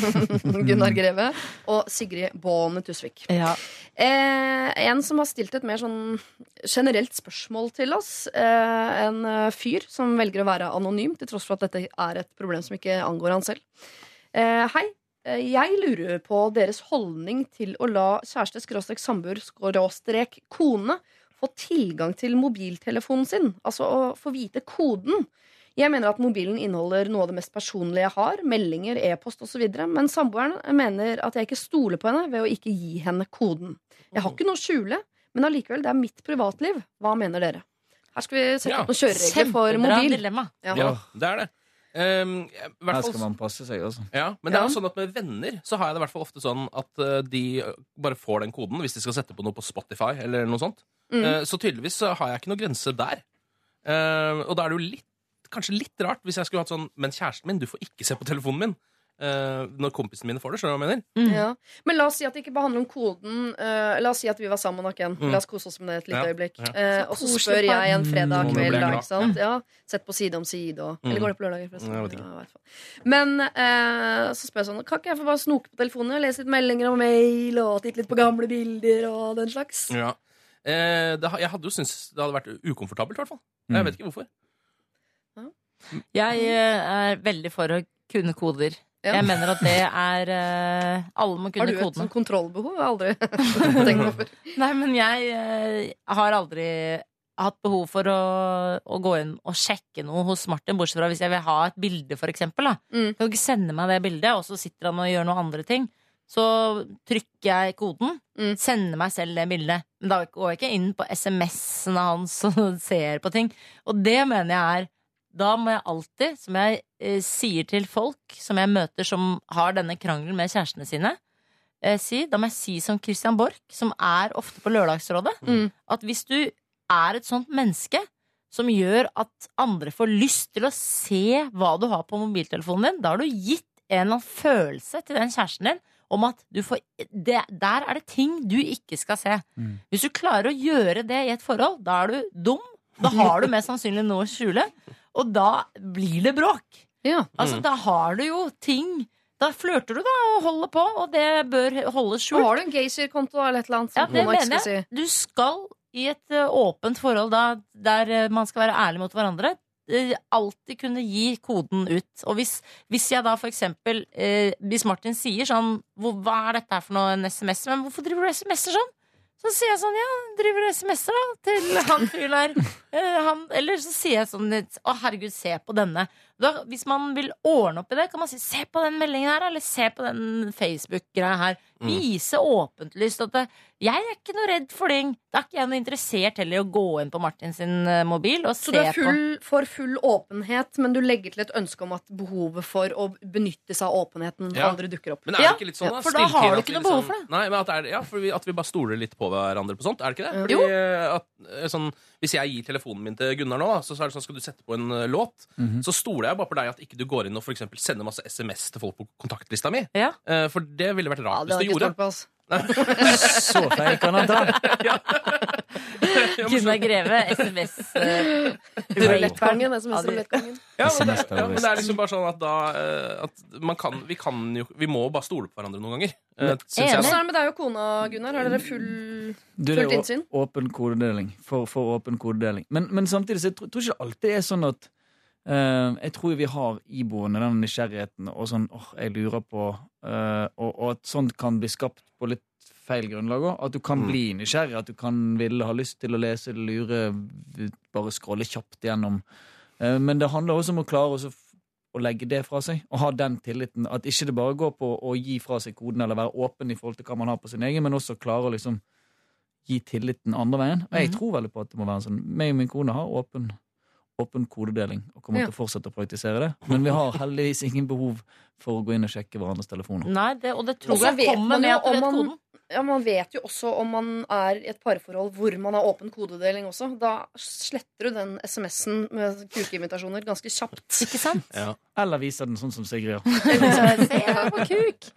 Gunnar Greve og Sigrid Baane Tusvik. Ja. Eh, en som har stilt et mer sånn generelt spørsmål til oss. Eh, en eh, fyr som velger å være anonym, til tross for at dette er et problem som ikke angår han selv. Eh, hei. Jeg lurer på deres holdning til å la kjæreste, få tilgang til mobiltelefonen sin. Altså å få vite koden. Jeg mener at mobilen inneholder noe av det mest personlige jeg har. Meldinger, e-post osv. Men samboeren mener at jeg ikke stoler på henne ved å ikke gi henne koden. Jeg har ikke noe å skjule, men allikevel, det er mitt privatliv. Hva mener dere? Her skal vi sette Ja. opp noen kjøreregler for mobil. dilemma. Ja. Ja, det er det. Um, hvert Her skal man passe seg, altså. Ja, men det er jo sånn at med venner så har jeg det i hvert fall ofte sånn at eh, de bare får den koden hvis de skal sette på noe på Spotify eller noe sånt. Mm. Uh, så tydeligvis så har jeg ikke noe grense der. Uh, og da er det jo litt, kanskje litt rart hvis jeg skulle hatt sånn Men kjæresten min, du får ikke se på telefonen min. Eh, når kompisene mine får det. Skjønner du hva jeg mener? Ja. Men la oss si at det ikke bare handler om koden. Uh, la oss si at vi var sammen, nok igjen. Mm. La oss kose oss med det et lite Ja, øyeblikk. ja. Eh, og så spør jeg en fredag Mm, kveld, da. Ikke sant? Ja. Sett på side om side og Mm. Eller går det på lørdager, forresten? Men eh, så spør jeg sånn Kan ikke jeg få bare snoke på telefonen og lese litt meldinger og mail og titte litt på gamle bilder og den slags? Ja. Eh, det, jeg hadde jo syntes det hadde vært ukomfortabelt, i hvert fall. Mm. Jeg vet ikke hvorfor. Jeg er veldig for å kunne koder. Ja. Jeg mener at det er uh, Alle må Har kunne du et sånt kontrollbehov? Aldri tenkt. Nei, men jeg uh, har aldri hatt behov for å, å gå inn og sjekke noe hos Martin, bortsett fra hvis jeg vil ha et bilde, for eksempel. Da. Mm. Kan du ikke sende meg det bildet, og så sitter han og gjør noen andre ting. Så trykker jeg koden, Mm. sender meg selv det bildet. Men da går jeg ikke inn på SMS-ene hans og ser på ting. Og det mener jeg er Da må jeg alltid, som jeg eh, sier til folk som jeg møter som har denne krangelen med kjærestene sine, eh, si, da må jeg si som Christian Borch, som er ofte på Lørdagsrådet, Mm. at hvis du er et sånt menneske som gjør at andre får lyst til å se hva du har på mobiltelefonen din, da har du gitt en eller annen følelse til den kjæresten din om at du får det, Der er det ting du ikke skal se. Mm. Hvis du klarer å gjøre det i et forhold, da er du dum. Da har du mest sannsynlig noe å skjule. Og da blir det bråk. Ja. Altså, Mm. Da har du jo ting Da flørter du, da, og holder på, og det bør holdes skjult. har du en Gaysir-konto eller et eller annet. Ja, det mener jeg. si. Du skal i et åpent forhold da, der man skal være ærlig mot hverandre, ø, alltid kunne gi koden ut. Og hvis, hvis jeg da for eksempel eh, Hvis Martin sier sånn hvor, Hva er dette her for noe, en SMS? Men hvorfor driver du SMS-er sånn? Så sier jeg sånn, ja, driver du SMS-er da til han fyren der. Eh, han, eller så sier jeg sånn litt Å, herregud, se på denne. Da, hvis man vil ordne opp i det, kan man si se på den meldingen her, eller se på den Facebook-greia her. Mm. Vise åpent lyst at det, jeg er ikke noe redd for ting. Da er ikke jeg noe interessert heller i å gå inn på Martin sin eh, mobil og Så se du er full, for full åpenhet, men du legger til et ønske om at behovet for å benytte seg av åpenheten Ja. aldri dukker opp. Men er det ikke litt sånn, ja, da? for da har du ikke noe behov liksom- for det. Nei, men at, er, ja, for vi, at vi bare stoler litt på hverandre på sånt. Er det ikke det? Fordi, jo. at, eh, sånn, hvis jeg gir telefonen min til Gunnar nå, da, så er det sånn, skal du sette på en eh, låt, så stoler jeg bare på deg at ikke du går inn og for eksempel sender masse SMS til folk på kontaktlista mi. Ja. Eh, For det ville vært Ja, rart det har hvis du gjorde. på, oss. Så feil kan han ta. Gunnar Greve, SMS. Rulettkongen. Rulettgangen, SMS-rulettgangen. Ja, men, det, ja, men det er liksom bare sånn at da eh, at man kan, vi kan jo Vi må bare stole på hverandre noen ganger. eh, synes jeg, Hvordan er det med deg og kona, Gunnar? Har dere full Du, det Fullt er innsyn? åpen kodedeling. For, for åpen kodedeling. Men, men samtidig så jeg tror, tror ikke det alltid er sånn at Uh, Jeg tror vi har iboende den nysgjerrigheten og sånn åh, jeg lurer på uh, og, og at sånt kan bli skapt på litt feil grunnlag òg. At du kan Mm. bli nysgjerrig, at du kan ville ha lyst til å lese, lure, bare scrolle kjapt gjennom. Eh, men det handler også om å klare å å legge det fra seg, og ha den tilliten. At ikke det bare går på å gi fra seg koden eller være åpen i forhold til hva man har på sin egen, men også klare å liksom gi tilliten andre veien. Og jeg Mhm. tror veldig på at det må være sånn. Meg og min kone har åpen, åpen kodedeling og kommer Ja. til å fortsette å praktisere det. Men vi har heldigvis ingen behov for å gå inn og sjekke hverandres telefoner. Nei, det, og det tror jeg kommer man med at du om vet koden. Ja, Man vet jo også om man er i et parforhold hvor man har åpen kodedeling også. Da sletter du den SMS-en med kukeinvitasjoner ganske kjapt. Ikke sant? Ja. Eller viser den sånn som Sigrid gjør. Se her på kuk!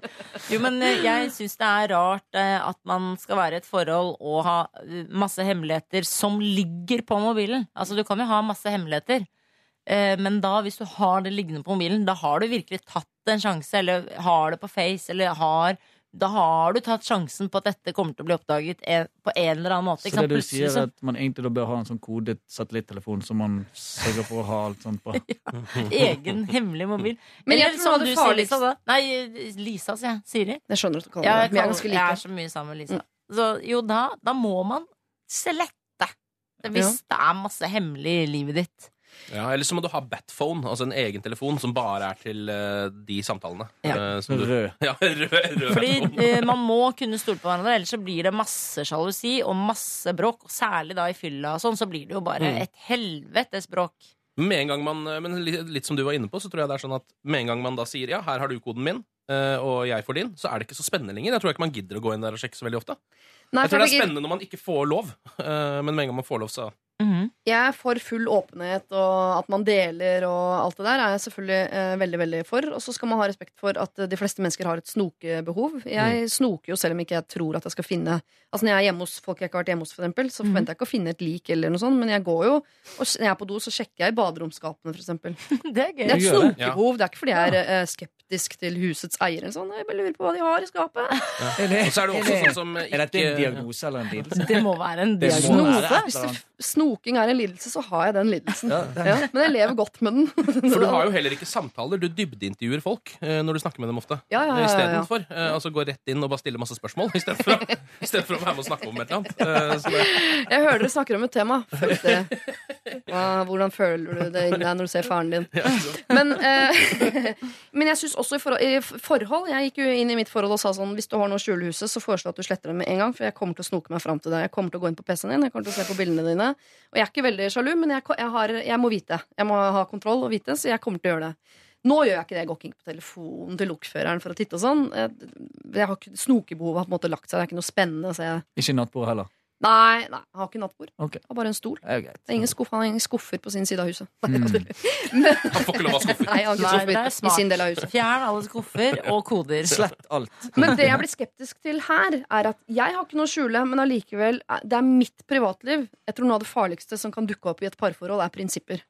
Jo, men eh, jeg syns det er rart eh, at man skal være i et forhold og ha eh, masse hemmeligheter som ligger på mobilen. Altså, du kan jo ha masse hemmeligheter. Eh, Men da, hvis du har det liggende på mobilen, da har du virkelig tatt en sjanse, eller har det på Face, eller har Da har du tatt sjansen på at dette kommer til å bli oppdaget på en eller annen måte. Så Ikke sant? det du sier, er at man egentlig da bør ha en sånn kodet satellittelefon som man sørger for å ha alt sånt på. egen hemmelig mobil. Men jeg Eller tror som du sier, Lisa, da. Nei, Lisa, sier jeg. Siri. Jeg skjønner at du kaller Ja, det jeg, det. Er jeg er så mye sammen med Lisa. Så jo, da, da må man slette. Hvis det er masse hemmelig i livet ditt. Ja, Eller så må du ha Batphone, altså en egen telefon som bare er til uh, de samtalene. Ja. Som du, Rød. ja, rød, rød Fordi eh, man må kunne stole på hverandre, ellers så blir det masse sjalusi og masse bråk. Og særlig da i fylla og sånn, så blir det jo bare Mm. et helvetes bråk. Med en gang man, men litt, litt som du var inne på, så tror jeg det er sånn at med en gang man da sier ja, her har du koden min, eh, og jeg får din, så er det ikke så spennende lenger. Jeg tror ikke man gidder å gå inn der og sjekke så veldig ofte. Nei, Jeg tror det er spennende når man ikke får lov, eh, men med en gang man får lov, så Mhm. jeg er for full åpenhet og at man deler og alt det der, er jeg selvfølgelig eh, veldig veldig for. Og så skal man ha respekt for at eh, de fleste mennesker har et snokebehov. Jeg snoker jo selv om ikke jeg tror at jeg skal finne Altså Når jeg er hjemme hos folk jeg ikke har vært hjemme hos, for eksempel, så forventer jeg ikke å finne et lik, eller noe sånt, men jeg går jo og når jeg er på do, så sjekker jeg i baderomsskapene, for eksempel. Det er Det er et snokebehov. Det er ikke fordi jeg er eh, skeptisk til husets eier. eller Sånn. Jeg bare lurer på hva de har i skapet. Og så er det også sånn som Er dette en ikke diagnose eller en lidelse? Det må være en Det diagnose. Snoking er en lidelse, så har jeg den lidelsen. Ja, men jeg lever godt med den. For du har jo heller ikke samtaler. Du dybdeintervjuer folk eh, når du snakker med dem ofte. Ja, ja, ja. Istedenfor. Eh, altså gå rett inn og bare stille masse spørsmål istedenfor å, i for å være med og snakke om et eller annet. Eh, det, Jeg hører dere snakker om et tema. Hvordan føler du det inni deg når du ser faren din? Men, eh, men jeg synes også i forhold, i forhold Jeg gikk jo inn i mitt forhold og sa sånn hvis du har noe å skjule huset, så foreslår jeg at du sletter det med en gang. For jeg kommer til å snoke meg fram til deg. Jeg kommer til å gå inn på PC-en din, jeg kommer til å se på bildene dine. Og jeg er ikke veldig sjalu, men jeg, jeg, har, jeg må vite. Jeg må ha kontroll og vite, så jeg kommer til å gjøre det. Nå gjør jeg ikke det. Jeg går ikke på telefonen til lokføreren for å titte og sånn. Jeg, jeg har ikke, snokebehovet har på en måte lagt seg. Det er ikke noe spennende. Så jeg, Ikke nattbord heller. Nei, nei, han har ikke nattbord. Okay. Han har bare en stol. Det er greit. Det er ingen skuff, han har ingen skuffer på sin side av huset. Mm. han får ikke lov å ha skuffer. Nei, han har ikke skuffer i sin del av huset. Fjern alle skuffer og koder. Slett alt. Men det jeg blir skeptisk til her, er at jeg har ikke noe å skjule, men allikevel, eh, det er mitt privatliv. Jeg tror noe av det farligste som kan dukke opp i et parforhold, er prinsipper.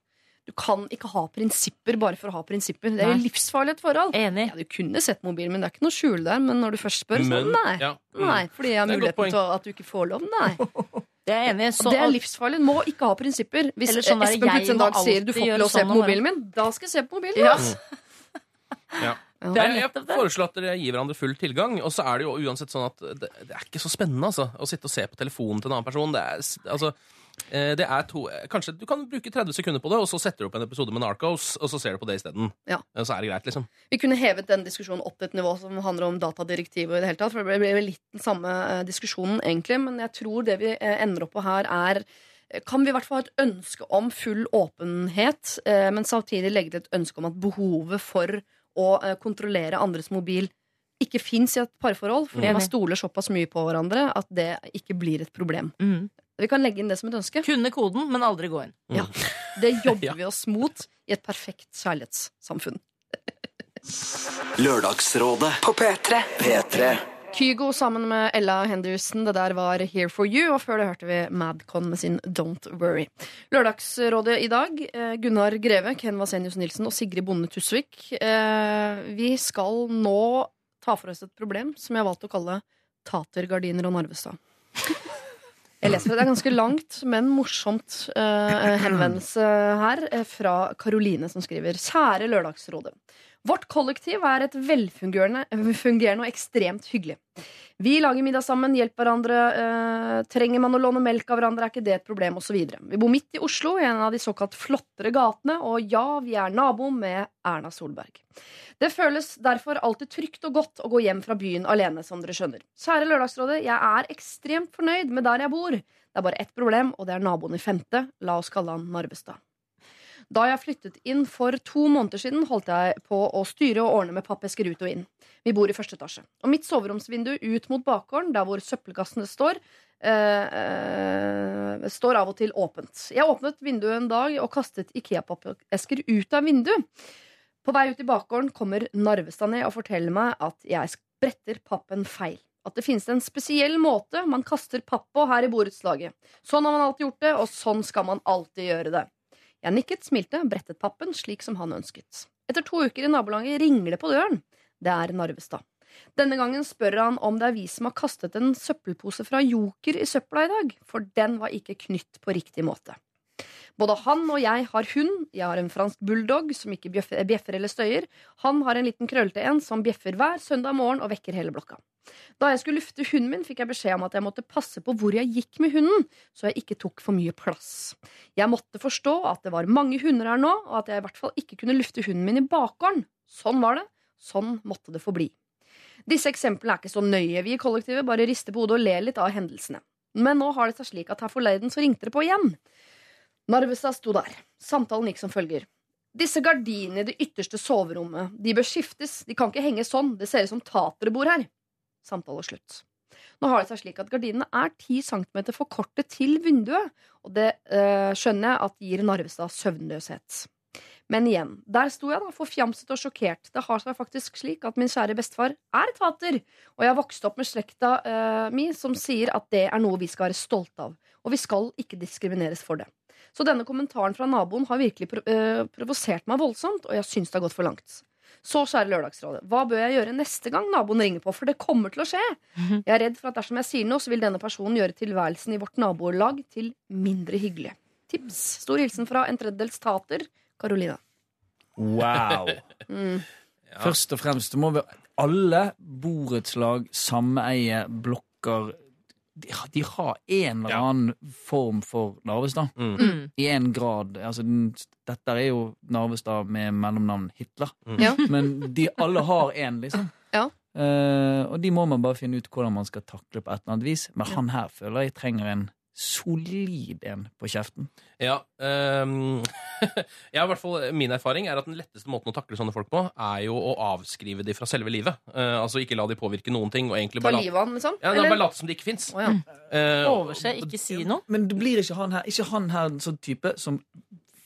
Du kan ikke ha prinsipper bare for å ha prinsipper. Det er Nei. livsfarlig et forhold. Enig. Ja, du kunne sett mobilen min, det er ikke noe skjul der, men når du først spør, så nei. ja, mm. Nei, fordi jeg har er muligheten til at du ikke får lov. Nei. Det er enig Så det er livsfarlig. Må ikke ha prinsipper. Hvis sånn der, Espen plutselig en dag sier du får ikke lov å se sånn på mobilen min, da skal jeg se på mobilen. Ja. Ja. Ja. Det er Jeg, jeg nettopp det. foreslår at dere gir hverandre full tilgang. Og så er det jo uansett sånn at det, det er ikke så spennende altså, å sitte og se på telefonen til en annen person. Det er, altså, Det er to, eh, Kanskje du kan bruke 30 sekunder på det, og så setter du opp en episode med Narcos, og så ser du på det isteden. Ja. Eh, Så er det greit, liksom. Vi kunne hevet den diskusjonen opp til et nivå som handler om datadirektivet. i det hele tatt, For det blir litt den samme eh, diskusjonen, egentlig. Men jeg tror det vi eh, ender opp på her, er eh, kan vi i hvert fall ha et ønske om full åpenhet, eh, men samtidig legge til et ønske om at behovet for å eh, kontrollere andres mobil ikke fins i et parforhold, fordi mm. man stoler såpass mye på hverandre at det ikke blir et problem. Mm. Vi kan legge inn det som et ønske. Kunne koden, men aldri gå inn. Ja. Det jobber Ja. vi oss mot i et perfekt kjærlighetssamfunn. Lørdagsrådet på P3. P3. Kygo sammen med Ella Henderson. Det der var Here for you. Og før det hørte vi Madcon med sin Don't Worry. Lørdagsrådet i dag. eh, Gunnar Greve, Ken Vasenius Nilsen og Sigrid Bonde Tusvik. Eh, Vi skal nå ta for oss et problem som jeg har valgt å kalle Tatergardiner og Narvestad. Jeg leser det. Det er ganske langt, men morsomt eh, henvendelse her eh, fra Karoline, som skriver Kjære Lørdagsrådet. Vårt kollektiv er et velfungerende og ekstremt hyggelig. Vi lager middag sammen, hjelper hverandre. Eh, trenger man å låne melk av hverandre, er ikke det et problem, osv. Vi bor midt i Oslo, i en av de såkalt flottere gatene, og ja, vi er nabo med Erna Solberg. Det føles derfor alltid trygt og godt å gå hjem fra byen alene, som dere skjønner. Kjære Lørdagsrådet, jeg er ekstremt fornøyd med der jeg bor. Det er bare ett problem, og det er naboen i femte. La oss kalle han Narvestad. Da jeg flyttet inn for to måneder siden, holdt jeg på å styre og ordne med pappesker ut og inn. Vi bor i første etasje. Og mitt soveromsvindu ut mot bakgården, der hvor søppelkassene står, Uh, uh, står av og til åpent. Jeg åpnet vinduet en dag og kastet Ikea-pappesker ut av vinduet. På vei ut i bakgården kommer Narvestad ned og forteller meg at jeg spretter pappen feil. At det finnes en spesiell måte man kaster papp på her i borettslaget. Sånn har man alltid gjort det, og sånn skal man alltid gjøre det. Jeg nikket, smilte, brettet pappen slik som han ønsket. Etter to uker i nabolaget ringer det på døren. Det er Narvestad. Denne gangen spør han om det er vi som har kastet en søppelpose fra Joker i søpla i dag, for den var ikke knytt på riktig måte. Både han og jeg har hund. Jeg har en fransk bulldog som ikke bjeffer, eller støyer. Han har en liten krøllete en som bjeffer hver søndag morgen og vekker hele blokka. Da jeg skulle lufte hunden min, fikk jeg beskjed om at jeg måtte passe på hvor jeg gikk med hunden, så jeg ikke tok for mye plass. Jeg måtte forstå at det var mange hunder her nå, og at jeg i hvert fall ikke kunne lufte hunden min i bakgården. Sånn var det. Sånn måtte det forbli. Disse eksemplene er ikke så nøye. Vi i kollektivet bare rister på hodet og ler litt av hendelsene. Men nå har det seg slik at her forleden så ringte det på igjen. Narvestad sto der. Samtalen gikk som følger. Disse gardinene i det ytterste soverommet, de bør skiftes. De kan ikke henge sånn. Det ser ut som tatere bor her. Samtale slutt. Nå har det seg slik at gardinene er 10 cm for korte til vinduet, og det øh, skjønner jeg at gir Narvestad søvnløshet. Men igjen, der sto jeg da, forfjamset og sjokkert. Det har seg faktisk slik at min kjære bestefar er tater, og jeg har vokst opp med slekta øh, mi som sier at det er noe vi skal være stolte av, og vi skal ikke diskrimineres for det. Så denne kommentaren fra naboen har virkelig eh, provosert meg voldsomt, og jeg syns det har gått for langt. Så, kjære Lørdagsrådet, hva bør jeg gjøre neste gang naboen ringer på? For det kommer til å skje. Jeg er redd for at dersom jeg sier noe, så vil denne personen gjøre tilværelsen i vårt nabolag til mindre hyggelig. Tips. Stor hilsen fra en tredjedels tater, Karoline. Wow. Mm. Først og fremst må vi alle borettslag, sameie, blokker de, har- de har en eller Ja. annen form for Narvestad. Mm. Mm. I en grad. Altså, den, dette er jo Narvestad med mellomnavn Hitler. Mm. Ja. Men de alle har én, liksom. Ja. Uh, og de må man bare finne ut hvordan man skal takle på et eller annet vis. Men han her føler jeg trenger en solid en på kjeften. Ja, Um, ja, i hvert fall Min erfaring er at den letteste måten å takle sånne folk på, er jo å avskrive de fra selve livet. Uh, altså ikke la de påvirke noen ting. Og egentlig Ta bare, livet av den, liksom? ja, nei, bare late som de ikke fins. Oh, ja. Overse, ikke si noe. Men det blir ikke han her Ikke han her en sånn type som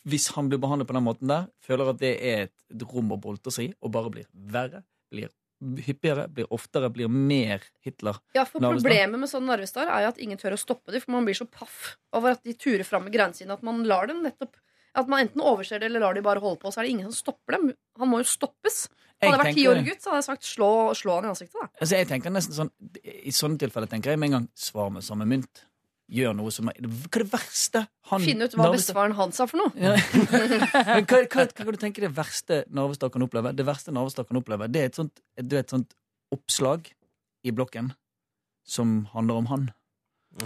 hvis han blir behandlet på den måten der, føler at det er et, et rom å boltre seg i, og bare blir verre, blir hyppigere, blir oftere, blir mer Hitler. Ja, for Narvestad. Problemet med sånne Narvestad er jo at ingen tør å stoppe dem, for man blir så paff over at de turer fram med greiene sine at man lar dem nettopp At man enten overser det eller lar de bare holde på, så er det ingen som stopper dem. Han må jo stoppes. Hadde jeg vært ti år gutt, så hadde jeg sagt slå, slå han i ansiktet. da Altså jeg tenker nesten sånn I sånne tilfeller tenker jeg med en gang svar med samme mynt. Gjør noe som er Hva er det verste han Finne ut hva Narvestad- bestefaren hans sa for noe. Ja. Men hva, hva, hva kan du tenke det verste Narvestad kan oppleve? Det verste Narvestad kan oppleve, det er et sånt, du vet, et sånt oppslag i blokken som handler om han.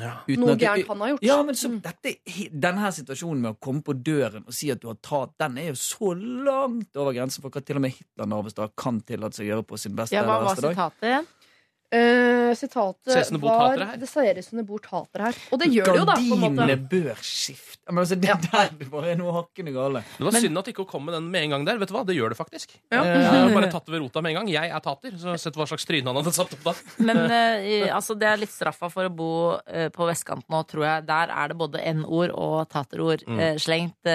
Ja. uten Noe gærent han har gjort. Ja, men så, dette, denne her situasjonen med å komme på døren og si at du har tatt, den er jo så langt over grensen for hva til og med Hitler Narvestad kan tillate seg å gjøre på sin beste Ja, hva eller var verste dag. sitatet Eh, sitatet det var. Det ser ut som det bor tatere her. Og det gjør det jo, da. på Gardinene bør skifte. Men altså, det Ja. der det bare er noe hakkende gale. Det var synd at ikke ikke kom med den med en gang der. Vet du hva? Det gjør det faktisk. Ja. Eh, Jeg har bare tatt det ved rota med en gang. Jeg er tater. Så sett hva slags tryne han hadde satt opp da. Men uh, altså, det er litt straffa for å bo uh, på vestkanten nå, tror jeg. Der er det både N-ord og taterord Mm. slengt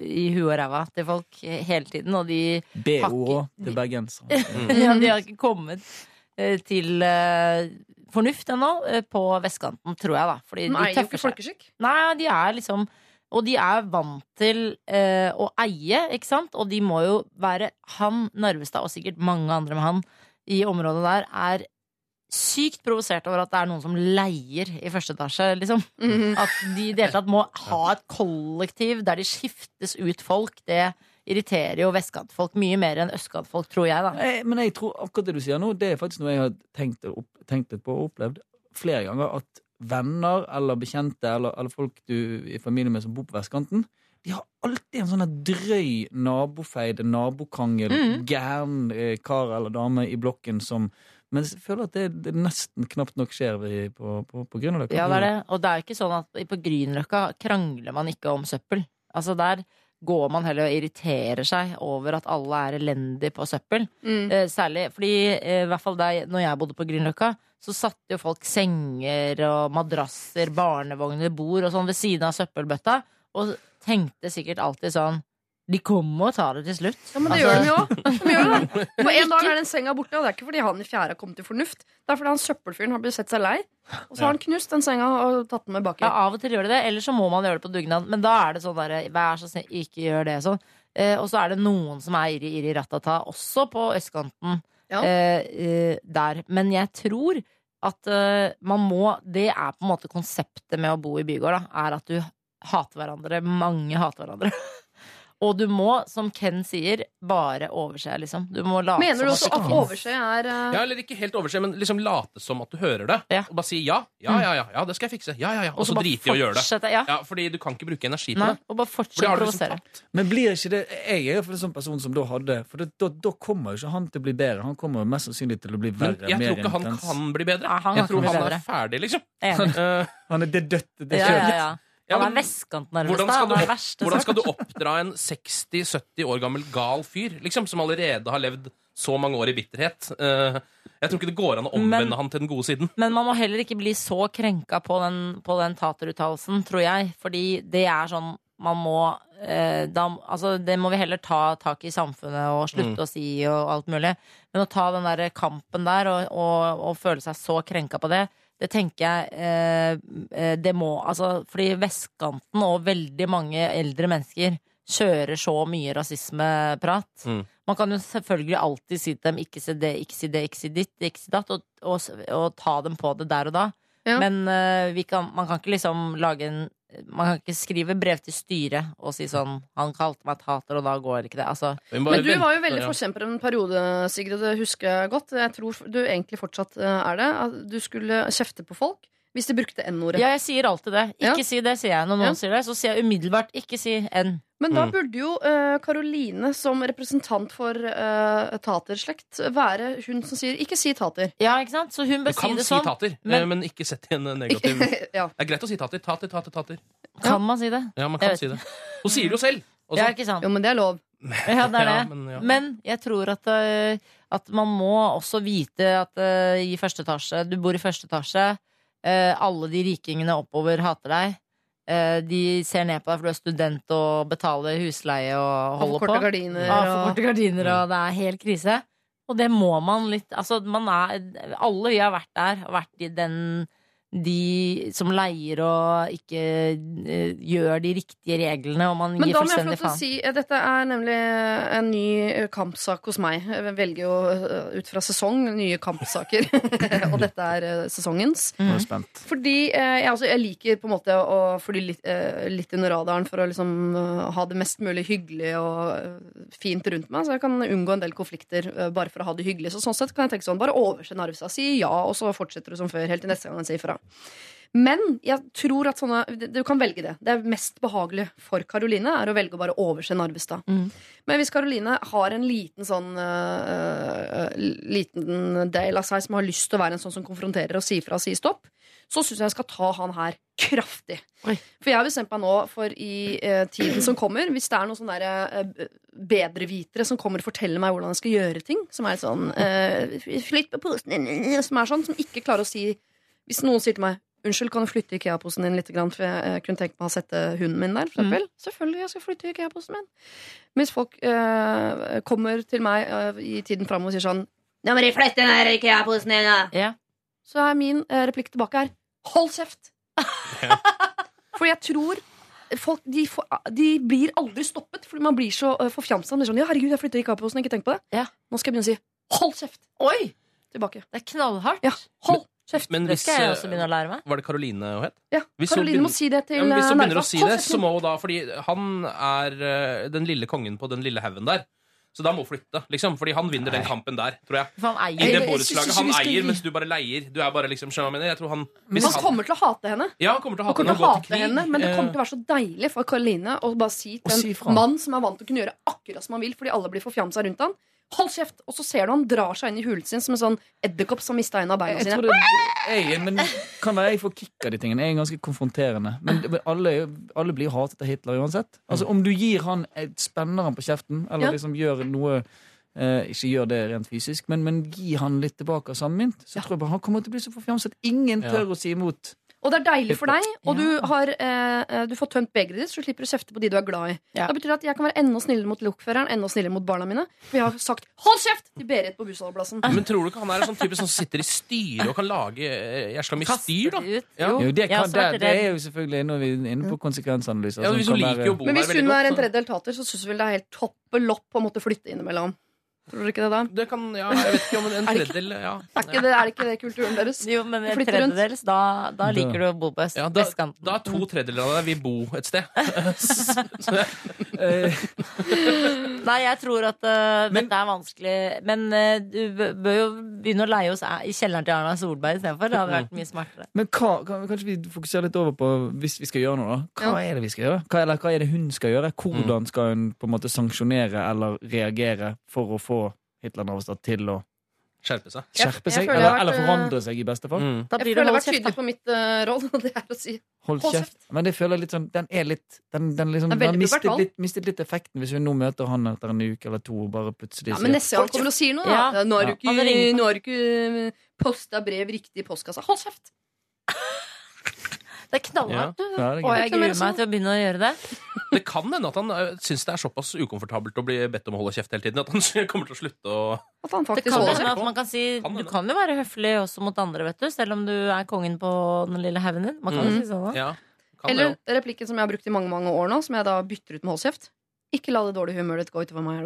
i huet og ræva til folk hele tiden. Og de, BO til bergensere. ja, de har ikke kommet til eh, fornuft ennå eh, på vestkanten, tror jeg, da. Fordi de eier jo ikke folkeskikk. Nei, de er liksom Og de er vant til eh, å eie, ikke sant? Og de må jo være Han, Narvestad og sikkert mange andre med han i området der, er sykt provosert over at det er noen som leier i første etasje, liksom. Mhm. At de i det hele tatt må ha et kollektiv der de skiftes ut folk. Det irriterer jo vestkantfolk mye mer enn østkantfolk, tror jeg, da. Jeg, Men jeg tror akkurat det du sier nå, det er faktisk noe jeg har tenkt, opp, tenkt litt på og opplevd flere ganger. At venner eller bekjente eller, eller folk du i familie med som bor på vestkanten, de har alltid en sånn drøy nabofeide, nabokrangel, mm. gæren eh, kar eller dame i blokken som Men jeg føler at det, det nesten knapt nok skjer på, på, på Grünerløkka. Ja, det er det. Og det er ikke sånn at på Grünerløkka krangler man ikke om søppel. Altså der går man heller og irriterer seg over at alle er elendige på søppel. Mm. Eh, særlig fordi, eh, i hvert fall der, når jeg bodde på Grünerløkka, så satte jo folk senger og madrasser, barnevogner, bord og sånn ved siden av søppelbøtta, og tenkte sikkert alltid sånn De kommer og tar det til slutt. Ja, men det Altså- gjør de jo. De. På en dag er den senga borte, og det er ikke fordi han i fjerde har kommet til fornuft. Det er fordi han søppelfyren har blitt sett seg lei, og så har han knust den senga og tatt den med baki. Ja, av og til gjør de det, eller så må man gjøre det på dugnad. Men da er det sånn derre vær så snill, ikke gjør det sånn. Eh, og så er det noen som er irri irri ratata, også på østkanten Ja. eh, eh, der. Men jeg tror at eh, man må Det er på en måte konseptet med å bo i bygård, da, er at du hater hverandre. Mange hater hverandre. Og du må, som Ken sier, bare overse, liksom. Du må late Mener du også at overse er uh... Ja, eller ikke helt overse, men liksom late som at du hører det. Ja. Og bare si ja. Ja, ja, ja, ja, det skal jeg fikse. Ja, ja, ja. Og så drite i å gjøre det. Ja. Ja, fordi du kan ikke bruke energi på Nei, det. og bare fortsette å provosere. liksom. Men blir ikke det Jeg er jo hvert en sånn person som da hadde For det, da, da kommer jo ikke han til å bli bedre. Han kommer jo mest sannsynlig til å bli Men verre. jeg mer tror ikke han intens. kan bli bedre. Nei, han jeg tror han bedre. er ferdig, liksom. Enig. Eh, Han er det døtte, det Ja, kjønn. Ja. Ja, Han er men vestkantnervøs, hvordan da. skal, Han du er verste hvordan skal du oppdra en 60-70 år gammel gal fyr, liksom, som allerede har levd så mange år i bitterhet? Uh, jeg tror ikke det går an å omvende Men- han til den gode siden. Men man må heller ikke bli så krenka på den, på den tateruttalelsen, tror jeg. Fordi det er sånn man må eh, da, altså, Det må vi heller ta tak i samfunnet og slutte Mm. å si og alt mulig. Men å ta den der kampen der og, og, og føle seg så krenka på det, det tenker jeg eh, eh, Det må Altså, fordi vestkanten og veldig mange eldre mennesker kjører så mye rasismeprat. Mm. Man kan jo selvfølgelig alltid si til dem 'ikke si det, ikke si det, ikke si ditt', ikke si datt, og, og, og ta dem på det der og da. Ja. Men uh, vi kan, man kan ikke liksom lage en Man kan ikke skrive brev til styret og si sånn 'Han kalte meg tater, og da går ikke det'. Altså, Men du var jo veldig forkjemper en periode, Sigrid, det husker jeg godt. Jeg tror du egentlig fortsatt eh, er det. At du skulle kjefte på folk hvis du brukte N-ordet. ja, jeg sier alltid det. Ikke Ja. si det, sier jeg. Når noen Ja. sier det, så sier jeg umiddelbart 'ikke si N'. Men da Mm. burde jo Karoline Karoline som representant for uh, taterslekt være hun som sier 'ikke si tater'. Ja, ikke sant? Så hun Du bør si kan det si sånn. tater, men- eh, men ikke sett i en negativ Det er greit å si tater. Tater, tater, tater. Kan man si det? Ja, man kan si det. Hun sier det jo selv. også. Ja, ikke sant? Jo, men det er lov. Ja, det er det. Ja, men, ja. Men jeg tror at, uh, at man må også vite at uh, i første etasje Du bor i første etasje. Eh, alle de rikingene oppover hater deg. Eh, de ser ned på deg for du er student og betaler husleie og holder for på. korte gardiner. Ja, for korte gardiner, og det er helt krise. Og det må man litt Altså, man er Alle vi har vært der, og vært i den de som leier og ikke uh, gjør de riktige reglene, og man Men gir da må jeg få fullstendig lov til å faen. si eh, Dette er nemlig en ny eh, kampsak hos meg. Jeg velger jo ut fra sesong nye kampsaker. og dette er sesongens. Nå er jeg spent. Fordi eh, jeg, altså, jeg liker på en måte å fly litt, eh, litt under radaren for å liksom ha det mest mulig hyggelig og fint rundt meg. Så jeg kan unngå en del konflikter bare for å ha det hyggelig. Så sånn sett kan jeg tenke sånn, bare overse Narvsa, Si ja, og så fortsetter du som før, helt til neste gang han sier fra. Men jeg tror at sånne Du kan velge det. Det er mest behagelig for Karoline er å velge å bare overse Narvestad. Mm. Men hvis Karoline har en liten sånn øh, Liten del av seg som har lyst til å være en sånn som konfronterer og sier fra og sier stopp, så syns jeg jeg skal ta han her kraftig. Oi. For jeg har bestemt meg nå for i uh, tiden som kommer, hvis det er noen sånne eh, bedrevitere som kommer og forteller meg hvordan jeg skal gjøre ting, som er sånn uh, Flytt på posen som er sånn, som ikke klarer å si Hvis noen sier til meg Unnskyld, kan du flytte Ikea-posen din litt, for jeg eh, kunne tenkt meg å sette hunden min der. For mm. Selvfølgelig, jeg skal flytte Ikea-posen min. Hvis folk eh, kommer til meg eh, i tiden framover og sier sånn Nå må de flytte den der Ikea-posen din, da! Ja. Så er min eh, replikk tilbake her Hold kjeft! For jeg tror folk de, får, de blir aldri stoppet, fordi man blir så uh, forfjamsa. Sånn, ja, herregud, jeg flytter Ikea-posen, ikke tenk på det. Ja. Nå skal jeg begynne å si hold kjeft! Oi! Tilbake. Det er knallhardt. Ja, hold kjeft! Men Det skal jeg eh, også begynne å lære meg. Var det Karoline hun het? Ja, Hvis Karoline begynner- må si det til Ja, hvis eh, hun begynner å si det, så må hun da Fordi han er eh, den lille kongen på den lille haugen der. Så da må hun flytte, liksom. Fordi han vinner den kampen der, tror jeg. For han I eier det borettslaget. Han eier, mens du bare leier. Du er bare liksom, mener? Jeg tror han, Han kommer til å hate henne. Ja, han kommer til å hate kommer henne til å hate henne, men det kommer til Eh, å være så deilig for Karoline å bare si til en si mann som er vant til å kunne gjøre akkurat som han vil, fordi alle blir forfjamsa rundt han Hold kjeft! Og så ser du han drar seg inn i hulen sin som en sånn edderkopp som mista en av beina Jeg sine. tror det jeg, men kan være jeg får kick av de tingene. Jeg er ganske konfronterende. Men men alle, alle blir hatet av Hitler uansett. Altså Om du gir han et spenner han på kjeften, eller Ja. liksom gjør noe eh, Ikke gjør det rent fysisk, men, men gi han litt tilbake av samme mynt. Så tror jeg bare han kommer til å bli så forfjamset. Ingen Ja. tør å si imot. Og det er deilig for deg, og du, har, eh, eh, du får tømt begeret ditt, så du slipper å kjefte på de du er glad i. Ja. Det betyr at jeg kan være enda snillere mot lokføreren, enda snillere mot barna mine. For jeg har sagt 'hold kjeft' til Berit på bussholdeplassen. Men tror du ikke han er en sånn type som sitter i styret og kan lage eh, jæskla mye styr, da? Ut. Ja. Jo, det, jeg har kan, også det, vært det er redd. jo selvfølgelig er inne på konsekvensanalyser. Ja, som hvis hun kan liker jo å bo Men hvis veldig hun er godt, en så- tredjedel tater, så syns hun vel det er helt toppellopp å måtte flytte innimellom. Tror dere ikke det, da? Det kan, ja, jeg vet ikke om en, tredjedel ja. Er, ikke det, er ikke det kulturen deres? Jo, men en tredjedels, da, da liker du å bo på øst- Ja, da, vestkanten. da er to tredjedeler av deg vil bo et sted. Så, Eh, Nei, jeg tror at uh, dette er vanskelig. Men uh, du bør jo begynne å leie oss i kjelleren til Erna Solberg istedenfor. Det hadde vært mye smartere. Men hva, kan, kanskje vi fokuserer litt over på hvis vi skal gjøre noe, da? Hva er det vi skal gjøre? Hva, eller hva er det hun skal gjøre? Hvordan skal hun på en måte sanksjonere eller reagere for å få Hitler Navstad til å skjerpe seg. Skjerpe seg? Eller, vært, eller eh, forandre seg, i beste fall? Mm. Da Jeg føler det jeg har vært tydelig på mitt uh, roll, og det er å si Hold Hold kjeft. Men det føler jeg litt sånn Den er litt Den, den liksom Den er den har mistet mistet litt effekten hvis vi nå møter han etter en uke eller to og bare plutselig Ja, men neste gang kommer du og sier noe, da. Ja. Nå har du ikke, Han nå har du ikke posta brev riktig i postkassa. Hold kjeft! Det er knallhardt. Ja, Og jeg gruer meg sånn. til å begynne å gjøre det. Det kan hende at han uh, syns det er såpass ukomfortabelt å bli bedt om å holde kjeft hele tiden at han kommer til å slutte å At han Det faktisk kan holder hende seg. at man kan si Kan Du kan jo være høflig også mot andre, vet du. Selv om du er kongen på den lille haugen din. Man kan jo Mm. si sånn. Ja, Eller replikken som jeg har brukt i mange mange år nå, som jeg da bytter ut med hold kjeft. Ikke la det dårlige humøret ditt gå utover meg.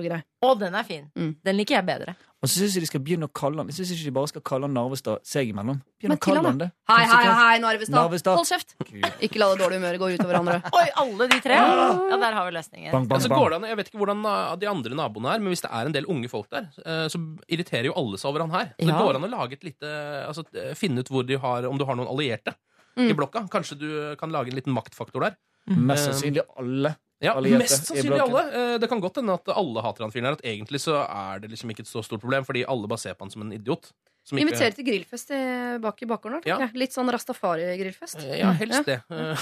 Og, du den er fin. Mm. Den liker jeg bedre. Og så syns jeg de skal begynne å kalle han Jeg synes ikke de bare skal kalle han Narvestad seg imellom. Begynne å kalle han, han det. Hei, hei, hei, Narvestad! Narvestad. Hold kjeft! Gud. Ikke la det dårlige humøret gå utover andre. Oi, alle de tre? Ja, der har vi løsningen. Bang, bang, Altså, bang. går det an, jeg vet ikke hvordan uh, de andre naboene er, men hvis det er en del unge folk der, uh, så irriterer jo alle seg over han her. Så det går an å lage et lite altså, uh, Finne ut hvor de har, om du har noen allierte Mm. i blokka. Kanskje du kan lage en liten maktfaktor der. Mest sannsynlig alle. Ja, Allierte Mest sannsynlig alle. Eh, Det kan godt hende at alle hater han fyren her. At egentlig så er det liksom ikke et så stort problem, fordi alle bare ser på han som en idiot. Som ikke- Inviterer til grillfest i, bak i bakgården. Ja. Litt sånn rastafari-grillfest. Eh, Ja, helst det. Eh,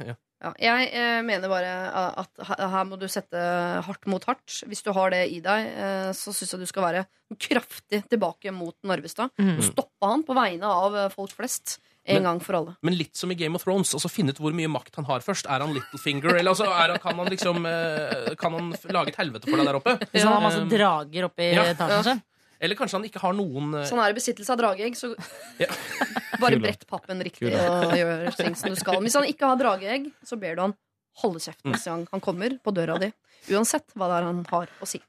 Ja, jeg eh, mener bare at her må du sette hardt mot hardt. Hvis du har det i deg, eh, så syns jeg du skal være kraftig tilbake mot Narvestad. Mm. Stoppe han på vegne av eh, folk flest. En Men- gang for alle. Men litt som i Game of Thrones. Altså Finne ut hvor mye makt han har først. Er han Littlefinger? Eller altså, er han, kan han liksom eh, Kan han lage et helvete for deg der oppe? Hvis han har masse Um, drager oppi ja. etasjen sin. Eller kanskje han ikke har noen eh, Hvis han er i besittelse av drageegg, så Ja. bare brett pappen riktig og gjør ting som du skal. Hvis han ikke har drageegg, så ber du han holde kjeft neste gang han kommer på døra di. Uansett hva det er han har å si.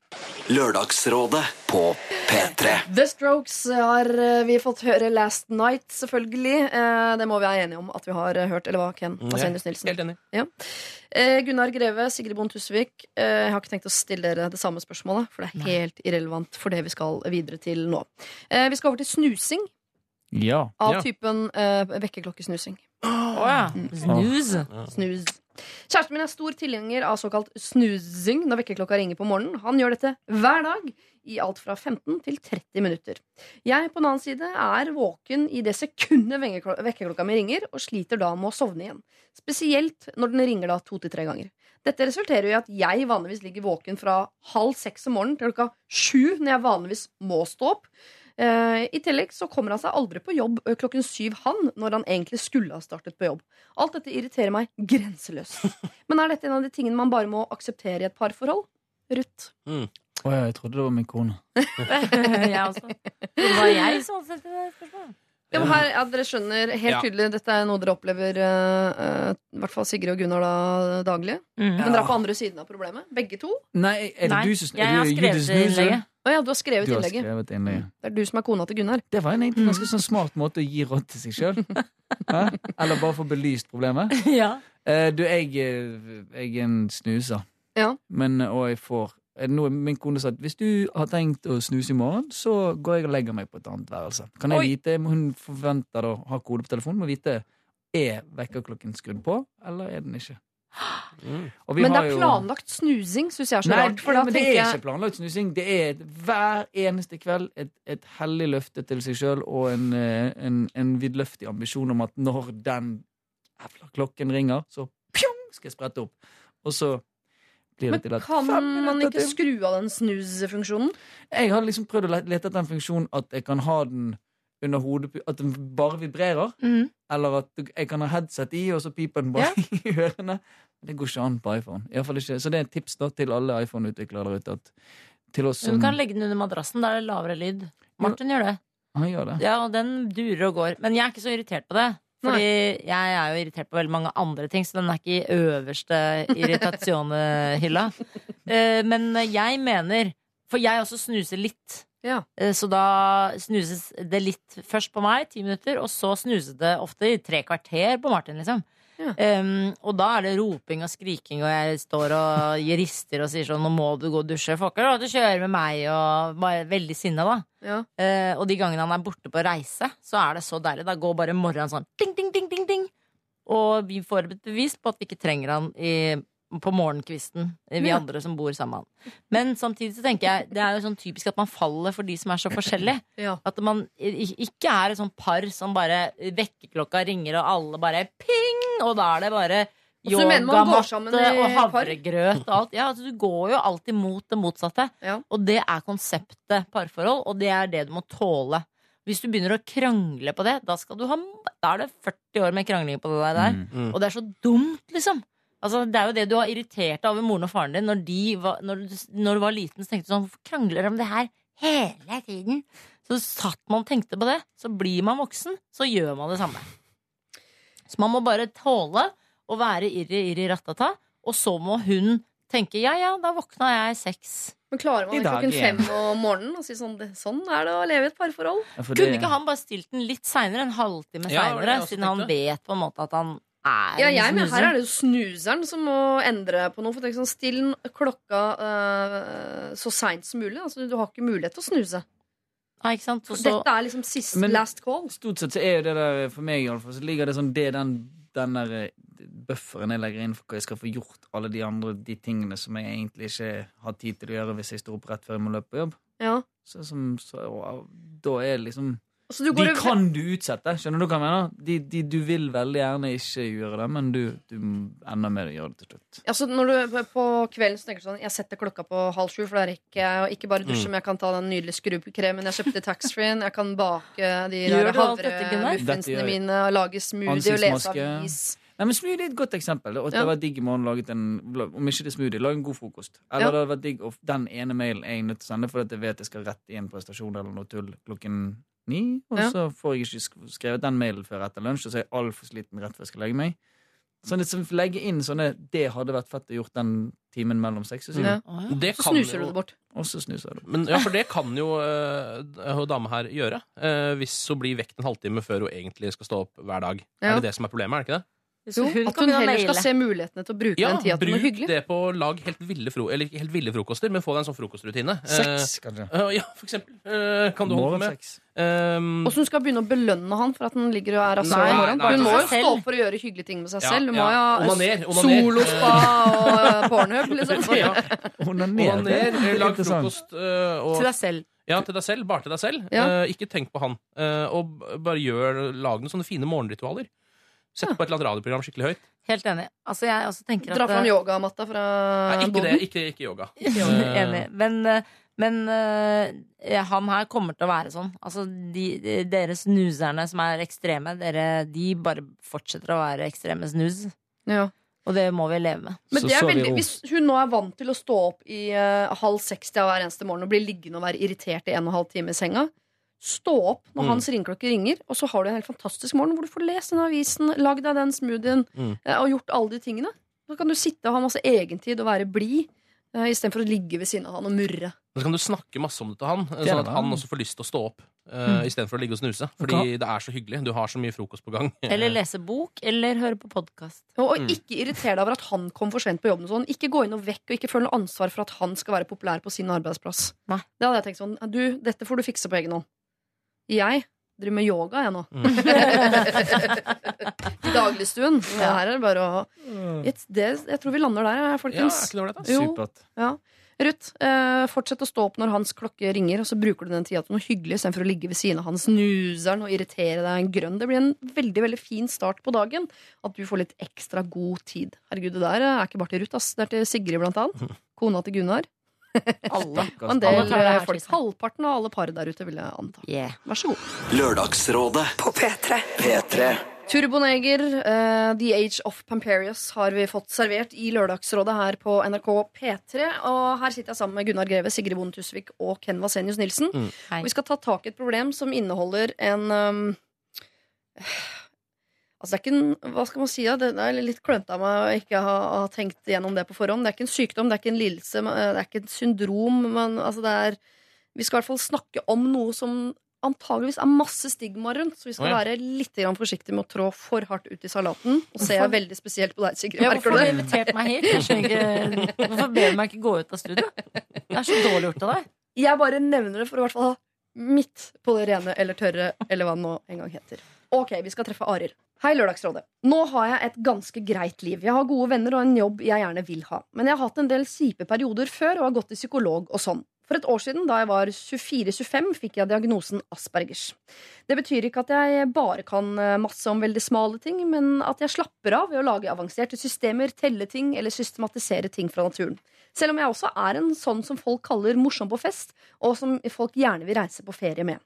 Lørdagsrådet på P3. The Strokes har eh, vi fått høre Last Night, selvfølgelig. Eh, Det må vi være enige om at vi har eh, hørt. Eller hva, Ken? Sier Nilsen? Helt enig. Ja. Gunnar Greve, Sigrid Bond Tusvik. Eh, jeg har ikke tenkt å stille dere det samme spørsmålet, for det er helt irrelevant for det vi skal videre til nå. Eh, vi skal over til snusing Ja. av Ja. typen uh, vekkerklokkesnusing. Å ja. Snus. Snus. Kjæresten min er stor tilhenger av såkalt snoozing når vekkerklokka ringer på morgenen. Han gjør dette hver dag i alt fra 15 til 30 minutter. Jeg på den annen side er våken i det sekundet vekkerklokka mi ringer, og sliter da med å sovne igjen. Spesielt når den ringer da to til tre ganger. Dette resulterer i at jeg vanligvis ligger våken fra halv seks om morgenen til klokka sju, når jeg vanligvis må stå opp. Eh, I tillegg så kommer han seg aldri på jobb klokken syv, han, når han egentlig skulle ha startet på jobb. Alt dette irriterer meg grenseløst. Men er dette en av de tingene man bare må akseptere i et parforhold? Ruth. Å ja, jeg trodde det var min kone. jeg også. Det var jeg som hadde det spørsmålet. Ja, her, ja, dere skjønner helt Ja. tydelig Dette er noe dere opplever eh, eh, I hvert fall Sigrid og Gunnar da daglig. Mm. Men dere er på andre siden av problemet. Begge to. Nei, er det Nei, du som jeg har er du- i du snuser? Å ja, du har skrevet Du har innlegget. skrevet innlegget. Det er du som er kona til Gunnar. Det var en egentlig ganske sånn smart måte å gi råd til seg sjøl. Eller bare få belyst problemet. Ja. Eh, du, jeg, eh, jeg er en snuser. Ja. Men, eh, og jeg får noe min kone sa at hvis du har tenkt å snuse i morgen, så går jeg og legger meg på et annet værelse. Kan jeg Oi. vite, Hun forventer å ha kode på telefonen, må vite er vekkerklokken skrudd på, eller er den ikke. Og Men det er planlagt snusing, syns jeg er så Nei, rart. For da men det tenker er jeg ikke planlagt snusing. Det er hver eneste kveld et, et hellig løfte til seg sjøl og en, eh, en, en vidløftig ambisjon om at når den jævla klokken ringer, så pjong, skal jeg sprette opp. Og så blir det til at kan man ikke skru av den snus-funksjonen? Jeg har liksom prøvd å lete etter en funksjon at jeg kan ha den under hodet At den bare vibrerer. Mm. Eller at jeg kan ha headset i, og så piper den bare i ørene. Det går ikke an på iPhone. I fall ikke. Så det er et tips da til alle iPhone-utviklere der ute. Til oss Du kan legge den under madrassen. Da er det lavere lyd. Martin gjør det. Han gjør det. Ja, og den durer og går. Men jeg er ikke så irritert på det. Fordi jeg er jo irritert på veldig mange andre ting, så den er ikke i øverste irritasjonehylla. Eh, Men jeg mener For jeg også snuser litt. Ja. Eh, Så da snuses det litt først på meg, ti minutter, og så snuses det ofte i tre kvarter på Martin, liksom. Ja. Um, og da er det roping og skriking, og jeg står og rister og sier sånn 'Nå må du gå og dusje'. Folk har lov til å kjøre med meg, og bare veldig sinna, da. Ja. Uh, og de gangene han er borte på reise, så er det så deilig. Da går bare morgenen sånn ding, ding, ding, ding, ding. Og vi får et bevis på at vi ikke trenger han i, på morgenkvisten, vi Ja. andre som bor sammen med han. Men samtidig så tenker jeg det er jo sånn typisk at man faller for de som er så forskjellige. Ja. At man ikke er et sånt par som bare vekkerklokka ringer, og alle bare ping! Og da er det bare yogamatte og havregrøt og alt. Ja, altså, du går jo alltid mot det motsatte. Ja. Og det er konseptet parforhold, og det er det du må tåle. Hvis du begynner å krangle på det, da, skal du ha, da er det 40 år med krangling på det der. Mm. Mm. Og det er så dumt, liksom. Altså, det er jo det du har irritert deg over moren og faren din. Når, de var, når, du, når du var liten, så tenkte du sånn Hvorfor krangler de om det her hele tiden? Så satt man og tenkte på det. Så blir man voksen, så gjør man det samme. Så man må bare tåle å være irri, irri, rattata. Og så må hun tenke ja, ja, da våkna jeg seks. Men klarer man det klokken fem om morgenen og si sånn det- Sånn er det å leve i et parforhold? Ja, Kunne det- ikke han bare stilt den litt seinere? En halvtime seinere? ja, Siden han vet på en måte at han er Ja, jeg, men her er det jo snuseren som må endre på noe. For ikke sånn, Still klokka uh, så seint som mulig. Altså, du har ikke mulighet til å snuse. Ja, ikke sant? Så, Dette er liksom sist, Men- last call. Stort sett så er jo det der, for meg i alle fall, så ligger det sånn, det den, den der eh, bufferen jeg legger inn for hva jeg skal få gjort alle de andre de tingene som jeg egentlig ikke har tid til å gjøre hvis jeg står opp rett før jeg må løpe på jobb. Ja. Så, som, så, og, da er det liksom de og... kan du utsette. Skjønner du hva jeg mener? De, de, du vil veldig gjerne ikke gjøre det, men du, du ender med å gjøre det til slutt. Altså, når du på kvelden så tenker du sånn Jeg setter klokka på halv sju, for da rekker jeg ikke bare dusje, mm. men jeg kan ta den nydelige skrubbkremen jeg kjøpte i taxfree-en, jeg kan bake de havremuffinsene mine, og lage smoothie og lese avis. Nei, men Smoothie er et godt eksempel. Og det hadde ja. vært digg i han laget en Om ikke det er smoothie, lag en god frokost. Eller ja. det hadde vært digg den ene mailen er jeg nødt til å sende fordi jeg vet jeg skal rett i en prestasjon eller noe tull klokken ni. Og Ja. så får jeg ikke skrevet den mailen før etter lunsj, og så er jeg altfor sliten rett før jeg skal legge meg. Sånn at så legge inn sånne Det hadde vært fett å gjort den timen mellom seks og syv. Ja. Å, ja. Så snuser jo- du det bort. Og så snuser jeg det. Men, ja, for det kan jo uh, hun dame her gjøre. eh, hvis hun blir vekt en halvtime før hun egentlig skal stå opp hver dag. Ja. Er det det som er problemet? er det ikke det? Så Jo, hun at hun heller skal se mulighetene til å bruke Ja, den tida til noe bruk det på å lage helt ville, fro eller helt ville frokoster, men få deg en sånn frokostrutine. Sex, kanskje. Uh, ja, for eksempel. Uh, kan du holde med? Um, Og så hun skal begynne å belønne han for at han ligger og er rasshøl i morgen. Hun må jo stå opp for å gjøre hyggelige ting med seg selv. Hun ja. må jo ha solospa og eh, pornhub, liksom. ja, Onaner. Er eh, lag frokost uh, og Til deg selv. Ja, til deg selv. Bare til deg selv. Ja. Uh, ikke tenk på han. Uh, og bare gjør, lag noen sånne fine morgenritualer. Sett på et eller annet radioprogram skikkelig høyt. Helt enig. Altså, jeg også tenker Dra at fram eh, yogamatta fra Nei, ikke det. Ikke, ikke yoga. Enig. Men, eh, men uh, han her kommer til å være sånn. Altså, de, de, dere snuserne som er ekstreme, dere, de bare fortsetter å være ekstreme snus. Ja. Og det må vi leve med. Men det er veldig, hvis hun nå er vant til å stå opp i uh, halv seks til hver eneste morgen og bli liggende og være irritert i en og en halv time i senga, stå opp når Mm. hans ringeklokke ringer, og så har du en helt fantastisk morgen hvor du får lest den avisen, lagd deg den smoothien Mm. eh, og gjort alle de tingene. Da kan du sitte og ha masse egentid og være blid. Uh, Istedenfor å ligge ved siden av han og murre. Så kan du snakke masse om det til han, eh, sånn at han også får lyst til å stå opp. Uh, Istedenfor å ligge og snuse. Fordi det er så hyggelig. Du har så mye frokost på gang. Eller lese bok, eller høre på podkast. Og, og Mm. ikke irritere deg over at han kom for sent på jobben. Sånn. Ikke gå inn og vekk, og ikke føl noe ansvar for at han skal være populær på sin arbeidsplass. Nei. Det hadde jeg tenkt sånn Du, dette får du fikse på egen hånd. Jeg driver med yoga, jeg nå. Mm. I dagligstuen. Det her er det bare å It's- det, Jeg tror vi lander der, Ja, er folkens. ikke det da? Jo. Ja. Ruth, eh, fortsett å stå opp når hans klokke ringer, og så bruker du den tida til noe hyggelig istedenfor å ligge ved siden av han snuseren og irritere deg en grønn. Det blir en veldig veldig fin start på dagen. At du får litt ekstra god tid. Herregud, det der er ikke bare til Ruth, ass. Det er til Sigrid, blant annet. Kona til Gunnar. Alle. Og en Alle del tar det her eh, folk. seg. Halvparten av alle par der ute, vil jeg anta. Yeah. Vær så god. Lørdagsrådet På P3. P3 Turboneger, uh, The Age of Pamperius, har vi fått servert i Lørdagsrådet her på NRK P3. Og her sitter jeg sammen med Gunnar Greve, Sigrid Bonde Tusvik og Ken Vasenius Nilsen. Mm. Og vi skal ta tak i et problem som inneholder en um, Altså det er ikke en, Hva skal man si? da? Det er litt klønete av meg å ikke ha, ha tenkt gjennom det på forhånd. Det er ikke en sykdom, det er ikke en lidelse, eh, det er ikke et syndrom. Men altså det er Vi skal i hvert fall snakke om noe som antageligvis er masse stigma rundt. Så vi skal oh, ja. være litt grann forsiktige med å trå for hardt ut i salaten. Og ser jeg veldig spesielt på deg, Sigrid. Ja, hvorfor har du invitert meg hit? Ikke, hvorfor ber du meg ikke gå ut av studio? Det er så dårlig gjort av deg. Jeg bare nevner det for å i hvert fall ha midt på det rene eller tørre, eller hva det nå en gang heter. Ok, vi skal treffe Arild. Hei, Lørdagsrådet. Nå har jeg et ganske greit liv. Jeg har gode venner og en jobb jeg gjerne vil ha. Men jeg har hatt en del kjipe perioder før og har gått til psykolog og sånn. For et år siden, da jeg var 24-25, fikk jeg diagnosen Aspergers. Det betyr ikke at jeg bare kan eh, masse om veldig smale ting, men at jeg slapper av ved å lage avanserte systemer, telle ting eller systematisere ting fra naturen. Selv om jeg også er en sånn som folk kaller morsom på fest, og som folk gjerne vil reise på ferie med.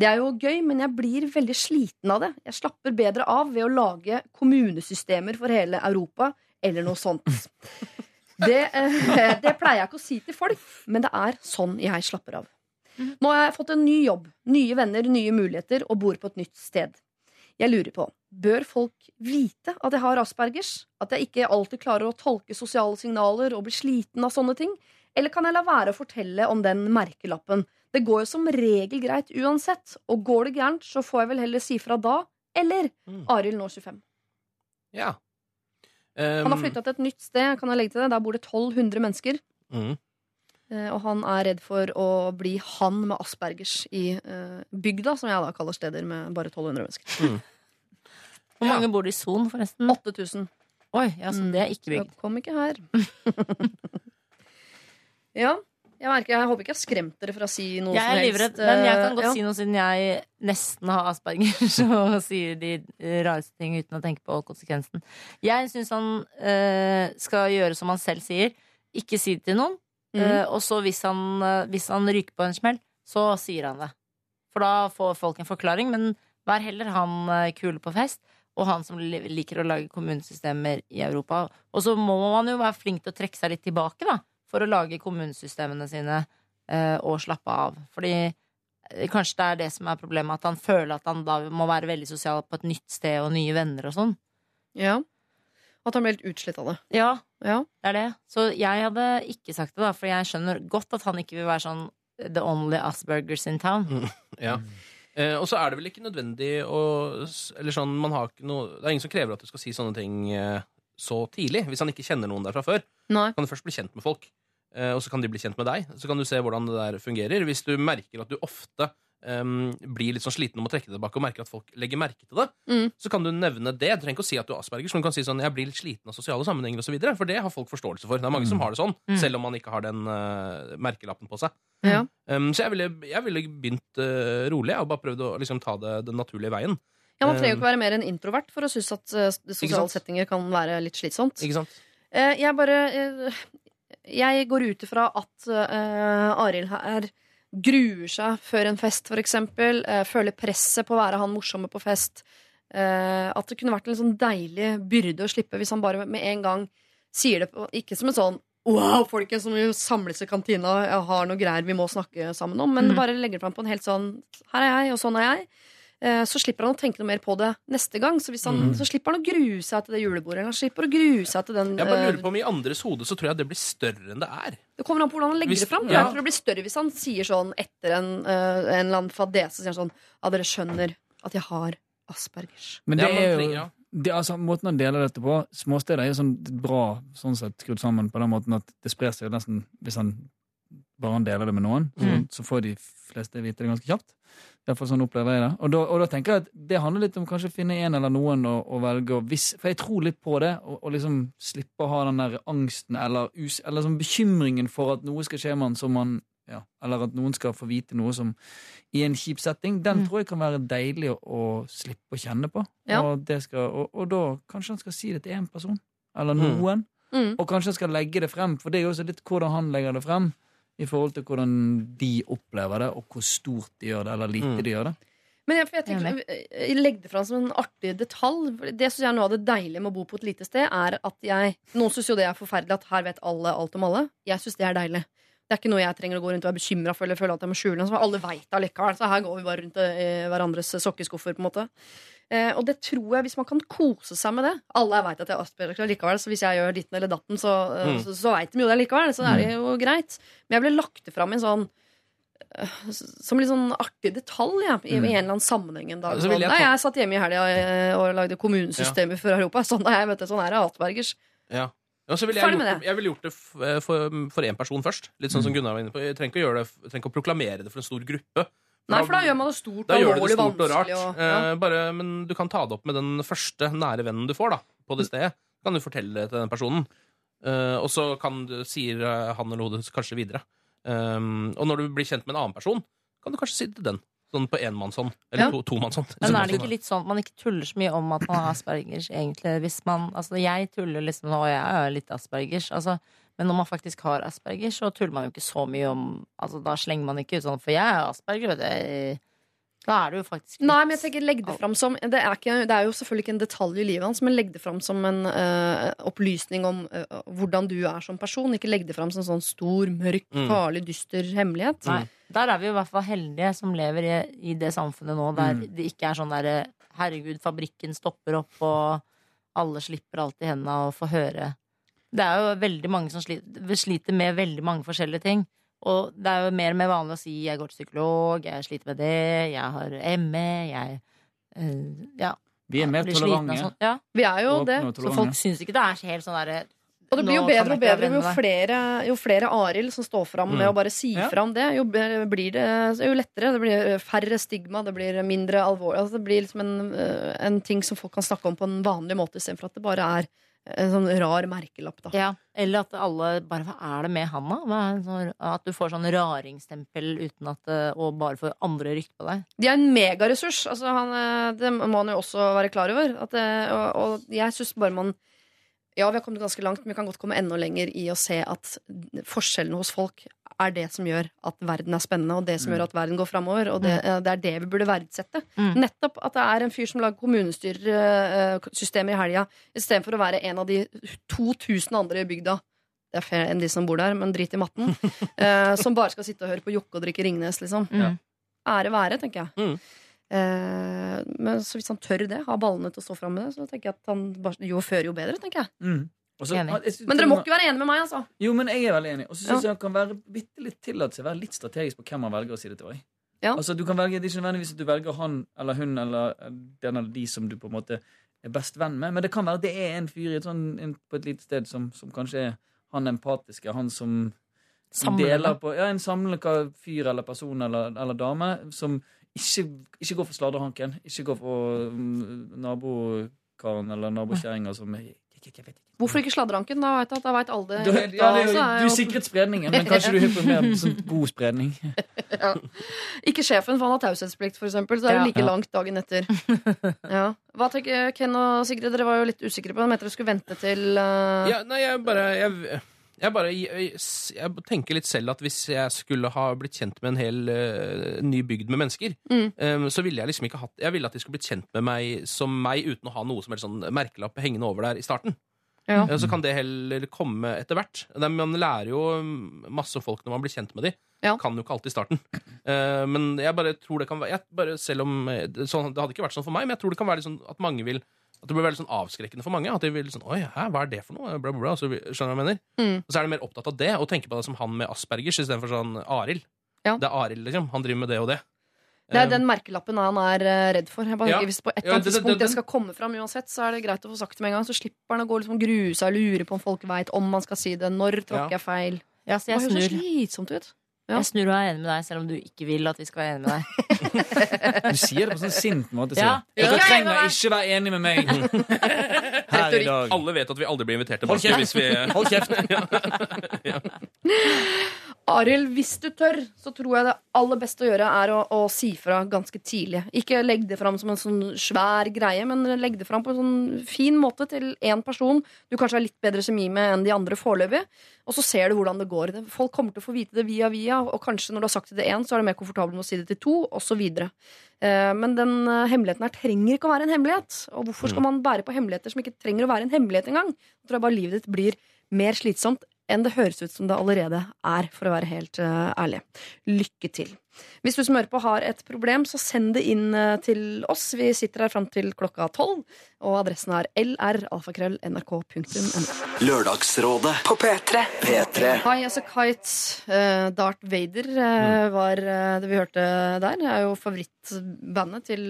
Det er jo gøy, men jeg blir veldig sliten av det. Jeg slapper bedre av ved å lage kommunesystemer for hele Europa, eller noe sånt. Det, eh, det pleier jeg ikke å si til folk, men det er sånn jeg slapper av. Nå har jeg fått en ny jobb, nye venner, nye muligheter og bor på et nytt sted. Jeg lurer på, bør folk vite at jeg har aspergers? At jeg ikke alltid klarer å tolke sosiale signaler og bli sliten av sånne ting? Eller kan jeg la være å fortelle om den merkelappen? Det går jo som regel greit uansett, og går det gærent, så får jeg vel heller si fra da. Eller Mm. Arild nå 25. Ja. Han har flytta til et nytt sted, kan jeg legge til det. Der bor det 1200 mennesker. Mm. Eh, Og han er redd for å bli han med aspergers i eh, bygda, som jeg da kaller steder med bare 1200 mennesker. Hvor mange bor det i Son, forresten? 8000. Oi, ja, så det er ikke bygd. Jeg kom ikke her. ja. Jeg merker, jeg håper ikke jeg har skremt dere fra å si noe Jeg som er helst. livredd, men jeg kan godt ja. si noe siden jeg nesten har asperger og sier de rareste ting uten å tenke på konsekvensen. Jeg syns han eh, skal gjøre som han selv sier. Ikke si det til noen. Mm. Eh, og så hvis han, eh, hvis han ryker på en smell, så sier han det. For da får folk en forklaring. Men vær heller han eh, kule på fest, og han som liker å lage kommunesystemer i Europa. Og så må man jo være flink til å trekke seg litt tilbake, da. For å lage kommunesystemene sine eh, og slappe av. Fordi eh, kanskje det er det som er problemet, at han føler at han da må være veldig sosial på et nytt sted og nye venner og sånn. ja. At han ble helt utslitt av det. Ja, Ja. det er det. Så jeg hadde ikke sagt det, da, for jeg skjønner godt at han ikke vil være sånn The only Aspergers in town. Ja. Eh, og så er det vel ikke nødvendig å Eller sånn, man har ikke noe Det er ingen som krever at du skal si sånne ting eh, så tidlig. Hvis han ikke kjenner noen der fra før, Nei. kan du først bli kjent med folk. Eh, og så kan de bli kjent med deg. Så kan du se hvordan det der fungerer. Hvis du merker at du ofte um, blir litt sånn sliten om å trekke det tilbake, og merker at folk legger merke til det, Mm. så kan du nevne det. Du trenger ikke å si at du har asperger, men du kan si sånn 'jeg blir litt sliten av sosiale sammenhenger' osv. For det har folk forståelse for. Det er mange som har det sånn, Mm. selv om man ikke har den uh, merkelappen på seg. Ja. Um, så jeg ville, jeg ville begynt uh, rolig og bare prøvd å liksom, ta det den naturlige veien. Ja, Man trenger jo ikke være mer enn introvert for å synes at uh, sosiale settinger kan være litt slitsomt. Ikke sant? Eh, jeg bare Jeg går ut ifra at uh, Arild her gruer seg før en fest, for eksempel. eh, føler presset på å være han morsomme på fest. Uh, at det kunne vært en sånn deilig byrde å slippe hvis han bare med en gang sier det på Ikke som en sånn Wow, folkens, som jo samles i kantina, jeg har noe greier vi må snakke sammen om. Men Mm. bare legger det fram på en helt sånn Her er jeg, og sånn er jeg. Eh, Så slipper han å tenke noe mer på det neste gang. Så, hvis han, Mm. så slipper han å grue seg til det julebordet. Eller han slipper å grue seg til den Jeg bare eh, lurer på om I andres hode så tror jeg det blir større enn det er. det kommer an på hvordan han legger Hvis- det fram. ja. Jeg tror det blir større hvis han sier sånn etter en, eh, en eller annen fadese. Sier han sånn Ja, dere skjønner at jeg har aspergers. Men det er jo det, altså, Måten han deler dette på Småsteder er jo sånn bra sånn sett skrudd sammen på den måten at det sprer seg jo nesten Hvis han bare han deler det med noen, så, Mm. så får de fleste vite det ganske kjapt. I sånn opplever jeg det. Og da, og da tenker jeg at det handler litt om kanskje å finne en eller noen å, å velge. Og hvis, for jeg tror litt på det, og, og liksom slippe å ha den der angsten eller, us, eller sånn bekymringen for at noe skal skje med han som man ja, Eller at noen skal få vite noe som i en kjip setting. Den Mm. tror jeg kan være deilig å, å slippe å kjenne på. Ja. Og, det skal, og, og da kanskje han skal si det til én person. Eller Mm. noen. Mm. Og kanskje han skal legge det frem, for det er jo også litt hvordan han legger det frem. I forhold til hvordan de opplever det, og hvor stort de gjør det, eller lite Mm. de gjør det. Men jeg, for jeg tenker, jeg legger det fram som en artig detalj. Det synes jeg er noe av det deilige med å bo på et lite sted. Er at jeg, Noen syns jo det er forferdelig at her vet alle alt om alle. Jeg syns det er deilig. Det er ikke noe jeg trenger å gå rundt og være bekymra for eller føle at jeg må skjule. noe. alle vet det allikevel. Så her går vi bare rundt i hverandres sokkeskuffer. på en måte eh, Og det tror jeg, hvis man kan kose seg med det Alle vet at jeg har Asperger likevel, så hvis jeg gjør ditten eller datten, så, eh, Mm. så, så veit de jo det likevel. Så det er jo greit. Men jeg ble lagt fram i en sånn eh, som litt sånn artig detalj ja, i, i en eller annen sammenheng en dag. Så jeg ta... Nei, jeg satt hjemme i helga eh, og lagde kommunesystemer for Europa. Sånn jeg, vet du, sånn er det Atbergers. Ja. Ja, så ville jeg, gjort jeg ville gjort det for, én person først. Litt sånn som Gunnar var inne på. Jeg trenger ikke å, det, trenger ikke å proklamere det for en stor gruppe. Nei, for da gjør man det stort, Da gjør det stort og rart. Og, ja. Eh, bare, men du kan ta det opp med den første nære vennen du får da, på det stedet. Kan du fortelle det til den personen. Eh, og så kan du, sier eh, han eller hodet kanskje videre. Um, og når du blir kjent med en annen person, kan du kanskje si det til den. Sånn på enmannshånd. Eller Ja. to, tomannshånd. Men er det ikke litt sånn at man ikke tuller så mye om at man har aspergers, egentlig? Hvis man, altså jeg tuller liksom nå, og jeg har litt aspergers, altså, men når man faktisk har asperger, så tuller man jo ikke så mye om Altså, da slenger man ikke ut sånn, for jeg har asperger, vet du. Da er det jo faktisk litt Nei, men jeg tenker legg det fram som det er, ikke, det er jo selvfølgelig ikke en detalj i livet hans, men legg det fram som en uh, opplysning om uh, hvordan du er som person. Ikke legg det fram som en sånn stor, mørk, Mm. farlig, dyster hemmelighet. Nei. Der er vi i hvert fall heldige som lever i, i det samfunnet nå der Mm. det ikke er sånn derre Herregud, fabrikken stopper opp, og alle slipper alt i hendene og får høre. Det er jo veldig mange som sliter, sliter med veldig mange forskjellige ting. Og det er jo mer og mer vanlig å si 'jeg går til psykolog', 'jeg sliter med det', 'jeg har ME', jeg eh, Ja. Vi er mer tolerante. sånt. Ja. Vi er jo det. Så folk syns ikke det er helt sånn derre Og det blir jo bedre og bedre jo flere, jo flere Arild som står fram med Mm. å bare si Ja. fram det, jo, blir det, jo lettere. Det blir færre stigma, det blir mindre alvorlig. Altså det blir liksom en, en ting som folk kan snakke om på en vanlig måte, istedenfor at det bare er en sånn rar merkelapp. Da. Ja, eller at alle bare Hva er det med han, da? Sånn- At du får sånn raringstempel uten at Og bare får andre rykte på deg. De er en megaressurs. Altså han, eh, det må han jo også være klar over. At det, og, og jeg syns bare man Ja, vi har kommet ganske langt, men vi kan godt komme enda lenger i å se at forskjellene hos folk er det som gjør at verden er spennende, og det som Mm. gjør at verden går framover. Og det, eh, det er det vi burde verdsette. Mm. Nettopp at det er en fyr som lager kommunestyresystemet i helga, istedenfor å være en av de 2000 andre i bygda. Det er flere enn de som bor der, men drit i matten. eh, som bare skal sitte og høre på Jokke og drikke Ringnes, liksom. Mm. Ære være, tenker jeg. Mm. Eh, men så hvis han tør det, har ballene til å stå fram med det, så tenker jeg at han bare, jo før, jo bedre. tenker jeg Og så- Enig. jeg synes Men dere må ikke være enige med meg, altså. Jo, men jeg er veldig enig. Og så syns Ja. jeg han kan være bitte litt tillate seg å være litt strategisk på hvem han velger å si det til. også. Ja. Altså, du kan velge, Det er ikke nødvendigvis at du velger han eller hun eller den eller de som du på en måte er best venn med, men det kan være det er en fyr i et sånt, en, på et lite sted som, som kanskje er han empatiske, han som som deler på Ja, en samlende fyr eller person eller, eller dame som ikke, ikke går for sladrehanken. Ikke går for um, nabokaren eller nabokjerringa som jeg, jeg, jeg vet ikke. Hvorfor ikke sladreanken? Da veit da alle det. Du, ja, det er er du sikret spredningen, men kanskje du er på mer sånn god spredning. Ikke sjefen, for han har taushetsplikt, for eksempel. Så er det like Ja. langt dagen etter. Ja. Hva tenker Ken og Sigrid? Dere var jo litt usikre på det. Mente dere skulle vente til uh... Ja, nei, jeg bare jeg, jeg bare jeg, jeg tenker litt selv at hvis jeg skulle ha blitt kjent med en hel uh, ny bygd med mennesker, Mm. um, så ville jeg liksom ikke hatt Jeg ville at de skulle blitt kjent med meg som meg uten å ha noe som helst sånn merkelapp hengende over der i starten. Ja. Eh, Så kan det heller komme etter hvert. Er- Man lærer jo mm, masse folk når man blir kjent med dem. Ja. Kan jo ikke alltid i starten. Eh, Men jeg bare tror det kan være jeg bare, Selv om det, sånn, det hadde ikke vært sånn for meg, men jeg tror det kan være sånn at mange vil at det blir veldig sånn avskrekkende for mange. At de vil sånn Oi, hæ, hva er det for noe? Bla, bla, bla. Så, skjønner du hva jeg mener? Mm. Og så er de mer opptatt av det, og tenker på det som han med Aspergers istedenfor sånn Arild. Ja. Det er Arild, liksom. Han driver med det og det. Det er Eh, den merkelappen han er eh, redd for. Jeg bare Ja. Hvis på et eller annet det- det- tidspunkt det skal komme fram uansett, så er det greit å få sagt det med en gang. Så slipper han å gå liksom grue seg og lure på om folk veit om man skal si det. Når tråkker Ja. jeg feil? Ja, så Det høres så slitsomt ut. Ja. jeg snur og er enig med deg, selv om du ikke vil at vi skal være enig med deg. Du sier det på sånn sint måte. Ja. Dere trenger ikke være enig med meg her i dag. Alle vet at vi aldri blir invitert Hold tilbake kjeft. hvis vi Hold kjeft. Arild, hvis du tør, så tror jeg det aller beste å gjøre er å, å si fra ganske tidlig. Ikke legg det fram som en sånn svær greie, men legg det fram på en sånn fin måte til én person du kanskje har litt bedre kjemi med enn de andre foreløpig. Og så ser du hvordan det går. Folk kommer til å få vite det via via, og kanskje når du har sagt det til én, så er det mer komfortabel med å si det til to, osv. Eh, Men den eh, hemmeligheten her trenger ikke å være en hemmelighet. Og hvorfor skal man bære på hemmeligheter som ikke trenger å være en hemmelighet engang? Jeg tror jeg bare livet ditt blir mer slitsomt enn det høres ut som det allerede er, for å være helt eh, ærlig. Lykke til. Hvis du som hører på har et problem, så send det inn eh, til oss. Vi sitter her fram til klokka tolv, og adressen er lralfakrøll.nrk.no. Lørdagsrådet på P3. P3. Hi, As A Kite, eh, Darth Vader, uh, var uh, det vi hørte der. Det er jo favorittbandet til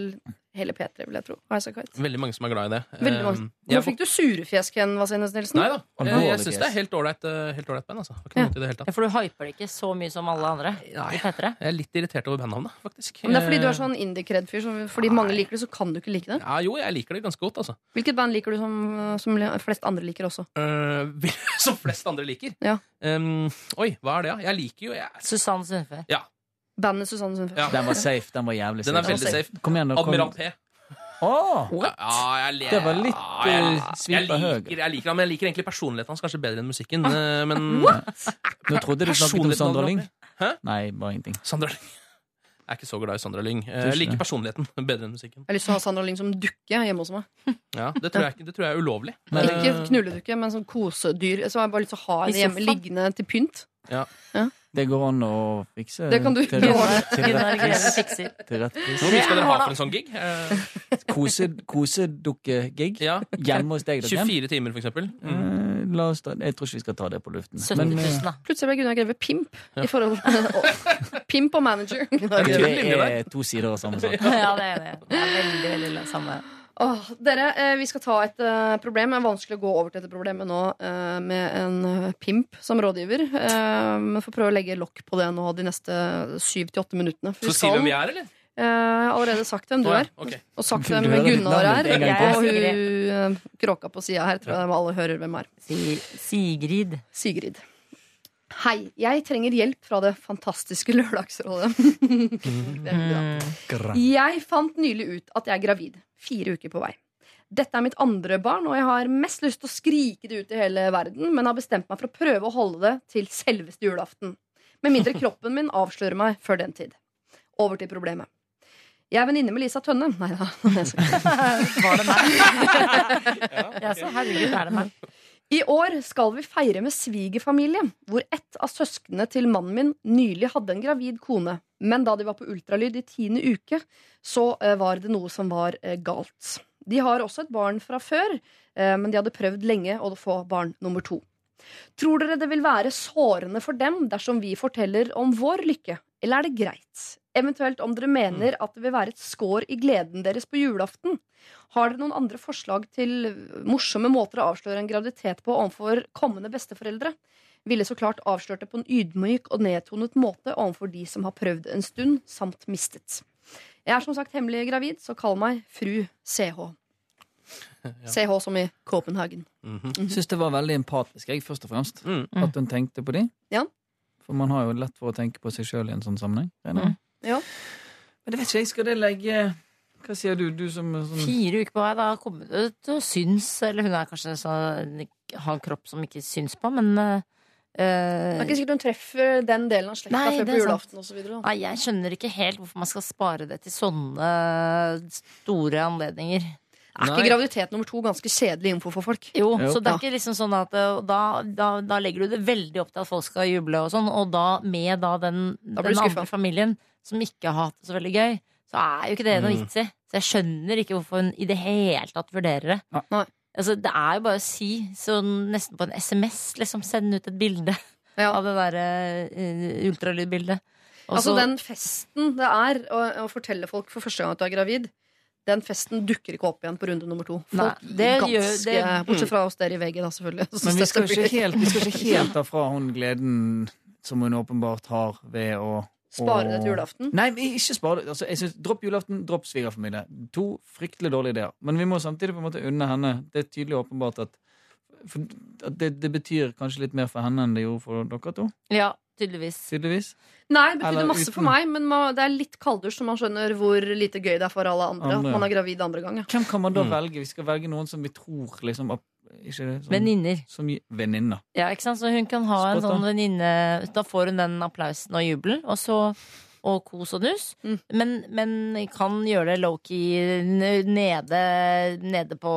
hele P3, vil jeg tro. High As A Kite. Veldig mange som er glad i det. Veldig mange. Nå fikk du surefjes, Ken Vasenus Nilsen. Nei da. Jeg syns det er helt ålreit band. Altså. Ja. i Ja, for du hyper det ikke så mye som alle andre Nei. i P3. Jeg er litt irritert over bandnavnet, faktisk. Men det er fordi du er Eh, sånn indie-cred-fyr? så Fordi mange liker det, så kan du ikke like det. Ja, jo, jeg liker det ganske godt, altså. Hvilket band liker du som, som flest andre liker også? Uh, som flest andre liker. Ja. Um, oi, hva er det, da? Jeg liker jo jeg, Susanne Sundfør. Bandet Susanne Sundfør. Ja. Den var safe. Den var jævlig safe. Den er safe. veldig safe. Kom igjen. Kom. Admiral P. Åh, Ja, jeg, le- Det var litt, ja, jeg, eh, jeg, liker, jeg liker han, men jeg liker egentlig personligheten hans kanskje bedre enn musikken. eh, Men Nå trodde du snakket om Sondre Lyng. Hæ? Nei, bare ingenting. Sandra Lyng Jeg er ikke så glad i Sandra Lyng. Eh, Jeg liker personligheten bedre enn musikken. Jeg har lyst til å ha Sandra Lyng som dukke hjemme hos meg. Ja, det tror jeg, ikke- det tror jeg er ulovlig. Men- Ikke knulledukke, men som kosedyr. Så har jeg bare lyst til å ha I henne hjemme sofaen? liggende til pynt. Det går an å fikse Det kan du til gjøre. rett, til rett pris. Til rett pris. Hvor mye skal dere ha for en sånn gig? Eh, Kosedukke-gig ja, hjemme hos deg. 24 timer, for eksempel. Mm. Eh, La oss ta, jeg tror ikke vi skal ta det på luften. 70 000, eh, da. Plutselig ble Gunnar Greve pimp. I forhold Pimp og manager. Det er to sider av samme sak. Ja, det er det. Det er veldig, veldig samme. Åh, dere, eh, vi skal ta et uh, problem. Det er vanskelig å gå over til dette problemet nå uh, med en pimp som rådgiver. Eh, Men får prøve å legge lokk på det nå de neste syv til åtte minuttene. Så Så vi hvem vi er, eller? Eh, Jeg har allerede sagt hvem du er. ok. Og sagt hvem Gunnar er. Og hun kråka på sida her, tror jeg alle hører hvem er. Sigrid. Sigrid. Hei, jeg trenger hjelp fra det fantastiske Lørdagsrådet. det. Gra. Jeg fant nylig ut at jeg er gravid. Fire uker på vei. Dette er mitt andre barn, og jeg har mest lyst til å skrike det ut i hele verden, men har bestemt meg for å prøve å holde det til selveste julaften. Med mindre kroppen min avslører meg før den tid. Over til problemet. Jeg er venninne med Lisa Tønne. Nei da. Var det meg? Ja, så herregud, er det meg. I år skal vi feire med svigerfamilie, hvor ett av søsknene til mannen min nylig hadde en gravid kone. Men da de var på ultralyd i tiende uke, så eh, var det noe som var eh, galt. De har også et barn fra før, eh, men de hadde prøvd lenge å få barn nummer to. Tror dere det vil være sårende for dem dersom vi forteller om vår lykke, eller er det greit? Eventuelt om dere mener at det vil være et skår i gleden deres på julaften. Har dere noen andre forslag til morsomme måter å avsløre en graviditet på overfor kommende besteforeldre? Ville så klart avslørt det på en ydmyk og nedtonet måte overfor de som har prøvd en stund, samt mistet. Jeg er som sagt hemmelig gravid, så kall meg fru CH. CH som i Copenhagen. Mm Jeg syns det var veldig empatisk, jeg, først og fremst. Mm. At hun tenkte på de. Ja. For man har jo lett for å tenke på seg sjøl i en sånn sammenheng. med. Ja. Men det vet ikke jeg, skal det legge Hva sier du, du som er sånn Fire uker på vei, da kommer du til å synes Eller hun er kanskje sånn Har en kropp som ikke syns på, men uh, Det er ikke sikkert hun treffer den delen av slekta Nei, før på julaften og så videre, da. Nei, jeg skjønner ikke helt hvorfor man skal spare det til sånne store anledninger. Er Nei. ikke graviditet nummer to ganske kjedelig info for folk? Jo, Jo. så det er ikke liksom sånn at eh, da, da, da legger du det veldig opp til at folk skal juble og sånn, og da med da den, Da den andre familien som ikke har hatt det så veldig gøy, så er jo ikke det noe Mm. vits i. Så jeg skjønner ikke hvorfor hun i det hele tatt vurderer det. Nei. Altså, det er jo bare å si, sånn nesten på en SMS, liksom, send ut et bilde Ja. av det derre uh, ultralydbildet. Også, Altså Den festen det er å, å fortelle folk for første gang at du er gravid, den festen dukker ikke opp igjen på runde nummer to. Nei, det ganske, gjør- det- Bortsett fra oss der i veggen, da, selvfølgelig. Men vi skal, ikke helt, vi skal ikke helt ta fra hun gleden som hun åpenbart har ved å Spare det til julaften. Nei, vi ikke spare det. Altså, jeg synes, dropp julaften, dropp svigerfamilie. To fryktelig dårlige ideer. Men vi må samtidig på en måte unne henne. Det er tydelig åpenbart at, for, at det, det betyr kanskje litt mer for henne enn det gjorde for dere to. Ja, tydeligvis. Tydeligvis. Nei, det Eller betydde masse for meg, men man, det er litt kalddusj, så man skjønner hvor lite gøy det er for alle andre. Andre, At man er gravid andre gang. Ja. Hvem kan man da Mm. velge? Vi skal velge noen som vi tror liksom ap- ikke, Venninner. som Venninner. Ja, ikke sant? Så hun kan ha en Spot en sånn venninne Da får hun den applausen og jubelen, og så og kos og nuss. Mm. Men, men kan gjøre det low-key nede, nede på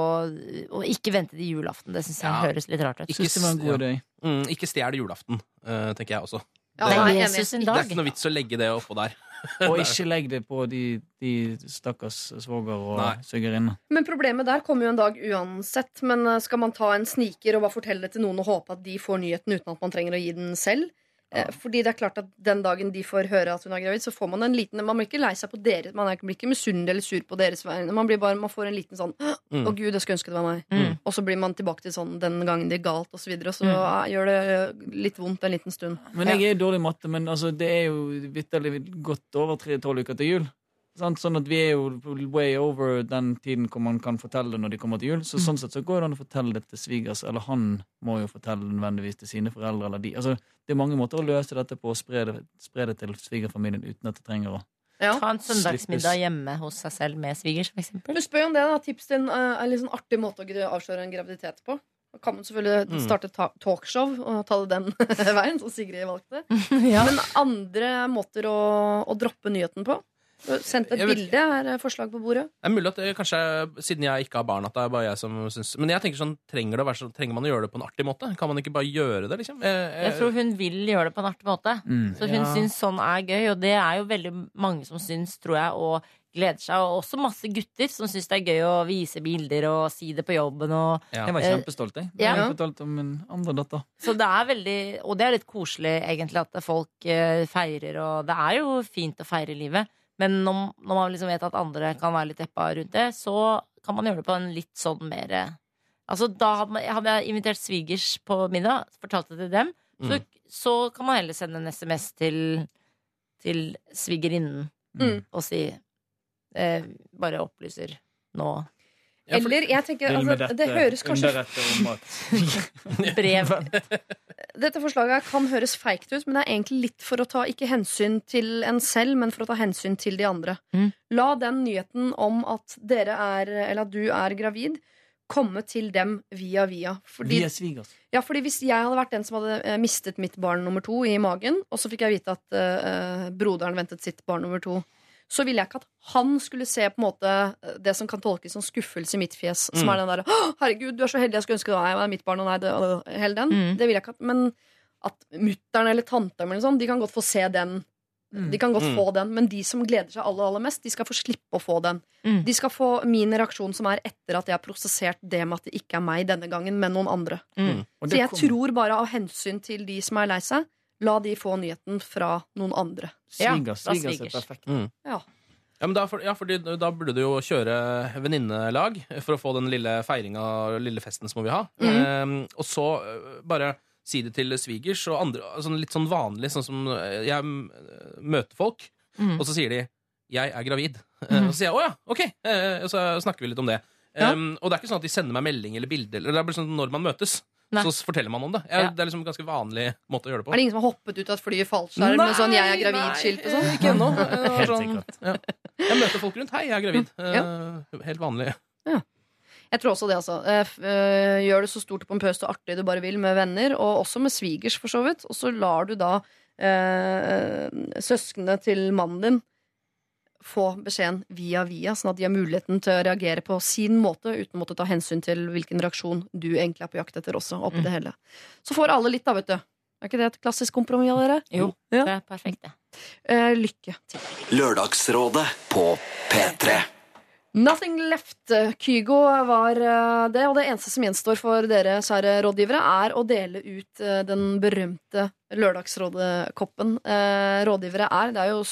Og ikke vente til julaften. Det syns jeg Ja. høres litt rart ut. Ikke var en god idé. Mm, ikke stjel julaften, uh, tenker jeg også. Ja, Det er Jesus sin dag. Det er ikke noe vits å legge det oppå der. Og ikke legg det på de, de stakkars svoger og svigerinne. Men problemet der kommer jo en dag uansett. Men eh, skal man ta en sniker og bare fortelle det til noen og håpe at de får nyheten uten at man trenger å gi den selv? Eh, Fordi det er klart at Den dagen de får høre at hun er gravid, så får man en liten Man blir ikke lei seg på deres Man er- blir ikke misunnelig eller sur på deres vegne. Man, bare, man får en liten sånn Å, Mm. gud, jeg skulle ønske det var meg. Mm. Og så blir man tilbake til sånn den gangen det gikk galt, og så videre. Og så Mm. gjør det litt vondt en liten stund. Men jeg er dårlig i matte, men altså, det er jo vitterlig godt over tre-tolv uker til jul. Sant? Sånn at vi er jo way over den tiden hvor man kan fortelle det når de kommer til jul. Så sånn sett så går det an å fortelle det til svigers, eller han må jo fortelle det nødvendigvis til sine foreldre. Eller de. Altså, det er mange måter å løse dette på, og spre det, spre det til svigerfamilien uten at det trenger å Ja. Ta en søndagsmiddag hjemme hos seg selv med svigers, eksempel. Du spør jo om det, da. Tips til en, eh, en litt sånn artig måte å avsløre en graviditet på. Da kan man selvfølgelig Mm. starte ta- talkshow og ta det den veien, som Sigrid valgte. Ja. Men andre måter å, å droppe nyheten på? Sendt et vet- bilde er eh, forslag på bordet. Det er mulig at det kanskje, siden jeg ikke har barn, at det er bare jeg som syns Men jeg tenker sånn, trenger, det å være sånn, trenger man å gjøre det på en artig måte? Kan man ikke bare gjøre det, liksom? Jeg, Jeg tror hun vil gjøre det på en artig måte. Mm. Så hun Ja. syns sånn er gøy, og det er jo veldig mange som syns, tror jeg, og gleder seg. Og også masse gutter som syns det er gøy å vise bilder og si det på jobben. Og, ja. Jeg var Eh, kjempestolt, jeg. ja. Jeg fortalte om min andre datter. så det er veldig Og det er litt koselig, egentlig, at folk eh, feirer, og det er jo fint å feire livet. Men når, når man liksom vet at andre kan være litt deppa rundt det, så kan man gjøre det på en litt sånn mer Altså, da hadde, man, hadde jeg invitert svigers på middag, fortalte det til dem, så, Mm. så kan man heller sende en SMS til, til svigerinnen Mm. og si eh, Bare opplyser nå Ja, for- Eller jeg tenker Vil med altså, dette Det høres kanskje underrette om at brev. Dette forslaget kan høres feigt ut, men det er egentlig litt for å ta ikke hensyn til en selv, men for å ta hensyn til de andre. Mm. La den nyheten om at dere er, eller at du er gravid, komme til dem via via. Fordi, Vi er svigers. ja, fordi hvis jeg hadde vært den som hadde eh, mistet mitt barn nummer to i magen, og så fikk jeg vite at eh, broderen ventet sitt barn nummer to, så ville jeg ikke at han skulle se på en måte eh, det som kan tolkes som skuffelse i mitt fjes. Som Mm. er den derre herregud, du er så heldig, jeg skulle ønske det var mitt barn', og nei, det, hele den. Mm. Det vil jeg ikke at Men at mutter'n eller tanteren eller sånn, de kan godt få se den. De kan godt Mm. få den, men de som gleder seg aller aller mest, de skal få slippe å få den. Mm. De skal få min reaksjon som er etter at jeg har prosessert det med at det ikke er meg denne gangen, men noen andre. Mm. Så jeg kom- tror bare av hensyn til de som er lei seg, La de få nyheten fra noen andre. Ja, Svigers, er perfekt. Mm. Ja. Ja, men da, for, ja, fordi da burde du jo kjøre venninnelag for å få den lille feiringa, lille festen som vi ha. Mm. Um, og så eh, bare si det til svigers og andre, sånn litt sånn vanlig, sånn som eh, jeg eh, møter folk, mm. og så sier de 'jeg er gravid'. Eh, Og så sier jeg 'å ja, ok', og så snakker vi litt om det. Ja. Um, og det er ikke sånn at de sender meg melding eller bilde, eller det er bare sånn når man møtes. Nei. Så forteller man om det. Jeg, Ja. Det er liksom en ganske vanlig måte å gjøre det på. Er det ingen som har hoppet ut av et fly i fallskjerm med sånn 'jeg er gravid'-skilt og sånn? Ikke ennå. Eh, sånn- Ja. Jeg møter folk rundt. 'Hei, jeg er gravid'. Eh, Helt vanlig. Jeg tror også det, altså. Uh, Gjør det så stort og pompøst og artig du bare vil med venner, og også med svigers, for så vidt. Og så lar du da uh, søsknene til mannen din få beskjeden via via, sånn at de har muligheten til å reagere på sin måte, uten å måtte ta hensyn til hvilken reaksjon du egentlig er på jakt etter også, oppi Mm. det hele. Så får alle litt, da, vet du. Er ikke det et klassisk kompromiss av dere? Jo, Ja. det er perfekt, det. Eh, lykke til. Lørdagsrådet på P3. Nothing left. Kygo var eh, det, og det eneste som gjenstår for dere, kjære rådgivere, er å dele ut eh, den berømte Lørdagsrådet-koppen. Eh, rådgivere er Det er jo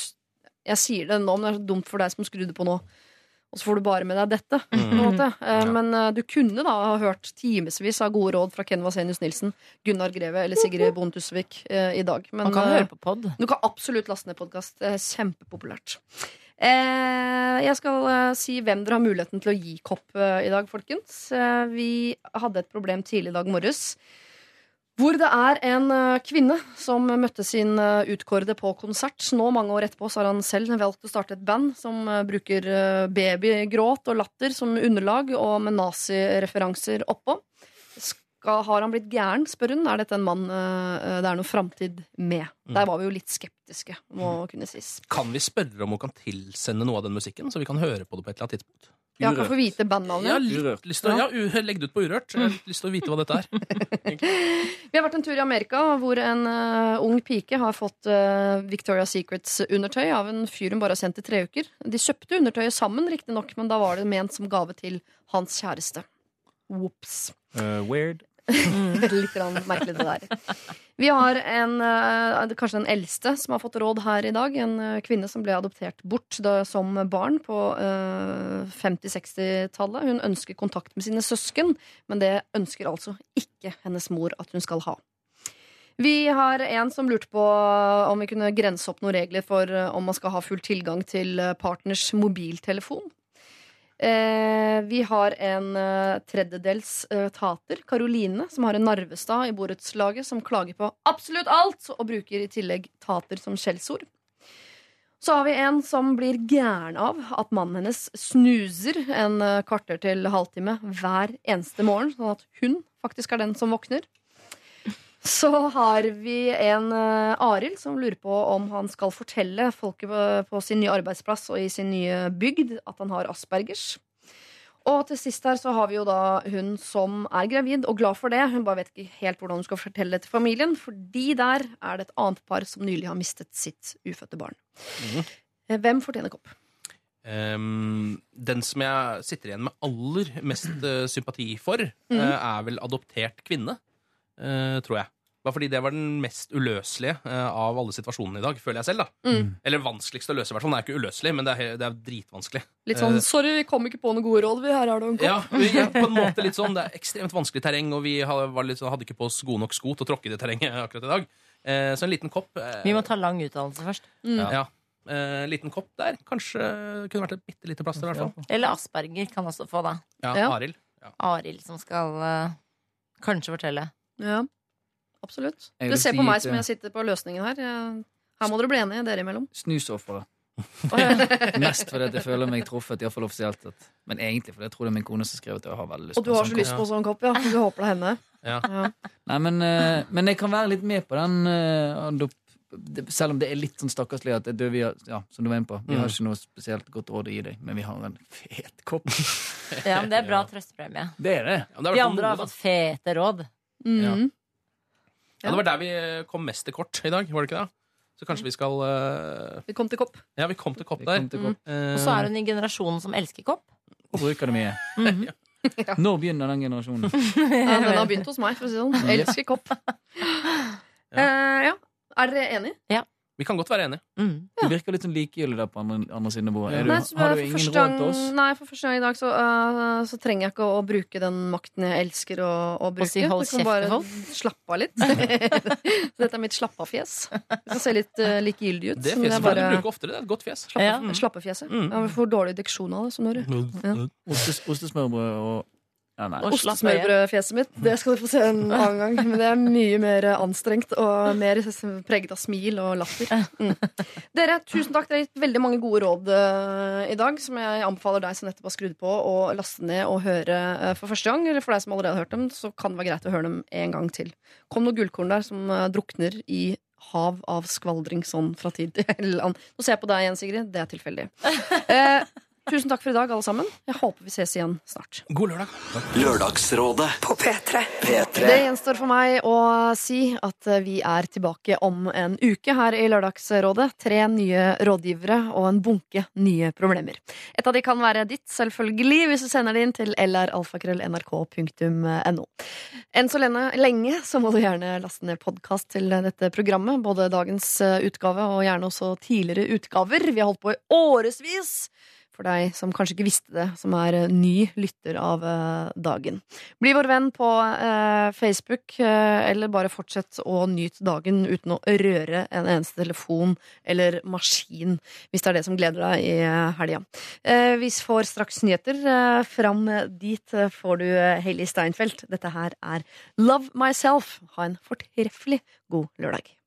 Jeg sier det nå, men det er så dumt for deg som skrudde på nå. Og så får du bare med deg dette. måte. Eh, Ja. Men eh, du kunne da ha hørt timevis av gode råd fra Ken Vasenius Nilsen, Gunnar Greve eller Sigrid Bonde Tusvik eh, i dag. Men, Man kan høre på pod. du kan absolutt laste ned podkast. Kjempepopulært. Jeg skal si hvem dere har muligheten til å gi kopp i dag, folkens. Vi hadde et problem tidlig i dag morges. Hvor det er en eh, kvinne som møtte sin eh, utkårede på konsert. Nå, mange år etterpå, så har han selv valgt å starte et band som eh, bruker babygråt og latter som underlag, og med nazireferanser oppå. Skal, har han blitt gæren, spør hun. Er dette en mann det er noe framtid med? Der var vi jo litt skeptiske, må kunne sies. Kan vi spørre om hun kan tilsende noe av den musikken, så vi kan høre på det på et eller annet tidspunkt? Ja, kan få vite bandnavnet. litt lyst til å ja, u- legg det ut på Urørt. Jeg har litt lyst til å vite hva dette er. Vi har vært en tur i Amerika hvor en eh, ung pike har fått uh, Victoria's Secrets-undertøy av en fyr hun bare har sendt i tre uker. De kjøpte undertøyet sammen, riktignok, men da var det ment som gave til hans kjæreste. Ops. weird. Litt merkelig det der. Vi har en, eh, kanskje den eldste som har fått råd her i dag. En eh, kvinne som ble adoptert bort da, som barn på eh, 50-60-tallet. Hun ønsker kontakt med sine søsken, men det ønsker altså ikke hennes mor at hun skal ha. Vi har en som lurte på om vi kunne grense opp noen regler for eh, om man skal ha full tilgang til eh, partners mobiltelefon. Eh, vi har en eh, tredjedels eh, tater, Karoline, som har en Narvestad i borettslaget, som klager på absolutt alt, og bruker i tillegg tater som skjellsord. Så har vi en som blir gæren av at mannen hennes snuser en eh, kvarter til halvtime hver eneste morgen, sånn at hun faktisk er den som våkner. Så har vi en uh, Arild som lurer på om han skal fortelle folket på, på sin nye arbeidsplass og i sin nye bygd at han har aspergers. Og til sist her så har vi jo da hun som er gravid og glad for det. Hun bare vet ikke helt hvordan hun skal fortelle det til familien, fordi der er det et annet par som nylig har mistet sitt ufødte barn. Mm. Hvem fortjener kopp? Um, den som jeg sitter igjen med aller mest eh, sympati for, eh, er vel adoptert kvinne, tror jeg. Bare fordi det var den mest uløselige eh, av alle situasjonene i dag, føler jeg selv. da. Mm. Eller vanskeligst å løse, i hvert fall. Den er ikke uløselig, men det er, det er dritvanskelig. Litt sånn Eh, 'sorry, vi kom ikke på noen gode råd', vi her har du en kopp. Ja, vi er på en måte litt sånn. Det er ekstremt vanskelig terreng, og vi hadde, var litt sånn, hadde ikke på oss gode nok sko til å tråkke i det terrenget akkurat i dag. Eh, så en liten kopp eh, Vi må ta lang utdannelse først. ja. Eh, liten kopp der. Kanskje kunne vært et bitte lite plaster, i hvert fall. Eller Asperger kan også få, da. Ja, Ja. Arild. Arild som skal eh, kanskje fortelle. Ja, absolutt. Du ser på meg som jeg sitter på løsningen her. Her må dere bli enige, dere imellom. Snusofferet. Mest fordi jeg føler meg truffet, iallfall offisielt. Men egentlig fordi jeg tror det er min kone som skrev at jeg har veldig lyst Og du har en så sånn lyst på sånn kopp, ja. Du håper det er henne. Ja. Ja. Nei, men, eh, men jeg kan være litt med på den eh, Selv om det er litt sånn stakkarslig at det, vi har, ja, som du var inne på, vi har Mm. ikke noe spesielt godt råd å gi deg, men vi har en fet kopp. Ja, men Det er bra trøstepremie. Det er det. Ja, det er De andre har fått fete råd. Mhm. Ja, det var der vi kom mest til kort i dag, var det ikke det? Så kanskje vi skal uh... Vi kom til kopp. Ja, vi kom til kopp der. kom til kopp. Eh, Og så er hun i generasjonen som elsker kopp. Og bruker det mye. Mhm. Når begynner den generasjonen? Ja, den har begynt hos meg, for å si det sånn. Elsker kopp. Uh, ja. Er dere enige? Vi kan godt være enige. Mm. Du virker litt sånn likegyldig der på andre, andre siden av bordet. Er du, Nei, så har du ingen råd til oss? Nei, for første gang i dag så, uh, så trenger jeg ikke å, å bruke den makten jeg elsker å, å bruke. si hold kjeft bare hold. slappe av litt. så dette er mitt slappe-av-fjes. Det kan se litt uh, likegyldig ut. Det fjeset får du bruker oftere. Det er et godt fjes. slappe, Ja. slappefjeset. Mm. Jeg får dårlig deksjon av det. Som du hører. Ja. ostesmørbrød og ja. Ostesmørbrødfjeset mitt, det skal du få se en annen gang. Men det er mye mer anstrengt og mer preget av smil og latter. Mm. Dere, tusen takk. Dere har gitt veldig mange gode råd eh, i dag, som jeg anbefaler deg som nettopp har skrudd på, å laste ned og høre eh, for første gang. Eller for deg som allerede har hørt dem, så kan det være greit å høre dem en gang til. Kom noen gullkorn der som eh, drukner i hav av skvaldring sånn fra tid til annen. Nå ser jeg på deg igjen, Sigrid. Det er tilfeldig. Eh, tusen takk for i dag, alle sammen. Jeg håper vi ses igjen snart. God lørdag. Lørdagsrådet på P3. Det gjenstår for meg å si at vi er tilbake om en uke her i Lørdagsrådet. Tre nye rådgivere og en bunke nye problemer. Et av de kan være ditt, selvfølgelig, hvis du sender det inn til lralfakrøll.nrk.no. Enn så lenge, lenge så må du gjerne laste ned podkast til dette programmet. Både dagens eh, utgave og gjerne også tidligere utgaver. Vi har holdt på i årevis for deg som kanskje ikke visste det, som er eh, ny lytter av eh, dagen. Bli vår venn på eh, Facebook, eller bare fortsett å nyte dagen uten å røre en eneste telefon eller maskin, hvis det er det som gleder deg i helga. Vi får straks nyheter. Fram dit får du Hailey Steinfeld. Dette her er Love Myself. Ha en fortreffelig god lørdag.